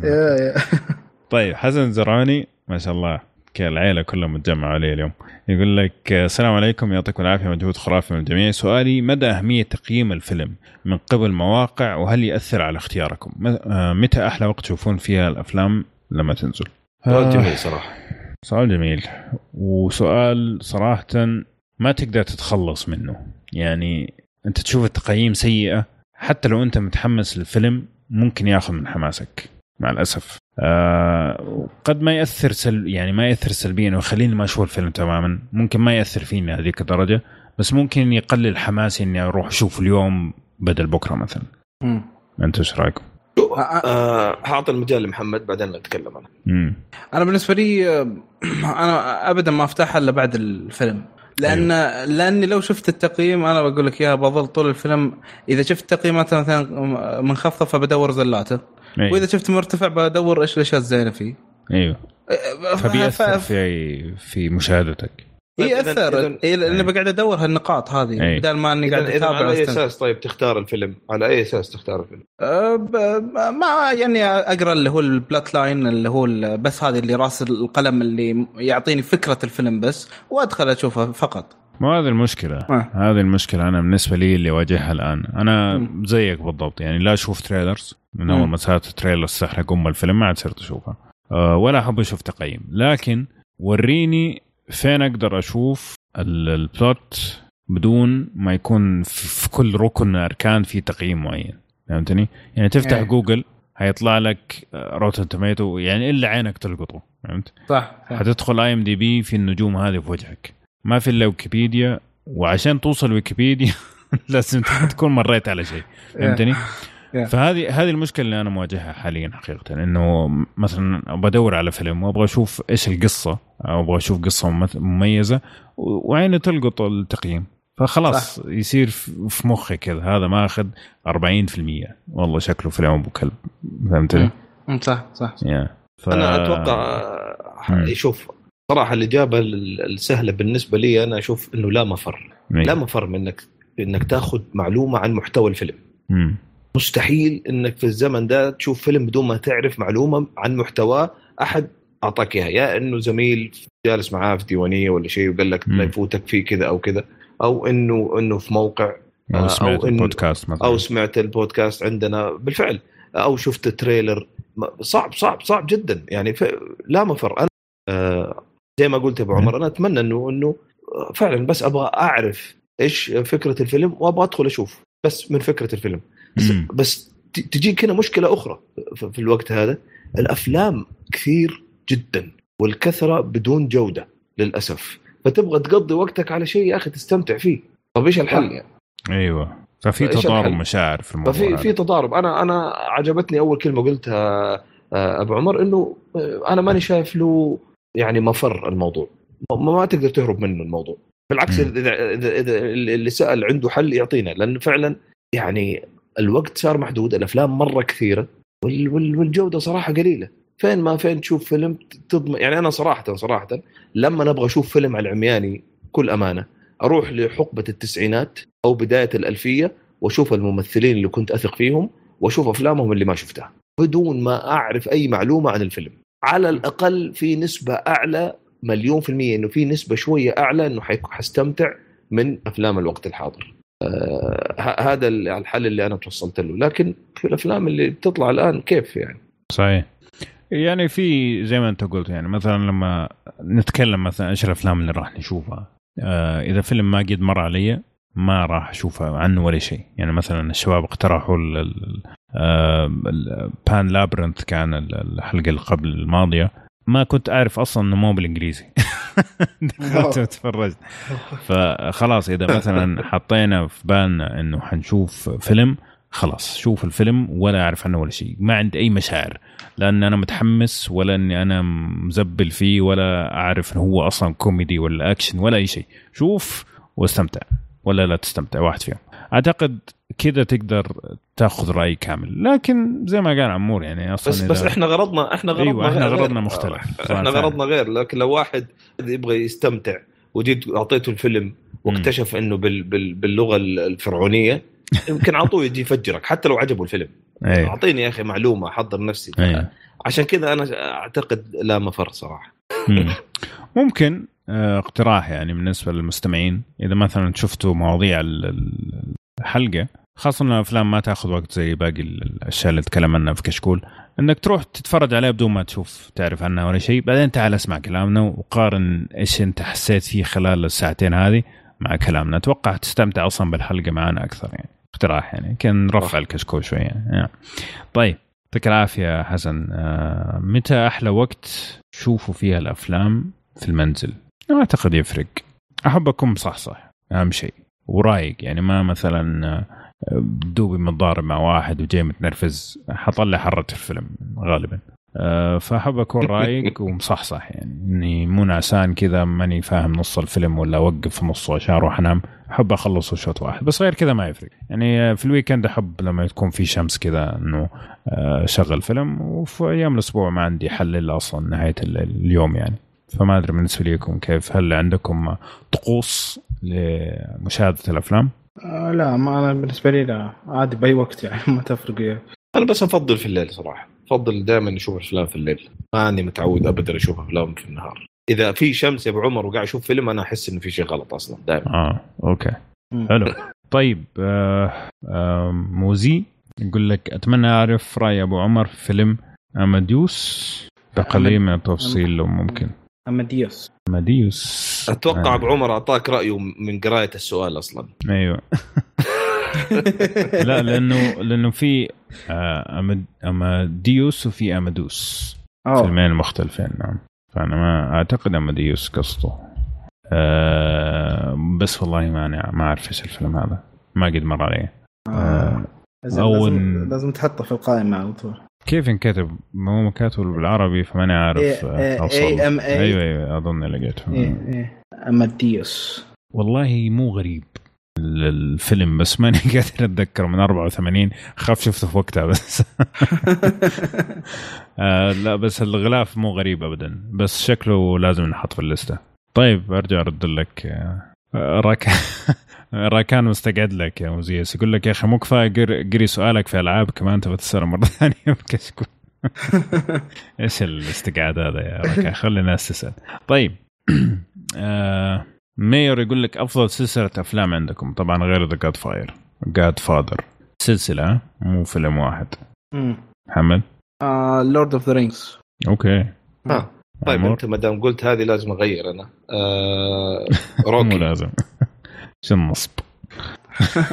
طيب حسن زرعوني ما شاء الله. العيلة كلهم متجمعوا عليه اليوم. يقول لك السلام عليكم يعطيكم العافية مجهود خرافي من الجميع. سؤالي مدى أهمية تقييم الفيلم؟ من قبل مواقع وهل يأثر على اختياركم؟ آه، متى أحلى وقت تشوفون فيها الأفلام؟ لما تنزل. سؤال جميل صراحة. سؤال جميل. وسؤال صراحة ما تقدر تتخلص منه. يعني أنت تشوف التقييم سيئة حتى لو أنت متحمس للفيلم ممكن ياخذ من حماسك. مع الأسف. آه قد ما يأثر سل يعني ما يأثر سلبيا ويخليني ما أشوف الفيلم تماما. ممكن ما يأثر فيني هذيك الدرجة بس ممكن يقلل حماسي إني أروح أشوف اليوم بدل بكرة مثلا. امم أنت إيش رأيكم؟ آه حاعطي المجال لمحمد بعدين نتكلم أنا. أنا بالنسبة لي آه، أنا ابدا ما أفتحها إلا بعد الفيلم. لأن أيوه. لأني لو شفت التقييم أنا بقول لك اياها بظل طول الفيلم. إذا شفت تقييمات مثلا منخفضه فبدور زلاته. أيوه. وإذا شفت مرتفع بدور إيش الأشياء الزينة فيه إيوه فبيأثر في في مشاهدتك يأثر إيه, إيه لأني بقعد أدور هالنقاط هذه أيه. بدل ما إني قاعد اتابع على أي أساس طيب تختار الفيلم؟ على أي أساس تختار الفيلم؟ أه ما يعني أقرأ اللي هو ال plot line اللي هو بس هذه اللي راس القلم اللي يعطيني فكرة الفيلم بس وأدخل أشوفه فقط مو هذه المشكلة آه. هذه المشكلة أنا بالنسبة لي اللي أواجهها الآن أنا. زيك بالضبط يعني لا أشوف trailers من أول ما صارت trailers تحرق أم الفيلم ما عاد صرت أشوفها أه ولا أحب أشوف تقييم لكن وريني فين أقدر أشوف ال plot بدون ما يكون في كل ركن من الأركان في تقييم معين فهمتني؟ يعني تفتح yeah. جوجل هيطلع لك Rotten Tomatoes يعني إلا عينك تلقطه فهمت؟ صح, صح. حتدخل IMDb في النجوم هذه في وجهك ما في إلا ويكيبيديا وعشان توصل ويكيبيديا لازم تكون مريت على شيء فهمتني؟ Yeah. فهذه هذه المشكلة اللي أنا مواجهها حاليا حقيقه إنه مثلا بدور على فيلم وأبغى أشوف إيش القصة أو أبغى أشوف قصة مميزة وعيني تلقط التقييم فخلاص صح. يصير في مخي كذا هذا ماخذ 40% والله شكله فيلم ابو كلب فهمتني؟ صح صح, Yeah. ف... أنا أتوقع شوف صراحة الإجابة السهلة بالنسبة لي أنا أشوف إنه لا مفر لا مفر من انك إنك تاخذ معلومة عن محتوى الفيلم مم. مستحيل إنك في الزمن ده تشوف فيلم بدون ما تعرف معلومة عن محتواه أحد أعطاك إياها. يا إنه زميل جالس معاه في ديوانية ولا شيء وقال لك لا يفوتك في كذا أو كذا أو إنه إنه في موقع أو سمعت أو البودكاست مثلا. أو سمعت البودكاست عندنا. بالفعل أو شفت تريلر. صعب صعب صعب جدا. يعني لا مفر. أنا آه زي ما قلت أبو عمر أنا أتمنى إنه إنه فعلا بس أبغى أعرف إيش فكرة الفيلم وأبغى أدخل أشوف بس من فكرة الفيلم. بس, بس تجيك هنا مشكلة أخرى في الوقت هذا. الأفلام كثير جدا والكثرة بدون جودة للأسف. فتبغى تقضي وقتك على شيء يا أخي تستمتع فيه. طيب إيش الحل يعني؟ أيوه. ففي تضارب مشاعر في الموضوع ففي في تضارب. أنا أنا عجبتني أول كلمة قلتها آه، أبو عمر إنه آه، أنا ماني شايف له يعني مفر الموضوع. ما, ما تقدر تهرب منه الموضوع. بالعكس اذا إذا اللي سأل عنده حل يعطينا لأن فعلا يعني الوقت صار محدود الأفلام مرة كثيرة والجودة صراحة قليلة فين ما فين تشوف فيلم تضمن يعني أنا صراحة صراحة لما نبغى أشوف فيلم على العمياني كل أمانة أروح لحقبة التسعينات أو بداية الألفية وأشوف الممثلين اللي كنت أثق فيهم وأشوف أفلامهم اللي ما شفتها بدون ما أعرف أي معلومة عن الفيلم على الأقل في نسبة أعلى مليون في المية إنه في نسبة شوية أعلى إنه حستمتع من أفلام الوقت الحاضر. آه هذا الحل اللي أنا توصلت له، لكن في الأفلام اللي بتطلع الآن كيف يعني؟ صحيح. يعني في زي ما أنت قلت يعني مثلا لما نتكلم مثلا إيش الأفلام اللي راح نشوفها آه إذا فيلم ما قد مر علي ما راح أشوفه عنه ولا شيء يعني مثلا الشباب اقترحوا Pan's Labyrinth آه، كان الحلقة اللي قبل الماضية ما كنت أعرف أصلا إنه مو بالإنجليزي. دخلت وتفرجت فخلاص إذا مثلا حطينا في بالنا إنه حنشوف فيلم خلاص شوف الفيلم ولا أعرف عنه ولا شيء. ما عندي أي مشاعر لأن أنا متحمس ولا إني أنا مزبل فيه ولا أعرف إنه هو أصلا كوميدي ولا أكشن ولا أي شيء. شوف واستمتع ولا لا تستمتع واحد فيهم. أعتقد كذا تقدر تاخذ رأي كامل. لكن زي ما قال عمور يعني أصلا بس بس إحنا غرضنا إحنا غرضنا أيوة إحنا غرضنا مختلف. إحنا غرضنا غير. لكن لو واحد يبغى يستمتع وجيت أعطيته الفيلم واكتشف إنه بال بال باللغة الفرعونية يمكن على طول يجي يفجرك حتى لو عجبه الفيلم. أيوة. أعطيني يا أخي معلومة أحضر نفسي. أيوة. عشان كذا أنا أعتقد لا مفر صراحة. ممكن آه، اقتراح يعني بالنسبة للمستمعين. إذا مثلا شفتوا مواضيع الحلقة خاصة إن الأفلام ما تأخذ وقت زي باقي الأشياء اللي تكلم عنها في كشكول. إنك تروح تتفرج عليها بدون ما تشوف تعرف عنها ولا شيء بعدين تعال أسمع كلامنا وقارن إيش أنت حسيت فيه خلال الساعتين هذه مع كلامنا. أتوقع تستمتع أصلا بالحلقة معنا أكثر يعني اقتراح يعني. كان نرفع الكشكول شوية. يعني. طيب يعطيك العافية حسن. آه متى أحلى وقت تشوفوا فيها الأفلام في المنزل؟ أعتقد يفرق. احب اكون صح أهم شيء. ورايق يعني ما مثلا دوبي متضارب مع واحد وجاي متنرفز. حطلع حرة الفيلم غالبا. آه، فاحب أكون رايق ومصحصح يعني. إني مو نعسان كذا ماني فاهم نص الفيلم ولا أوقف في نصه عشان أروح أنام. أحب أخلصه شوط واحد بس غير كذا ما يفرق. يعني آه، في الويكند أحب لما تكون في شمس كذا إنه شغل فيلم. وفي أيام الأسبوع ما عندي حل إلا أصلا نهاية اليوم يعني. فما أدري بالنسبة لكم كيف هل عندكم طقوس لمشاهدة الأفلام؟ آه لا ما أنا بالنسبة لي لا. عادي بأي وقت يعني ما تفرق. يعني. أنا بس أفضل في الليل صراحة. أفضل دائما أشوف افلام في الليل. ما اني متعود ابدا أشوف أفلام في النهار. إذا في شمس يا أبو عمر وقاعد أشوف فيلم أنا أحس انه في شيء غلط أصلا دائما. آه أوكي. حلو. طيب آه آه موزي يقول لك أتمنى أعرف رأي أبو عمر في فيلم أماديوس بقليل من التفصيل لو ممكن. أماديوس. أماديوس. أتوقع آه. ابو عمر أعطاك رأيه من قراية السؤال أصلا. أيوه. لا لأنه لأنه في آه، أماديوس وفي أمادوس. فيلمين مختلفين نعم. فأنا ما أعتقد أماديوس قصده. أه بس والله ما ما أعرف إيش الفيلم هذا. ما قد مر علي. آه. آه. لازم, لازم تحطه في القائمة على طول. كيف انكتب؟ ما هو كاتب بالعربي فماني عارف أوصل. اي إم اي أيوه أيوه أظن لقيته إيه إيه. أماديوس. والله مو غريب الفيلم بس ماني قادر أتذكر من 84 خاف شفته في وقتها بس. آه لا بس الغلاف مو غريب ابدا بس شكله لازم نحط في الليستة. طيب أرجع أرد لك آه راك. راكان مستقعد لك يا موزيس. يقول لك يا أخي مو كفاية قري سؤالك في ألعاب كمان تبغى تسال مرة ثانية كشكول إيش الاستقعاد هذا يا راكان؟ خلي الناس تسال طيب. آه ميور يقول لك أفضل سلسلة أفلام عندكم. طبعا غير ذا Godfather Godfather سلسلة مو فيلم واحد. محمد؟ Lord of the Rings أوكي. آه. طيب أنت ما دام قلت هذه لازم أغير أنا. آه روكي مو لازم. شو النصب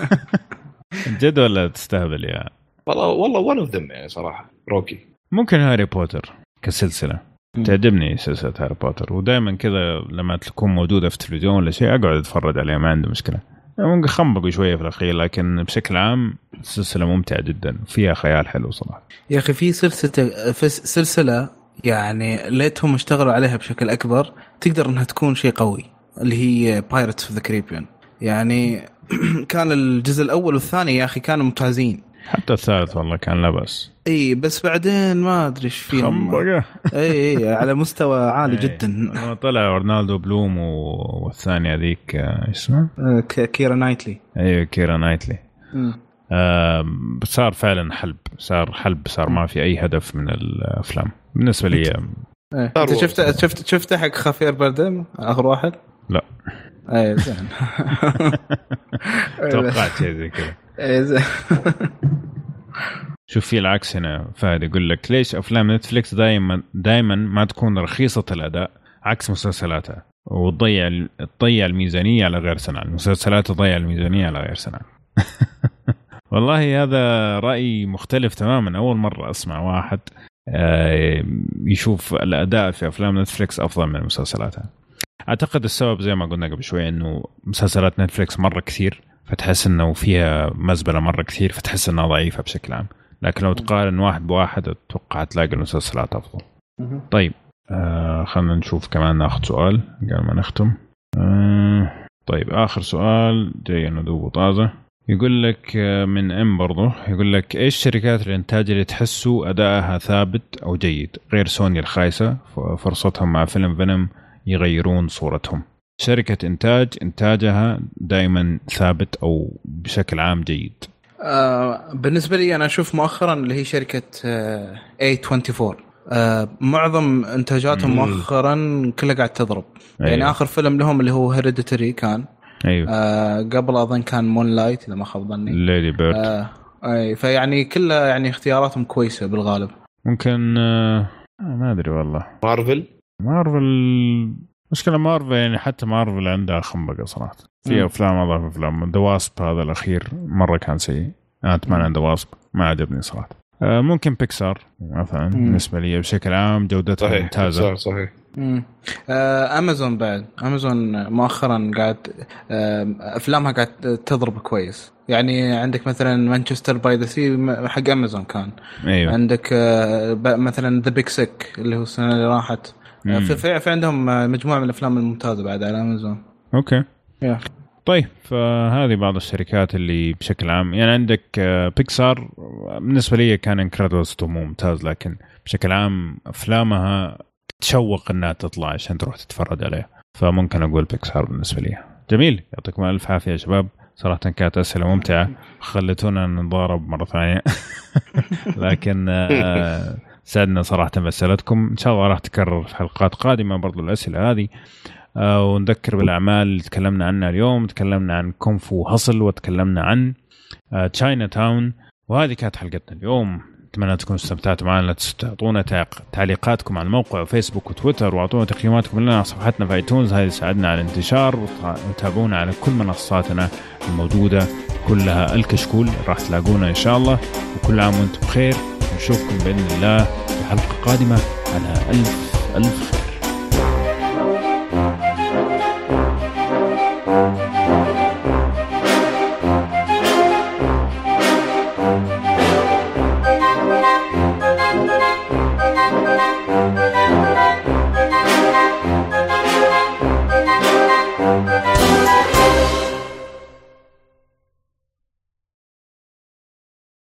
جد ولا تستهبل يا؟ والله والله one of them يعني صراحة روكي ممكن هاري بوتر كسلسلة. تعجبني سلسلة هاري بوتر. ودائما كذا لما تكون موجودة في التلفزيون ولا شيء أقعد أتفرج عليها ما عندي مشكلة. ممكن خنبقوا شوية في الأخير لكن بشكل عام سلسلة ممتعة جدا. فيها خيال حلو صراحة. يا أخي في سلسلة في سلسلة يعني ليتهم اشتغلوا عليها بشكل أكبر تقدر إنها تكون شيء قوي اللي هي Pirates of the Caribbean يعني كان الجزء الأول والثاني يا أخي كانوا ممتازين. حتى الثالث والله كان لا بس إي بس بعدين ما أدري إيش فيهم. إي إي على مستوى عالي جدا. طلع أورلاندو بلوم والثانيه ذيك إيش اسمها؟ آه، كيرا نايتلي. إيوه كيرا نايتلي. آه صار فعلا حلب. صار حلب صار ما في أي هدف من الأفلام. بالنسبة لي. انت شفت شفت شفت حق خافير بردم؟ آخر واحد؟ لا. اي زين. توقعت شيء زي كذا. اي زين. شوف في العكس هنا فهد يقول لك ليش أفلام نتفليكس دائما دائما ما تكون رخيصة الأداء عكس مسلسلاتها؟ وتضيع تضيع الميزانية على غير سنه المسلسلات تضيع الميزانية على غير سنه والله هذا رأي مختلف تماما. أول مرة أسمع واحد آه، يشوف الأداء في أفلام نتفليكس أفضل من مسلسلاتها. أعتقد السبب زي ما قلنا قبل شوي إنه مسلسلات نتفليكس مرة كثير فتحس إنه فيها مزبلة مرة كثير فتحس إنها ضعيفة بشكل عام. لكن لو تقارن واحد بواحد أتوقع تلاقي المسلسلات أفضل. طيب آه خلينا نشوف كمان ناخذ سؤال قبل ما نختم. آه طيب آخر سؤال جاي ندوب طازه يقول لك آه، من إم برضه يقول لك إيش شركات الإنتاج اللي تحسوا أدائها ثابت أو جيد؟ غير سوني الخايسة فرصتهم مع فيلم فينوم يغيرون صورتهم. شركة إنتاج إنتاجها دائما ثابت أو بشكل عام جيد. آه بالنسبة لي أنا أشوف مؤخرا اللي هي شركة آه A24 آه معظم إنتاجاتهم مؤخرا كلها قاعد تضرب. يعني أيوه. يعني آخر فيلم لهم اللي هو Hereditary كان. أيوه. آه قبل أظن كان Moonlight إذا ما خاب ظني. Lady Bird آه أي فيعني كلها يعني اختياراتهم كويسة بالغالب. ممكن آه ما أدري والله. مارفل مارفل. مشكلة مارفل يعني حتى مارفل عندها خنبقة صراحة. في أفلام اضاف أفلام. The Wasp هذا الأخير مرة كان سيء. أنا أتمنى The Wasp ما عجبني صراحة. آه ممكن بيكسار مثلا بالنسبة لي بشكل عام جودتها صحيح ممتازة. صحيح. صحيح آه امازون بعد. امازون مؤخرا قاعد آه أفلامها قاعد تضرب كويس. يعني عندك مثلا Manchester by the Sea حق امازون كان. أيوه. عندك آه مثلا The Big Sick اللي هو السنة اللي راحت. آه، في, في, في عندهم مجموعة من الأفلام الممتازة بعد على أمازون. أوكي. Yeah. طيب فهذه بعض الشركات اللي بشكل عام يعني عندك بيكسار آه، بالنسبة لي كان Incredibles ممتاز لكن بشكل عام أفلامها تشوق إنها تطلع عشان تروح تتفرج عليها. فممكن أقول بيكسار بالنسبة لي. جميل. يعطيكم ألف عافية يا شباب. صراحة كانت أسئلة ممتعة. خليتونا نتضارب مرة ثانية. لكن آه، سعدنا صراحة باسئلتكم إن شاء الله راح تكرر في حلقات قادمة برضو الأسئلة هذه. آه، ونذكر بالأعمال اللي تكلمنا عنها اليوم تكلمنا عن كونفو هصل وتكلمنا عن تشاينا آه، تاون وهذه كانت حلقتنا اليوم. أتمنى تكونوا استمتعتوا معنا تعطونا تعليقاتكم على الموقع وفيسبوك وتويتر وأعطونا تقييماتكم لنا على صفحتنا في ايتونز هذه تساعدنا على الانتشار وتابعونا على كل منصاتنا الموجودة كلها الكشكول راح تلاقونا إن شاء الله. وكل عام وأنتم بخير. نشوفكم بإذن الله في حلقة قادمة على ألف ألف